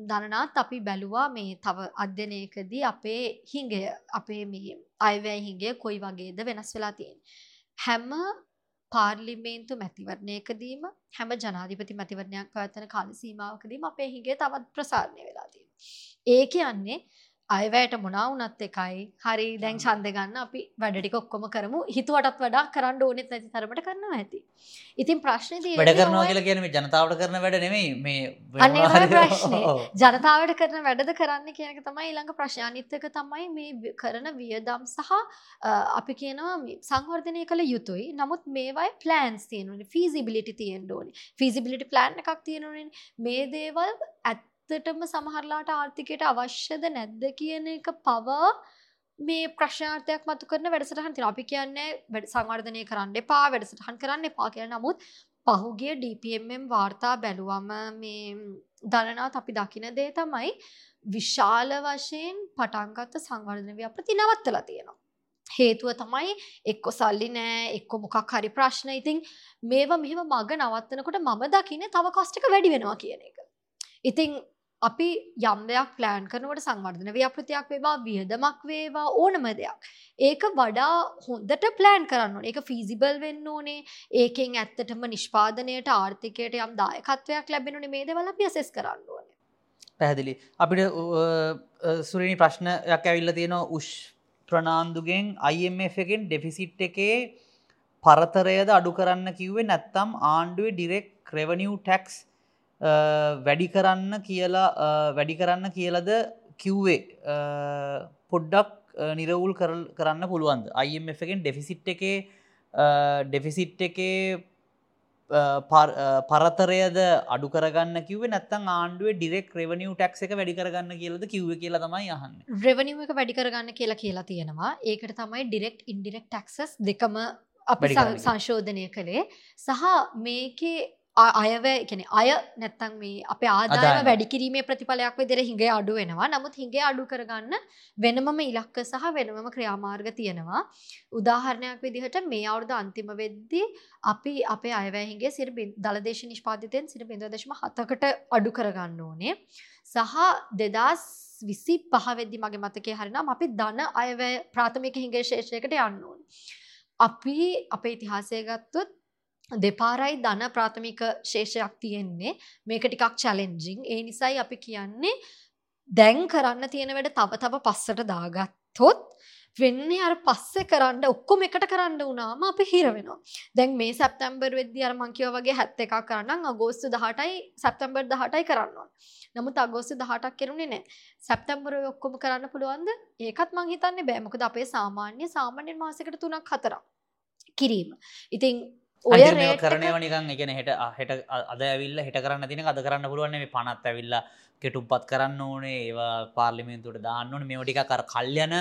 දනනාත් අපි බැලුවා මේ තව අධ්‍යනයකදී අපේ හිඟය අපේ මේ අයවැය හිඟය කොයි වගේද වෙනස් වෙලා තියෙන. හැම පාර්ලිමේන්තු මැතිවරණයකදීම හැම ජනාධිපති මැතිවරණයක් පවත්වන කාල සීමාවකදීම අපේ හිගේ තවත් ප්‍රසාරණය වෙලා තියෙනවා. ඒ කියන්නේ අයවැයට මොනා වුණත් එකයි හරි දැන් ඡන්ද ගන්න අපි වැඩ ටික ඔක්කොම කරමු හිතුවටත් වඩා කරන්න ඕනෙත් නැති තරමට කරනවා ඇති. ඉතින් ප්‍රශ්නේ තියෙන්නේ වැඩ කරනවා කියලා කියන්නේ මේ ජනතාවට කරන වැඩ නෙමෙයි මේ තමයි ප්‍රශ්නේ. ජනතාවට කරන වැඩද කරන්න කියන එක තමයි ඊළඟ ප්‍රශ්නේ. අනිත් එක තමයි මේ කරන වියදම් සහ අපි කියනවා සංවර්ධනය කළ යුතුයි. නමුත් මේවයි ප්ලෑන්ස් තියෙන්න. ෆීසිබිලිටි තියෙන්න ඕනේ. ෆීසිබිලිටි ප්ලෑන් එකක් තියෙන්න. මේ දේවල් ඇත්ත ඇත්තටම සමහරලාට ආර්ථිකයට අවශ්‍යද නැද්ද කියන එක පවා මේ ප්‍රශ්නාර්ථයක් මතු කරන වැඩසටහන් තියෙනවා. අපි කියන්නේ වැඩ සංවර්ධනය කරන්න එපා, වැඩසටහන් කරන්න එපා කියලා. නමුත් පහුගිය DPMM වාර්තා බැලුවම මේ දරනාත් අපි දකින දේ තමයි විශාල වශයෙන් පටන් ගත්ත සංවර්ධන ව්‍යාපෘති නවත්තලා තියෙනවා. හේතුව තමයි එක්ක සල්ලි නෑ එක්ක මොකක් හරි ප්‍රශ්න ඉතින් මේවා මෙහෙම මග නවත්තනකොට මම දකින්නේ තව කොස්ට් එක වැඩි වෙනවා කියන එක. ඉතින් අපි යම් දෙයක් ප්ලෑන් කරනකොට සංවර්ධන ව්‍යාපෘතියක් වේවා වියදමක් වේවා ඕනම දෙයක්. ඒක වඩා හොඳට ප්ලෑන් කරන්න ඕනේ. ඒක ෆීසිබල් වෙන්න ඕනේ. ඒකෙන් ඇත්තටම නිෂ්පාදනයට ආර්ථිකයට යම් දායකත්වයක් ලැබෙනුනේ මේ දේවල් අපි ඇසෙස් කරන්න ඕනේ. පැහැදිලි. අපිට සුරිනි ප්‍රශ්නයක් ඇවිල්ලා තියෙනවා උෂ් ප්‍රනාන්දුගෙන් IMF එකෙන් ඩෙෆිසිට් එකේ පරතරයද අඩු කරන්න කිව්වේ නැත්තම් ආණ්ඩුවේ ඩිරෙක්ට් රෙවනිව් ටැක්ස් වැඩි කරන්න කියලා වැඩි කරන්න කියලද කිව්වේ පොඩ්ඩක් නිරවුල් කරන්න පුළුවන්ද? අයිF එකෙන් ඩෙෆිසිට් එකේ ඩෙෆිසිට් එකේ පරතරයද අඩු කරගන්න කිව නැත්තන් ආණ්ඩුව ඩිරෙක් රෙවනිිය් ටක්ස එක වැඩි කරගන්න කියලද කිව්ව කියලා තමයි යහන්න රෙවනිියම එක වැඩි කරගන්න කියලා කියලා තියෙනවා. ඒකට තමයි ඩිරෙක්් ඉන්ඩිරෙක්් ටක්සස් දෙකම අපි සංශෝධනය කළේ. සහ මේකේ අයව කෙන අය නැත්තන් මේ අප ආදායම වැඩිකිරීමේ ප්‍රතිඵලයක් විදිර හිඟේ අඩු වෙනවා. නමුත් හිඟේ අඩු කරගන්න වෙනමම ඉලක්ක සහ වෙනමම ක්‍රියාමාර්ග තියෙනවා. උදාහරණයක් විදිහට මේ අවුරුදු අන්තිම වෙද්දී අපි අපේ අයවැහිගේ සිර දළදේශ නිෂ්පාතිතයෙන් සිර බිඳදශම හතකට අඩු කරගන්න ඕනේ. සහ දෙදස් විසි පහවෙද්දි මගේ මතකේ හරිනම් අපි දන අයවැ ප්‍රාථමික හිංගේ ශේෂයකට යන්න ඕන. අපි අපේ ඉතිහාසය ගත්තොත් දෙපාරයි ධන ප්‍රාථමික ශේෂයක් තියෙන්නේ. මේක ටිකක් චැලෙන්ජිං ඒ නිසයි අපි කියන්නේ දැන් කරන්න තියෙන වැඩ තව තව පස්සට දාගත්තොත් වෙන්නේ අර පස්සෙ කරන්න ඔක්කොම එකට කරන්න වුණාම අපි හිර වෙනවා. දැන් මේ සැප්තැම්බර් වෙද්දි අර මං කියවා වගේ 71ක් කරන්නම් අගෝස්තු 18යි සැප්තැම්බර් 18යි කරන්න ඕන. නමුත් අගෝස්තු 18ක් කරුණේ නැහැ. සැප්තැම්බර් ඔය ඔක්කොම කරන්න පුළුවන්ද? ඒකත් මං හිතන්නේ බෑ. මොකද අපේ සාමාන්‍ය සාමාන්‍ය මාසයකට 3ක් 4ක් කිරීම. ඉතින් ඔය කරනය නිකන් එකන හෙට හෙට අද ඇවිල්ල හිට කරන්න තින අද කරන්න පුළුවන් මේ පනත් ඇවිල්ලා කෙටුම් පත් කරන්න ඕනේ ඒවා පාර්ලිමෙන්තුට දාන්න ඕන. මේටික කර කල්යන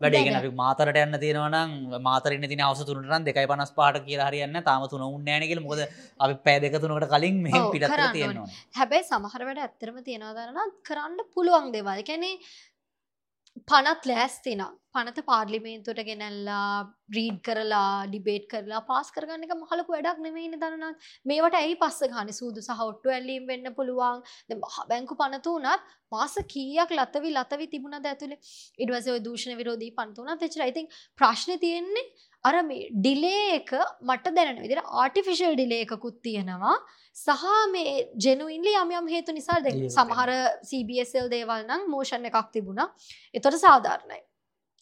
වැඩේගෙන මාතරට යන්න තියෙනවනම් මාතරන්න තින අවස තුරටන් දෙකයි පනස් පාට කියලා හරියන්න තාම තුන උන්නෑනකල මොද අපි පෑ දෙක තුනකට කලින් මෙ පිට තියෙනවා. හැබැයි සමහරවට ඇත්තරම තියෙනවාදරන කරන්න පුළුවන් දෙවල්. කැනේ පනත් ලෑස්තින පනත පාර්ලිමේන්තුවට ගෙනැල්ලා බ්‍රීඩ් කරලා ඩිබේට් කරලා පාස් කරගන්න එක මහලකු වැඩක් නෙමයින දරනත් මේවට ඇයි පස්ස ගනි සූදු සහ ඔට්ටු ඇල්ලීම් වෙන්න පුළුවන්. බැංකු පනතු වනත් මාස කීයක් ලතවි ලතවි තිබුණ ඇතුළේ ඉඩවස දූෂණ විරෝධී පන්තුනත් එචර ඉතින් ප්‍රශ්න තියෙන්නේ අර මේ ඩිලේ එක මට දැනෙන විදිර ආටිෆිශල් ඩිලේ එකකුත් තියෙනවා. සහ මේ ජෙනුයින්ලි යම් යම් හේතු නිසා දෙ සමහර CBSL දේවල් නම් මෝෂණ එකක් තිබුණා. එතොට සාධාරණයි.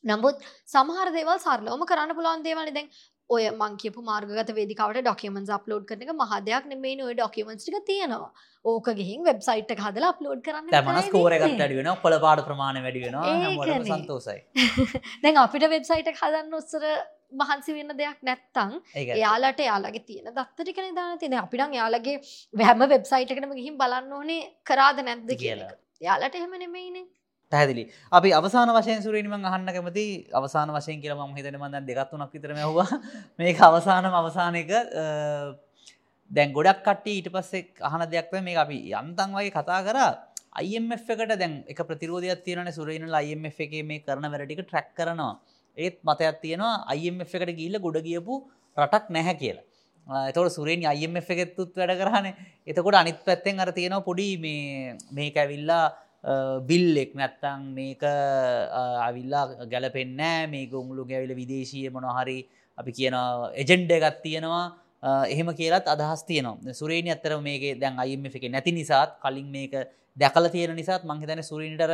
නමුත් සමහර දේවල් සරලෝම කරන්න පුළුවන් දේවල් දැන් ඔය මං කියපු මාර්ගගත වේදිකාවට ඩොකියුමන්ට්ස් අප්ලෝඩ් කරන එක මහා දෙයක් නෙමෙයි ඔය ඩොකියුමන්ට්ස් ටික තියෙනවා. ඕක ගිහින් වෙබ්සයිට් හදලා අප්ලෝඩ් කරන්න දැන් ස්කෝර් එකක් වැඩි වෙනවා. කොළ පාඩ ප්‍රමාණය වැඩි වෙනවා. හැමෝටම සන්තෝෂයි. [LAUGHS] දැන් අපිට වෙබ්සයිට් හදන්න උත්සර මහන්සි වෙන්න දෙයක් නැත්තං. එයාලට යාලගේ තියෙන දත්තටිකන දාන තින අපිටන් යාලගේ වැහම වෙබ්සයිටකනම ගිහිම් බලන්න ඕනේ කරාද නැද්ද කියලා. යාලට එහෙම නෙමයිනේ. පැදිලි අපි අවසාන වශයෙන් සුරීනිම අහන්න කැමති අවසාන වශයෙන් කියල ම හිතන මඳ දෙගත්තුනක් විතරම හවා [LAUGHS] මේක අවසානම අවසානක දැන් ගොඩක් කට්ටි ඊට පස්සේ අහන දෙයක් මේ අපි යන්තන් වගේ කතා කර. IMF එකට දැන් එක ප්‍රතිරෝධයක් තියෙන සුරේන IMF එක මේ කරන වැඩටික ට්‍රැක් කරනවා ඒත් මතයක් තියෙනවා IMF එකට ගිල්ල ගොඩ ගියපු රටක් නැහැ කියලා. එතවට සුරෙන් IMF එකෙත්තුත් වැඩ කරහන එතකොට අනිත් පැත්තෙන් අර තියෙනවා පොඩි මේ මේක ඇවිල්ලා බිල්ලෙක් නැත්තං මේක අවිල්ලා ගැලපෙන්නෑ මේක උමුළු ගැවිල විදේශය මොනහරි අපි කියන එජෙන්ඩ එකත් තියෙනවා. එහෙම කියලත් අදහස් තියනවා. සුරේනි අත්තර මේක දැන් අයිම එක නැති නිසාත් කලින් මේක දැකල තියෙන නිසාත් මංහිතන සුරීනිටර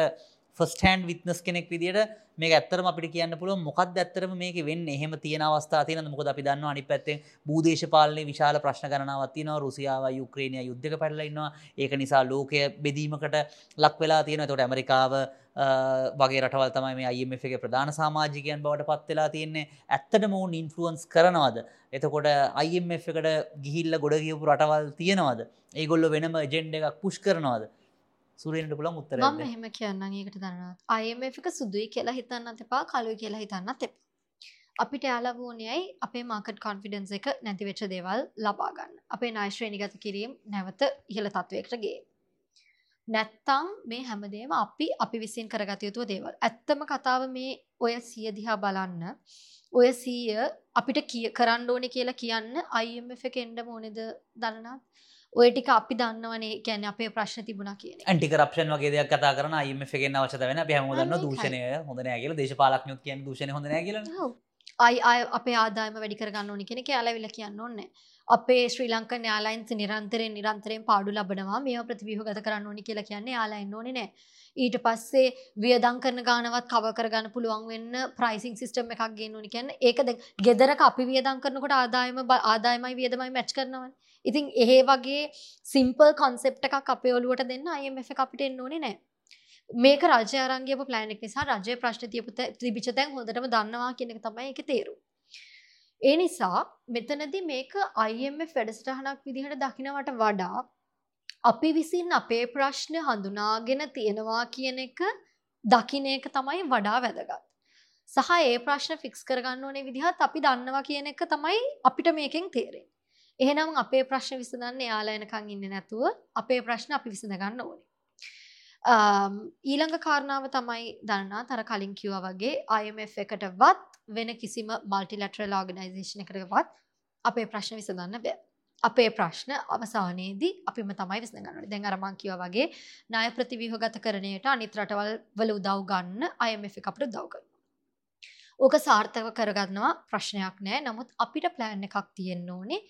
ෆස්ටන් විත්නස් කෙනෙක් විදිට මේ ඇත්තරම අපිට කියන්න පුළුව මොකක් ඇත්තරම මේක වෙන්න? එහෙම තියෙන අවස්ථා තියන මොකද අපි දන්න අනි පැත්තෙන් බූදේශපාලනය විශාල ප්‍රශ්න කරනවත්තින රුසියාව යුක්‍රේණය යුද්ධක පැටලඉන්නවා ඒක නිසා ලෝකය බෙදීමකට ලක් වෙලා තියෙන තොට ඇමරිකාව වගේ රටවල් තමයි මේ අයිම එක ප්‍රධාන සාමාජිකයන් බවට පත්වෙලා තියෙන්නේ. ඇත්තට මවුන් ඉන්ෆලුවන්ස් කරනවද? එතකොට අයිම් එකට ගිහිල්ල ගොඩ කියපු රටවල් තියෙනවද? ඒගොල්ල වෙනම ජෙන්ඩ එකක් පුෂ් කරනවද? සුරේන්ට පුළ මුත්තර මම එහෙම කියන්න ඒකට දන්නත් අයම එක සුදුයි කියලා හිතන්න එපා කලු කියලා හිතන්නත් එප. අපිට යාලවූනයයි අපේ මාකට් කොන්ෆිඩන්ස එක නැතිවෙච්ච දේවල් ලබාගන්න අපේ නාශ්‍රේණිගත කිරීම් නැවත ඉහළ තත්වයකටගේ නැත්තං මේ හැමදේම අපි අපි විසින් කරගත යුතුව දේවල්. ඇත්තම කතාව මේ ඔය සිය දිහා බලන්න. ඔය සීය අපිට කිය කරන්න ඕනෙ කියලා කියන්න අයිF එක එන්ඩ මෝනෙද දන්නත් ඔය ටික අපි දන්නවනේ ගැන අපේ ප්‍රශ්න තිබුණ කියන ඇන්ටිකරප්ෂන් වගේ දෙයක් කතා කරන අයිම ගෙන් අවශ්‍යත වෙන පැහමුදන්න දූෂණය හොඳනෑ කියල. දේශපාලක්ඥොත් කියන දූෂණ හොඳන කියල අයි අය අපේ ආදායම වැඩි කරගන්න ඕනි කෙනෙ ඇලවිල කියන්න ඕන්නේ අපේ ශ්‍රී ලංක යාලයින්ස් නිරන්තරයෙන් නිරන්තරයෙන් පාඩු ලබනවා. මේ ප්‍රතිවිහ ගත කරන්න ඕනි කියලා කියන්නේ යාලයින්න ඕනි නෑ. ඊට පස්සේ වියදං කරන ගානවත් කව කරගන්න පුළුවන් වෙන්න ප්‍රයිසිං සිස්ටම් එකක් ගෙන ඕනි කියන්න. ඒකද ගෙදරක අපි වියදං කරනකොට ආදායම ආදායමයි වියදමයි මැච් කරනවන් ඉතින් එහෙ වගේ සිම්පල් කොන්සෙප්ට එකක් අපේ ඔලුවට දෙන්න අයම අපිට එන්න ඕනේ නෑ මේක රජ අරංගියපු ප්ලෑනෙක් නිසා රජය ප්‍රශ්න තියපුත ත්‍රිබිච තැන් හොඳටම දන්නවා කියනක තමයි එක තේරු ඒ නිසා මෙතනදි මේක IMF වැඩසටහනක් විදිහට දකිනවට වඩා අපි විසින් අපේ ප්‍රශ්න හඳුනාගෙන තියෙනවා කියන එක දකින එක තමයි වඩා වැදගත්. සහ ඒ ප්‍රශ්න ෆික්ස් කරගන්න ඕනේ විදිහත් අපි දන්නවා කියන එක තමයි අපිට මේකෙන් තේරෙන්නේ. එහෙනම් අපේ ප්‍රශ්න විසඳන්න යාලා එනකන් ඉන්නේ නැතුව අපේ ප්‍රශ්න අපි විසඳ ගන්න ඕනේ. ඊළඟ කාරණාව තමයි දන්නා තර කලින් කිව්වා වගේ IMF එකටවත් වෙන කිසිම මල්ටිලටරල් ඕගනයිසේෂන කරවත් අපේ ප්‍රශ්න විසඳන්න බෑ. අපේ ප්‍රශ්න අවසානයේදී අපිම තමයි විසඳ ගන්නට දැන් අරමං කියව වගේ ණය ප්‍රතිව්‍යුහ ගත කරණයට අනිත් රටවල් වල උදව් ගන්න IMF එක අපිට උදව් කරනවා. ඕක සාර්ථක කරගන්නවා ප්‍රශ්නයක් නෑ. නමුත් අපිට ප්ලෑන් එකක් තියෙන්න ඕනේ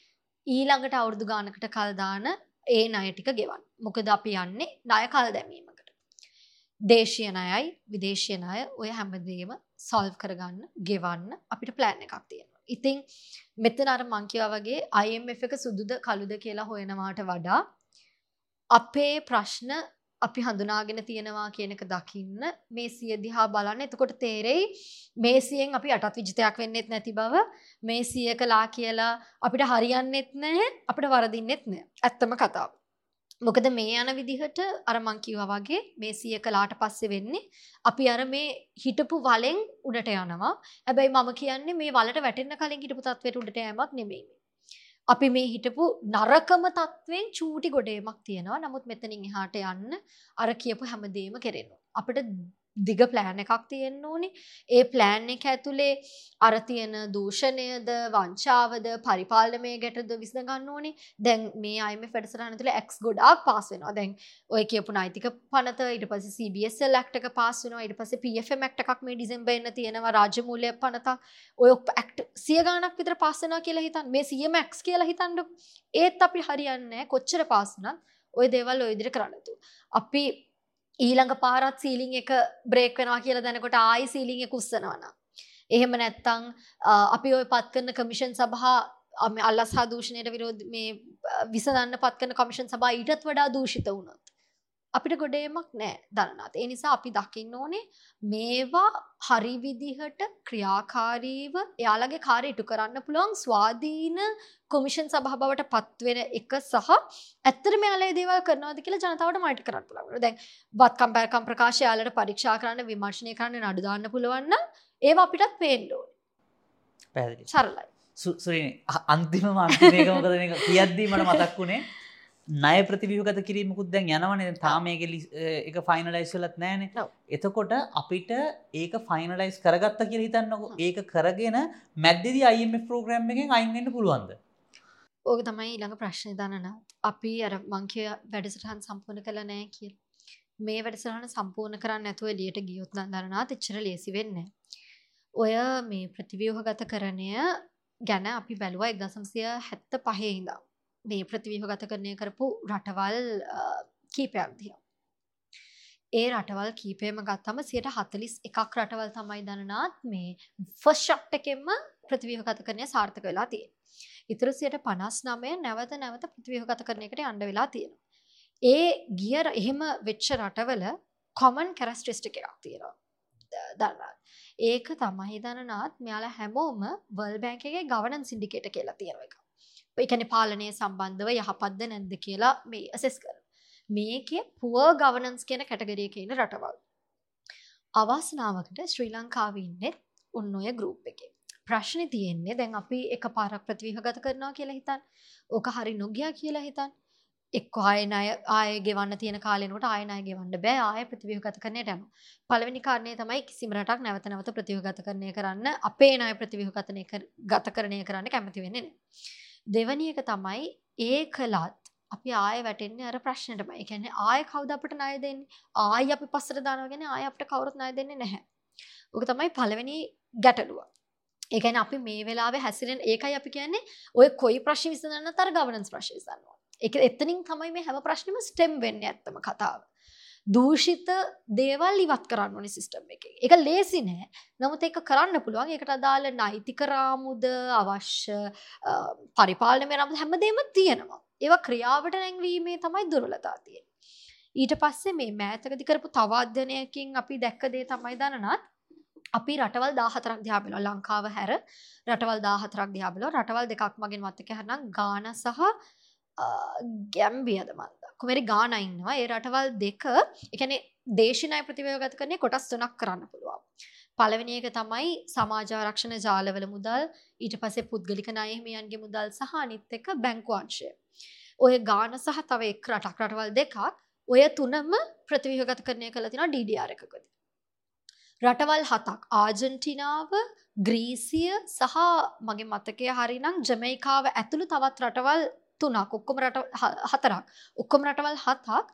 ඊළඟට අවුරුදු ගානකට කල් දාන ඒ ණය ටික ගෙවන්න. මොකද අපි යන්නේ ණය කල් දැමීමකට. දේශීය ණයයි විදේශීය ණය ඔය හැමදේම සොල්ව් කරගන්න ගෙවන්න අපිට ප්ලෑන් එකක් තියෙනවා. ඉතින් මෙතන අර මං කියා වගේ IMF එක සුදුද කළුද කියලා හොයනවාට වඩා අපේ ප්‍රශ්න අපි හඳුනාගෙන තියෙනවා කියන එක දකින්න මේ සිය දිහා බලන්න එතකොට තේරෙයි මේ සියෙන් අපි අටත් විජිතයක් වෙන්නෙත් නැති බව මේ සිය කලා කියලා අපිට හරියන්නෙත් නැහැ අපිට වරදින්නෙත් නෑ ඇත්තම කතාව. මොකද මේ යන විදිහට අර මං කිව්වා වගේ මේ සිය කලාට පස්සේ වෙන්නේ අපි අර මේ හිටපු වලෙන් උඩට යනවා. හැබැයි මම කියන්නේ මේ වලට වැටෙන්න කලින් හිටපු තත්වයට උඩට යෑමක් නෙමෙයි. අපි මේ හිටපු නරකම තත්වෙන් චූටි ගොඩේමක් තියෙනවා. නමුත් මෙතනින් එහාට යන්න අර කියපු හැමදේම කෙරෙනවා. අපිට දිග ප්ලෑන් එකක් තියෙන්න ඕනි. ඒ ප්ලෑන් එක ඇතුළේ අර තියෙන දූෂණයද වංචාවද පරිපාලනමය ගැටද විසඳ ගන්න ඕනි. දැන් මේ අයිම ෆෙඩසරන තුළ එක් ගොඩක් පාස් වෙනවා. දැන් ඔය කියපු නයිතික පනත ඉට පස CBSල් ලක්ටක පාස් වෙනවා. ඉට පස පFM ක්ටක් මේ ඩිසම්බෙන්න්න තියෙනවා. රාජමූලය පනතක් ඔය ක්ට සිය ගානක් විතර පාසනා කියලා හිතන් මේ සියමක්ස් කියලා හිතන්ඩු ඒත් අපි හරියන්න කොච්චර පාසනත් ඔය දේවල් ඔයදිර කරන්නතු අපි ඊළඟ පාරත් සීලිං එක බ්‍රේක් වෙනවා කියලා දැනකොට ආයි සීලිං එක උස්සනවන. එහෙම නැත්තං අපි ඔය පත් කරන කමිෂන් සබහා අල්ලස් හා දූෂණයට විරෝධ මේ විසඳන්න පත් කරන කමිෂන් සබා ඊටත් වඩා දූෂිත වුණොත්. අපිට ගොඩේමක් නෑ දරනාත් ඒ නිසා අපි දකින්න ඕනේ මේවා හරි විදිහට ක්‍රියාකාරීව එයාලගේ කාරය ඉටු කරන්න පුළුවන්. ස්වාධීන කොමිෂන් සභාවට පත්වෙන එක සහ ඇත්තර මෙයාලේ දේවල් කරනවාද කියලා ජනතාවට මයිට කරන්න පුළුවන්. දැන් බත්කම් පැරකම් ප්‍රකාශයාලට පරීක්ෂා කරන්න විමර්ශනය කරන්න නඩුදාන්න පුළුවන්න ඒවා අපිටත් පේන්ඩෝ සරලයි. සුරනි අන්තිම අන්තිමයකමකද කියද්දී මට මතක් වුණේ නය ප්‍රතිවියගත කිරීමකුත් දැන් යනවන. තාමයක එක ෆයිනලයිස්ලත් නෑන එතකොට අපිට ඒක ෆයිනලයිස් කරගත්ත කිය හිතන්නක. ඒක කරගෙන මැද්දදි අයිම ප්‍රෝග්‍රම් එකෙන් අයින්න පුළුවන්ද? ඕක තමයි ඊළඟ ප්‍රශ්නය දනන. අපි අර මංකය වැඩසටහන් සම්පූර්ණ කළ නෑ කිය මේ වැඩසටහන සම්පූර්ණ කරන්න ඇතුව එලියට ගියොත් දරනා එච්චර ලේසි වෙන්න ඔය මේ ප්‍රතිවියෝහ ගත කරණය ගැන අපි බැලුව එක්දසම්සිය හැත්ත පහේහිදා මේ ප්‍රතිවිහගත කරණය කරපු රටවල් කීපයක් දිය. ඒ රටවල් කීපයම ගත්තම සියට හතලිස් එකක් රටවල් තමයි දනනාත් මේ ෆස්ෂක්්ට එකෙන්ම ප්‍රතිවිහගත කරනය සාර්ථක වෙලා තිය. ඉතුරු සියට පනස් නමය නැවත නැවත ප්‍රතිවිහගත කරනයකට අන්ඩ වෙලා තියෙන. ඒ ගියර එහෙම වෙච්ච රටවල කොමන් කැරස්ට්‍රිස්ටික එකක් තියෙනවා දන්නා. ඒක තමයි දනනාත් මෙයාල හැමෝම වල් බැංකගේ ගවනන් සිින්ඩිකේට කියලා තියෙන එක. එකන පාලනය සම්බන්ධව යහපත්ද නැද්ද කියලා මේ අසෙස් කර මේකේ පුව ගවනන්ස් කියන කැටගරිය කියන රටවල්. අවාසනාවකට ශ්‍රී ලංකාවන්නෙත් උන්න ඔය ගරුප් එක. ප්‍රශ්න තියෙන්නේ දැන් අපි එක පාරක් ප්‍රතිවිහගත කරනවා කියලා හිතන්. ඕක හරි නොගියා කියලා හිතන්. එක් ආයනය ආය ගෙවන්න තියෙන කාලෙනට ආයනය ගෙවන්න බෑ. ආය ප්‍රතිවිහගත කරනයට යන පළවෙනි කාරණය තමයි කිසිමරටක් නැවත නැවත ප්‍රතිවිහගත කරණය කරන්න අපේ නාය ප්‍රතිවිහගතනය ගත කරණය කරන්න කැමති වෙන්නේ දෙවනි එක තමයි ඒ කළත් අපි ආය වැටෙන්නේ අර ප්‍රශ්නයටම. ඒ කියන්නේ ආය කවුද අපිට ණය දෙන්නේ? ආය අපි පස්සට දානවගෙන ආය අපිට කවුරුත් ණය දෙන්නේ නැහැ. ඔක තමයි පළවෙනි ගැටලුව. ඒ කියන්නේ අපි මේ වෙලාවේ හැසිරෙන ඒකයි අපි කියන්නේ ඔය කොයි ප්‍රශ්න විසඳන්නත් අර ගවර්නන්ස් ප්‍රශ්න විසඳනවා. ඒක එතනින් තමයි මේ හැම ප්‍රශ්නෙම ස්ටෙම් වෙන්නේ ඇත්තම කතාව. දූෂිත දේවල් ඉවත් කරන්න ඕනි සිස්ටම් එක. එක ලේසි නෑ. නමුත් ඒක කරන්න පුළුවන්. එකට අදාළ නෛතිකරාමුද අවශ්‍ය පරිපාලනය රම හැමදේම තියෙනවා. ඒවා ක්‍රියාවට නැංවීමේ තමයි දුරලතා තිය ඊට පස්සේ මේ මෑතකදි කරපු තවාධ්‍යනයකින් අපි දැක්කදේ තමයි දනනත් අපි රටවල් දාහතරක් දිහාබිල ලංකාව හැර රටවල් දාහතරක් දිහාබිල රටවල් දෙකක් මගින් මත්තක හැරනම් ගාන සහ ගැම්බියද මන්ද කොමරි ගාන ඉන්නවා ඒ රටවල් දෙක එකන දේශනය ප්‍රතිවයගත කරන්නේ කොටස් තුනක් කරන්න පුළුවන්. පළවෙනි එක තමයි සමාජාරක්ෂණ ජාලවල මුදල් ඊට පස්සේ පුද්ගලික ණයහිමියන්ගේ මුදල් සහ අනිත් එක බැංකු අංශය. ඔය ගාන සහ තව එක් රටක් රටවල් දෙකක් ඔය තුනම ප්‍රතිව්‍යුහගත කරණය කළ තියෙනවා DDR එකකදී. රටවල් හතක් ආජන්ටිනාව ග්‍රීසිය සහ මගේ මතකය හරිනම් ජමයිකාව ඇතුළු තවත් රටවල් තුනක් ඔක්කොම රට හතරක්. ඔක්කොම රටවල් හතක්.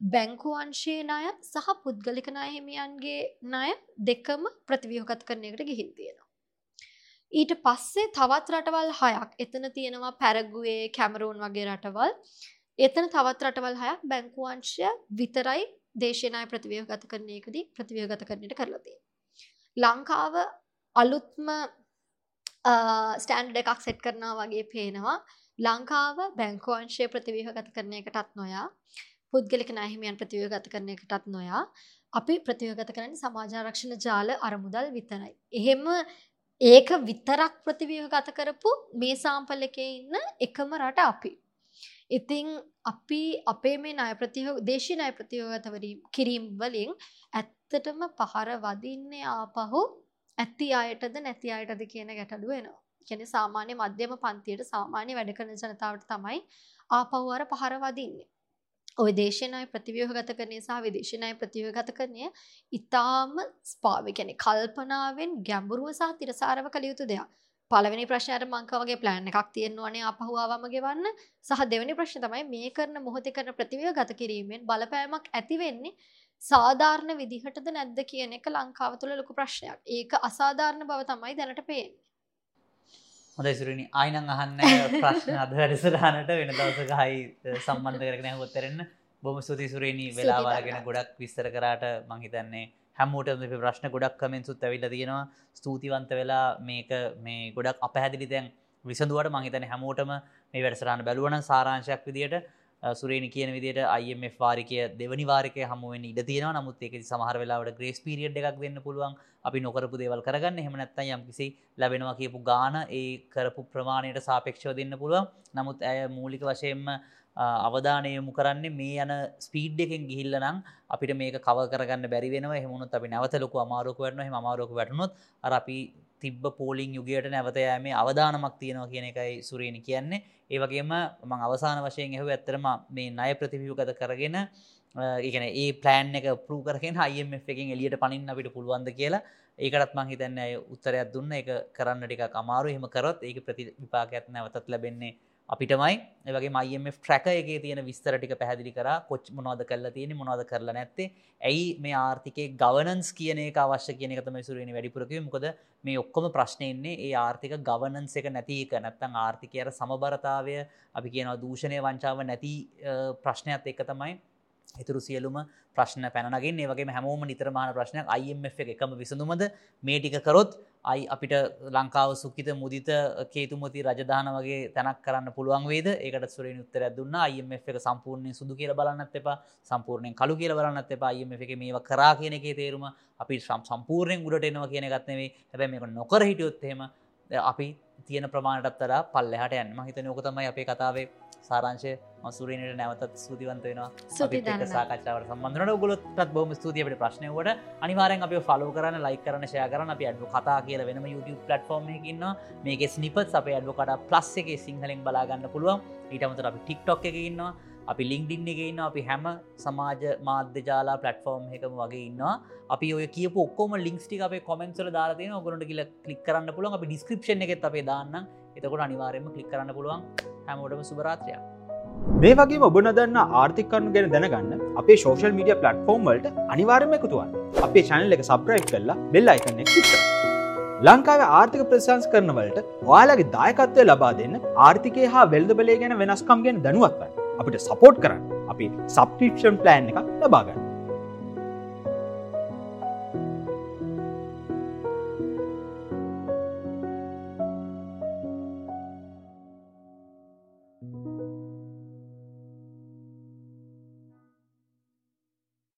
බැංකුවංශයේ ණය සහ පුද්ගලික ණයහිමියන්ගේ ණය දෙකම ප්‍රතිව්‍යුහගත කරණයකට ගිහින් තියෙනවා. ඊට පස්සේ තවත් රටවල් හයක්. එතන තියෙනවා පැරගුවේ කැමරූන් වගේ රටවල්. එතන තවත් රටවල් හයක් බැංකුවංශය විතරයි දේශනාය ප්‍රතිව්‍යුහගත කරණයකදී ප්‍රතිව්‍යුහගත කරන්නට කරලා තියෙන්නේ. ලංකාව අලුත්ම ස්ටෑන්ඩ් එකක් සෙට් කරනවා වගේ පේනවා. ලංකාව බැංකුවංශය ප්‍රතිව්‍යහගත කරනයකටත් නොයා පුද්ගලික නෑහිමියන් ප්‍රතිව්‍යගත කරනයකටත් නොයා අපි ප්‍රතිවගත කරන සමාජාරක්ෂණ ජාල අරමුදල් විතරයි. එහෙම ඒක විතරක් ප්‍රතිව්‍යහගත කරපු මේ සාම්පල් එක ඉන්න එකම රට අපි. ඉතිං අපි අපේ මේ අය ප්‍රතිහෝ දේශී අය ප්‍රතියෝගතවරීම් කිරීම් වලින් ඇත්තටම පහර වදින්නේ ආපහු ඇති අයටද නැති අයටද කියන ගැටලුව එනවා. කියන්නේ සාමාන්‍ය මධ්‍යම පන්තියට සාමාන්‍ය වැඩ කරන ජනතාවට තමයි ආපහු අර පහර වදින්නේ. ඔය දේශනය ප්‍රතිව්‍යුහගත කරණය සහ විදේශනය ප්‍රතිව්‍යුහගත කරණය ඉතාම ස්පාව කියන්නේ කල්පනාවෙන් ගැඹුරුව සහ තිරසාරව කළ යුතු දෙයක්. පළවෙනි ප්‍රශ්නයට මංක වගේ ප්ලෑන් එකක් තියෙනවනේ ආපහු ආවම ගෙවන්න සහ දෙවෙනි ප්‍රශ්න තමයි මේ කරන මොහොතේ කරන ප්‍රතිව්‍යුහගත කිරීමෙන් බලපෑමක් ඇති වෙන්නේ සාධාරණ විදිහටද නැද්ද කියන එක ලංකාව තුළ ලොකු ප්‍රශ්නයක්. ඒක අසාධාරණ බව තමයි දැනට පේන්නේ. හොඳ ඉසුරනි. අයිනං අහන්න ප්‍රශ්න අද වැඩසටහනට වෙන දවසක හයි සම්බන්ධ කරගෙන හොත්තරන්න බොම ස්තුතිසුරේණී වෙලාවාගෙන ගොඩක් විස්තර කරාට මංහිතන්නේ හැමෝට ප්‍රශ්න ගොඩක් කමෙන්සුත් ඇවිල්ල තියෙනවා. ස්තුතිවන්ත වෙලා මේක මේ ගොඩක් අපහැදිලි දැන් විසඳුවට මහිතන හැමෝටම මේ වැඩසරහන බැලුවන සාරංශයක් විදියට සුරේණ කියන විදිට IMF වාරිකය දෙවනි වාරකය හමුවෙන් ඉඩ තියෙන නමුත් ඒක සමහර වෙලාවට ග්‍රේස් පිරිියඩ් එකක් දෙන්න පුළුවන්. අපි නොකරපු දේවල් කරගන්න. හෙමනැත්ත යම් කිසි ලැබෙනවා කියපු ගාන ඒ කරපු ප්‍රමාණයට සාපේක්ෂව දෙන්න පුළුවන්. නමුත් ඇය මූලික වශයෙන්ම අවධානය යොමු කරන්නේ මේ යන ස්පීඩ් එකෙන් ගිහිල්ල නම් අපිට මේක කව කරගන්න බැරි වෙන හමුණත් අපි නැවතලොකු අමාරුක වරන හ අමාරුක වැටනොත් අර අපි තිබ්බ පෝලිං යුගයට නැවතයෑමේ අවධානමක් තියෙනවා කියන එකයි සුරේණි කියන්නේ. ඒවගේම මං අවසාන වශයෙන් එහු ඇත්තරම මේ නය ප්‍රතිවියූගත කරගෙන ඒකන ඒ ප්ලෑන් එක පරු කරගෙන අයම එකෙන් එලියට පනින්න අපිට පුළුවන්ද කියලා. ඒකටත් මං හිතන්න උත්තරයක් දුන්න. එක කරන්න ටික අමාරු හෙම කරොත් ඒක ප්‍රති විපාකඇත් නැවතත් ලැබෙන්නේ අපිටමයි ඒවගේ මයිම ට්‍රැක එක තියෙන විස්තර ටික පැහැදිලි කර. කොච් මොනවද කරලා තියෙන මොනවද කරලා නැත්තේ. ඇයි මේ ආර්ථිකය ගවනන්ස් කියන එක අවශ්‍ය කියන එක තමයි සුරුවෙන වැඩිපුරකිව මොකද මේ ඔක්කොම ප්‍රශ්නයන්නේ ඒ ආර්ථික ගවනන්ස එක නැති එක. නැත්තං ආර්ථිකයට සමබරතාවය අපි කියනවා දූෂණය වංචාව නැති ප්‍රශ්නයක් එක තමයි එතුරු සියලුම ප්‍රශ්න පැනගින් ඒවගේ හැමෝම නිතරමාන ප්‍රශ්නයක් IMF එකම විසඳුමද මේ ටික කරොත් අයි අපිට ලංකාව සුක්කිත මුදිත කේතුමති රජධාන වගේ තැනක් කරන්න පුළුවන් වේද? ඒකට සුරෙන් උත්තර දුන්න. IMF එක සම්පූර්ණය සුදු කියල බලන්නත් එපා. සම්පූර්ණයෙන් කලු කියල බලන්නත් එපා. IMF එක මේවා කරා කියන එකේ තේරුම අපි සම් සම්පූර්ණයෙන් ගුඩට එනවා කියන ගත්නවේ හැබැ මේක නොකර හිටියොත්තේම අපි තියෙන ප්‍රමාණටත්තර පල්ලෙහට යන්න. හිත නෝකතමයි අපේ කතාවේ සාරංශය මසුරනට නැවතත් සූතිවන්ත වෙනවා. සාකච්ඡාවට සම්බන්ධනට ගොලොත්ත් බොම ස්තුතියට ප්‍රශ්නයවට අනිවාරෙන් අප ෆලෝ කරන ලයි කරන ශය කරන අප අඩු කතා කියල වෙනම YouTube පලටෆෝර්ම් එකන්න මේක ස්නිපත් අප අඩුකට ප්ලස් එක සිංහලෙන් බලාගන්න පුළුවන්. ඊටමතර අපි ටික්ටොක් එක ඉන්නවා. අපි ලිංක්ඩින්න එක ඉන්න අපි හැම සමාජ මාධ්‍යජාලා පලටෆෝර්ම් එකම වගේ ඉන්නවා. අපි ඔය කිය ඔක්කොම ලින්ක්ස්ටි අපේ කොමෙන්සල දාරතින ඔගොට කියල කලික් කරන්න පුළුවන්. අපි ඩිස්ක්‍රපෂන් එකත් අපේ දාන්න එතකොට අනිවාරයම කලික් කරන්න පුළුවන් හැමෝටම සුභරාත්‍රයක් මේ වගේ ඔබ නොදන්න ආර්ථිකරනු ගැන දැනගන්න අපේ ශෝෂල් මීඩිය පලටෆෝර්ම් වලට අනිවාර්ම එකතුවන් අපේ චැනල එක සබ්‍රයි් කරලා බෙල් අයිකන්න ක්ලික් ලංකාව ආර්ථික ප්‍රසංස් කරනවලට ඔයාලගේ දායකත්වය ලබා දෙන්න ආර්ථිකය හා වෙල්ද බලය ගැන වෙනස්කම් ගැන දැනුවත්වන්න අපිට සපෝට් කරන්න. අපි සබ්ටිපෂන් ප්ලෑන් එක ලබාගන්න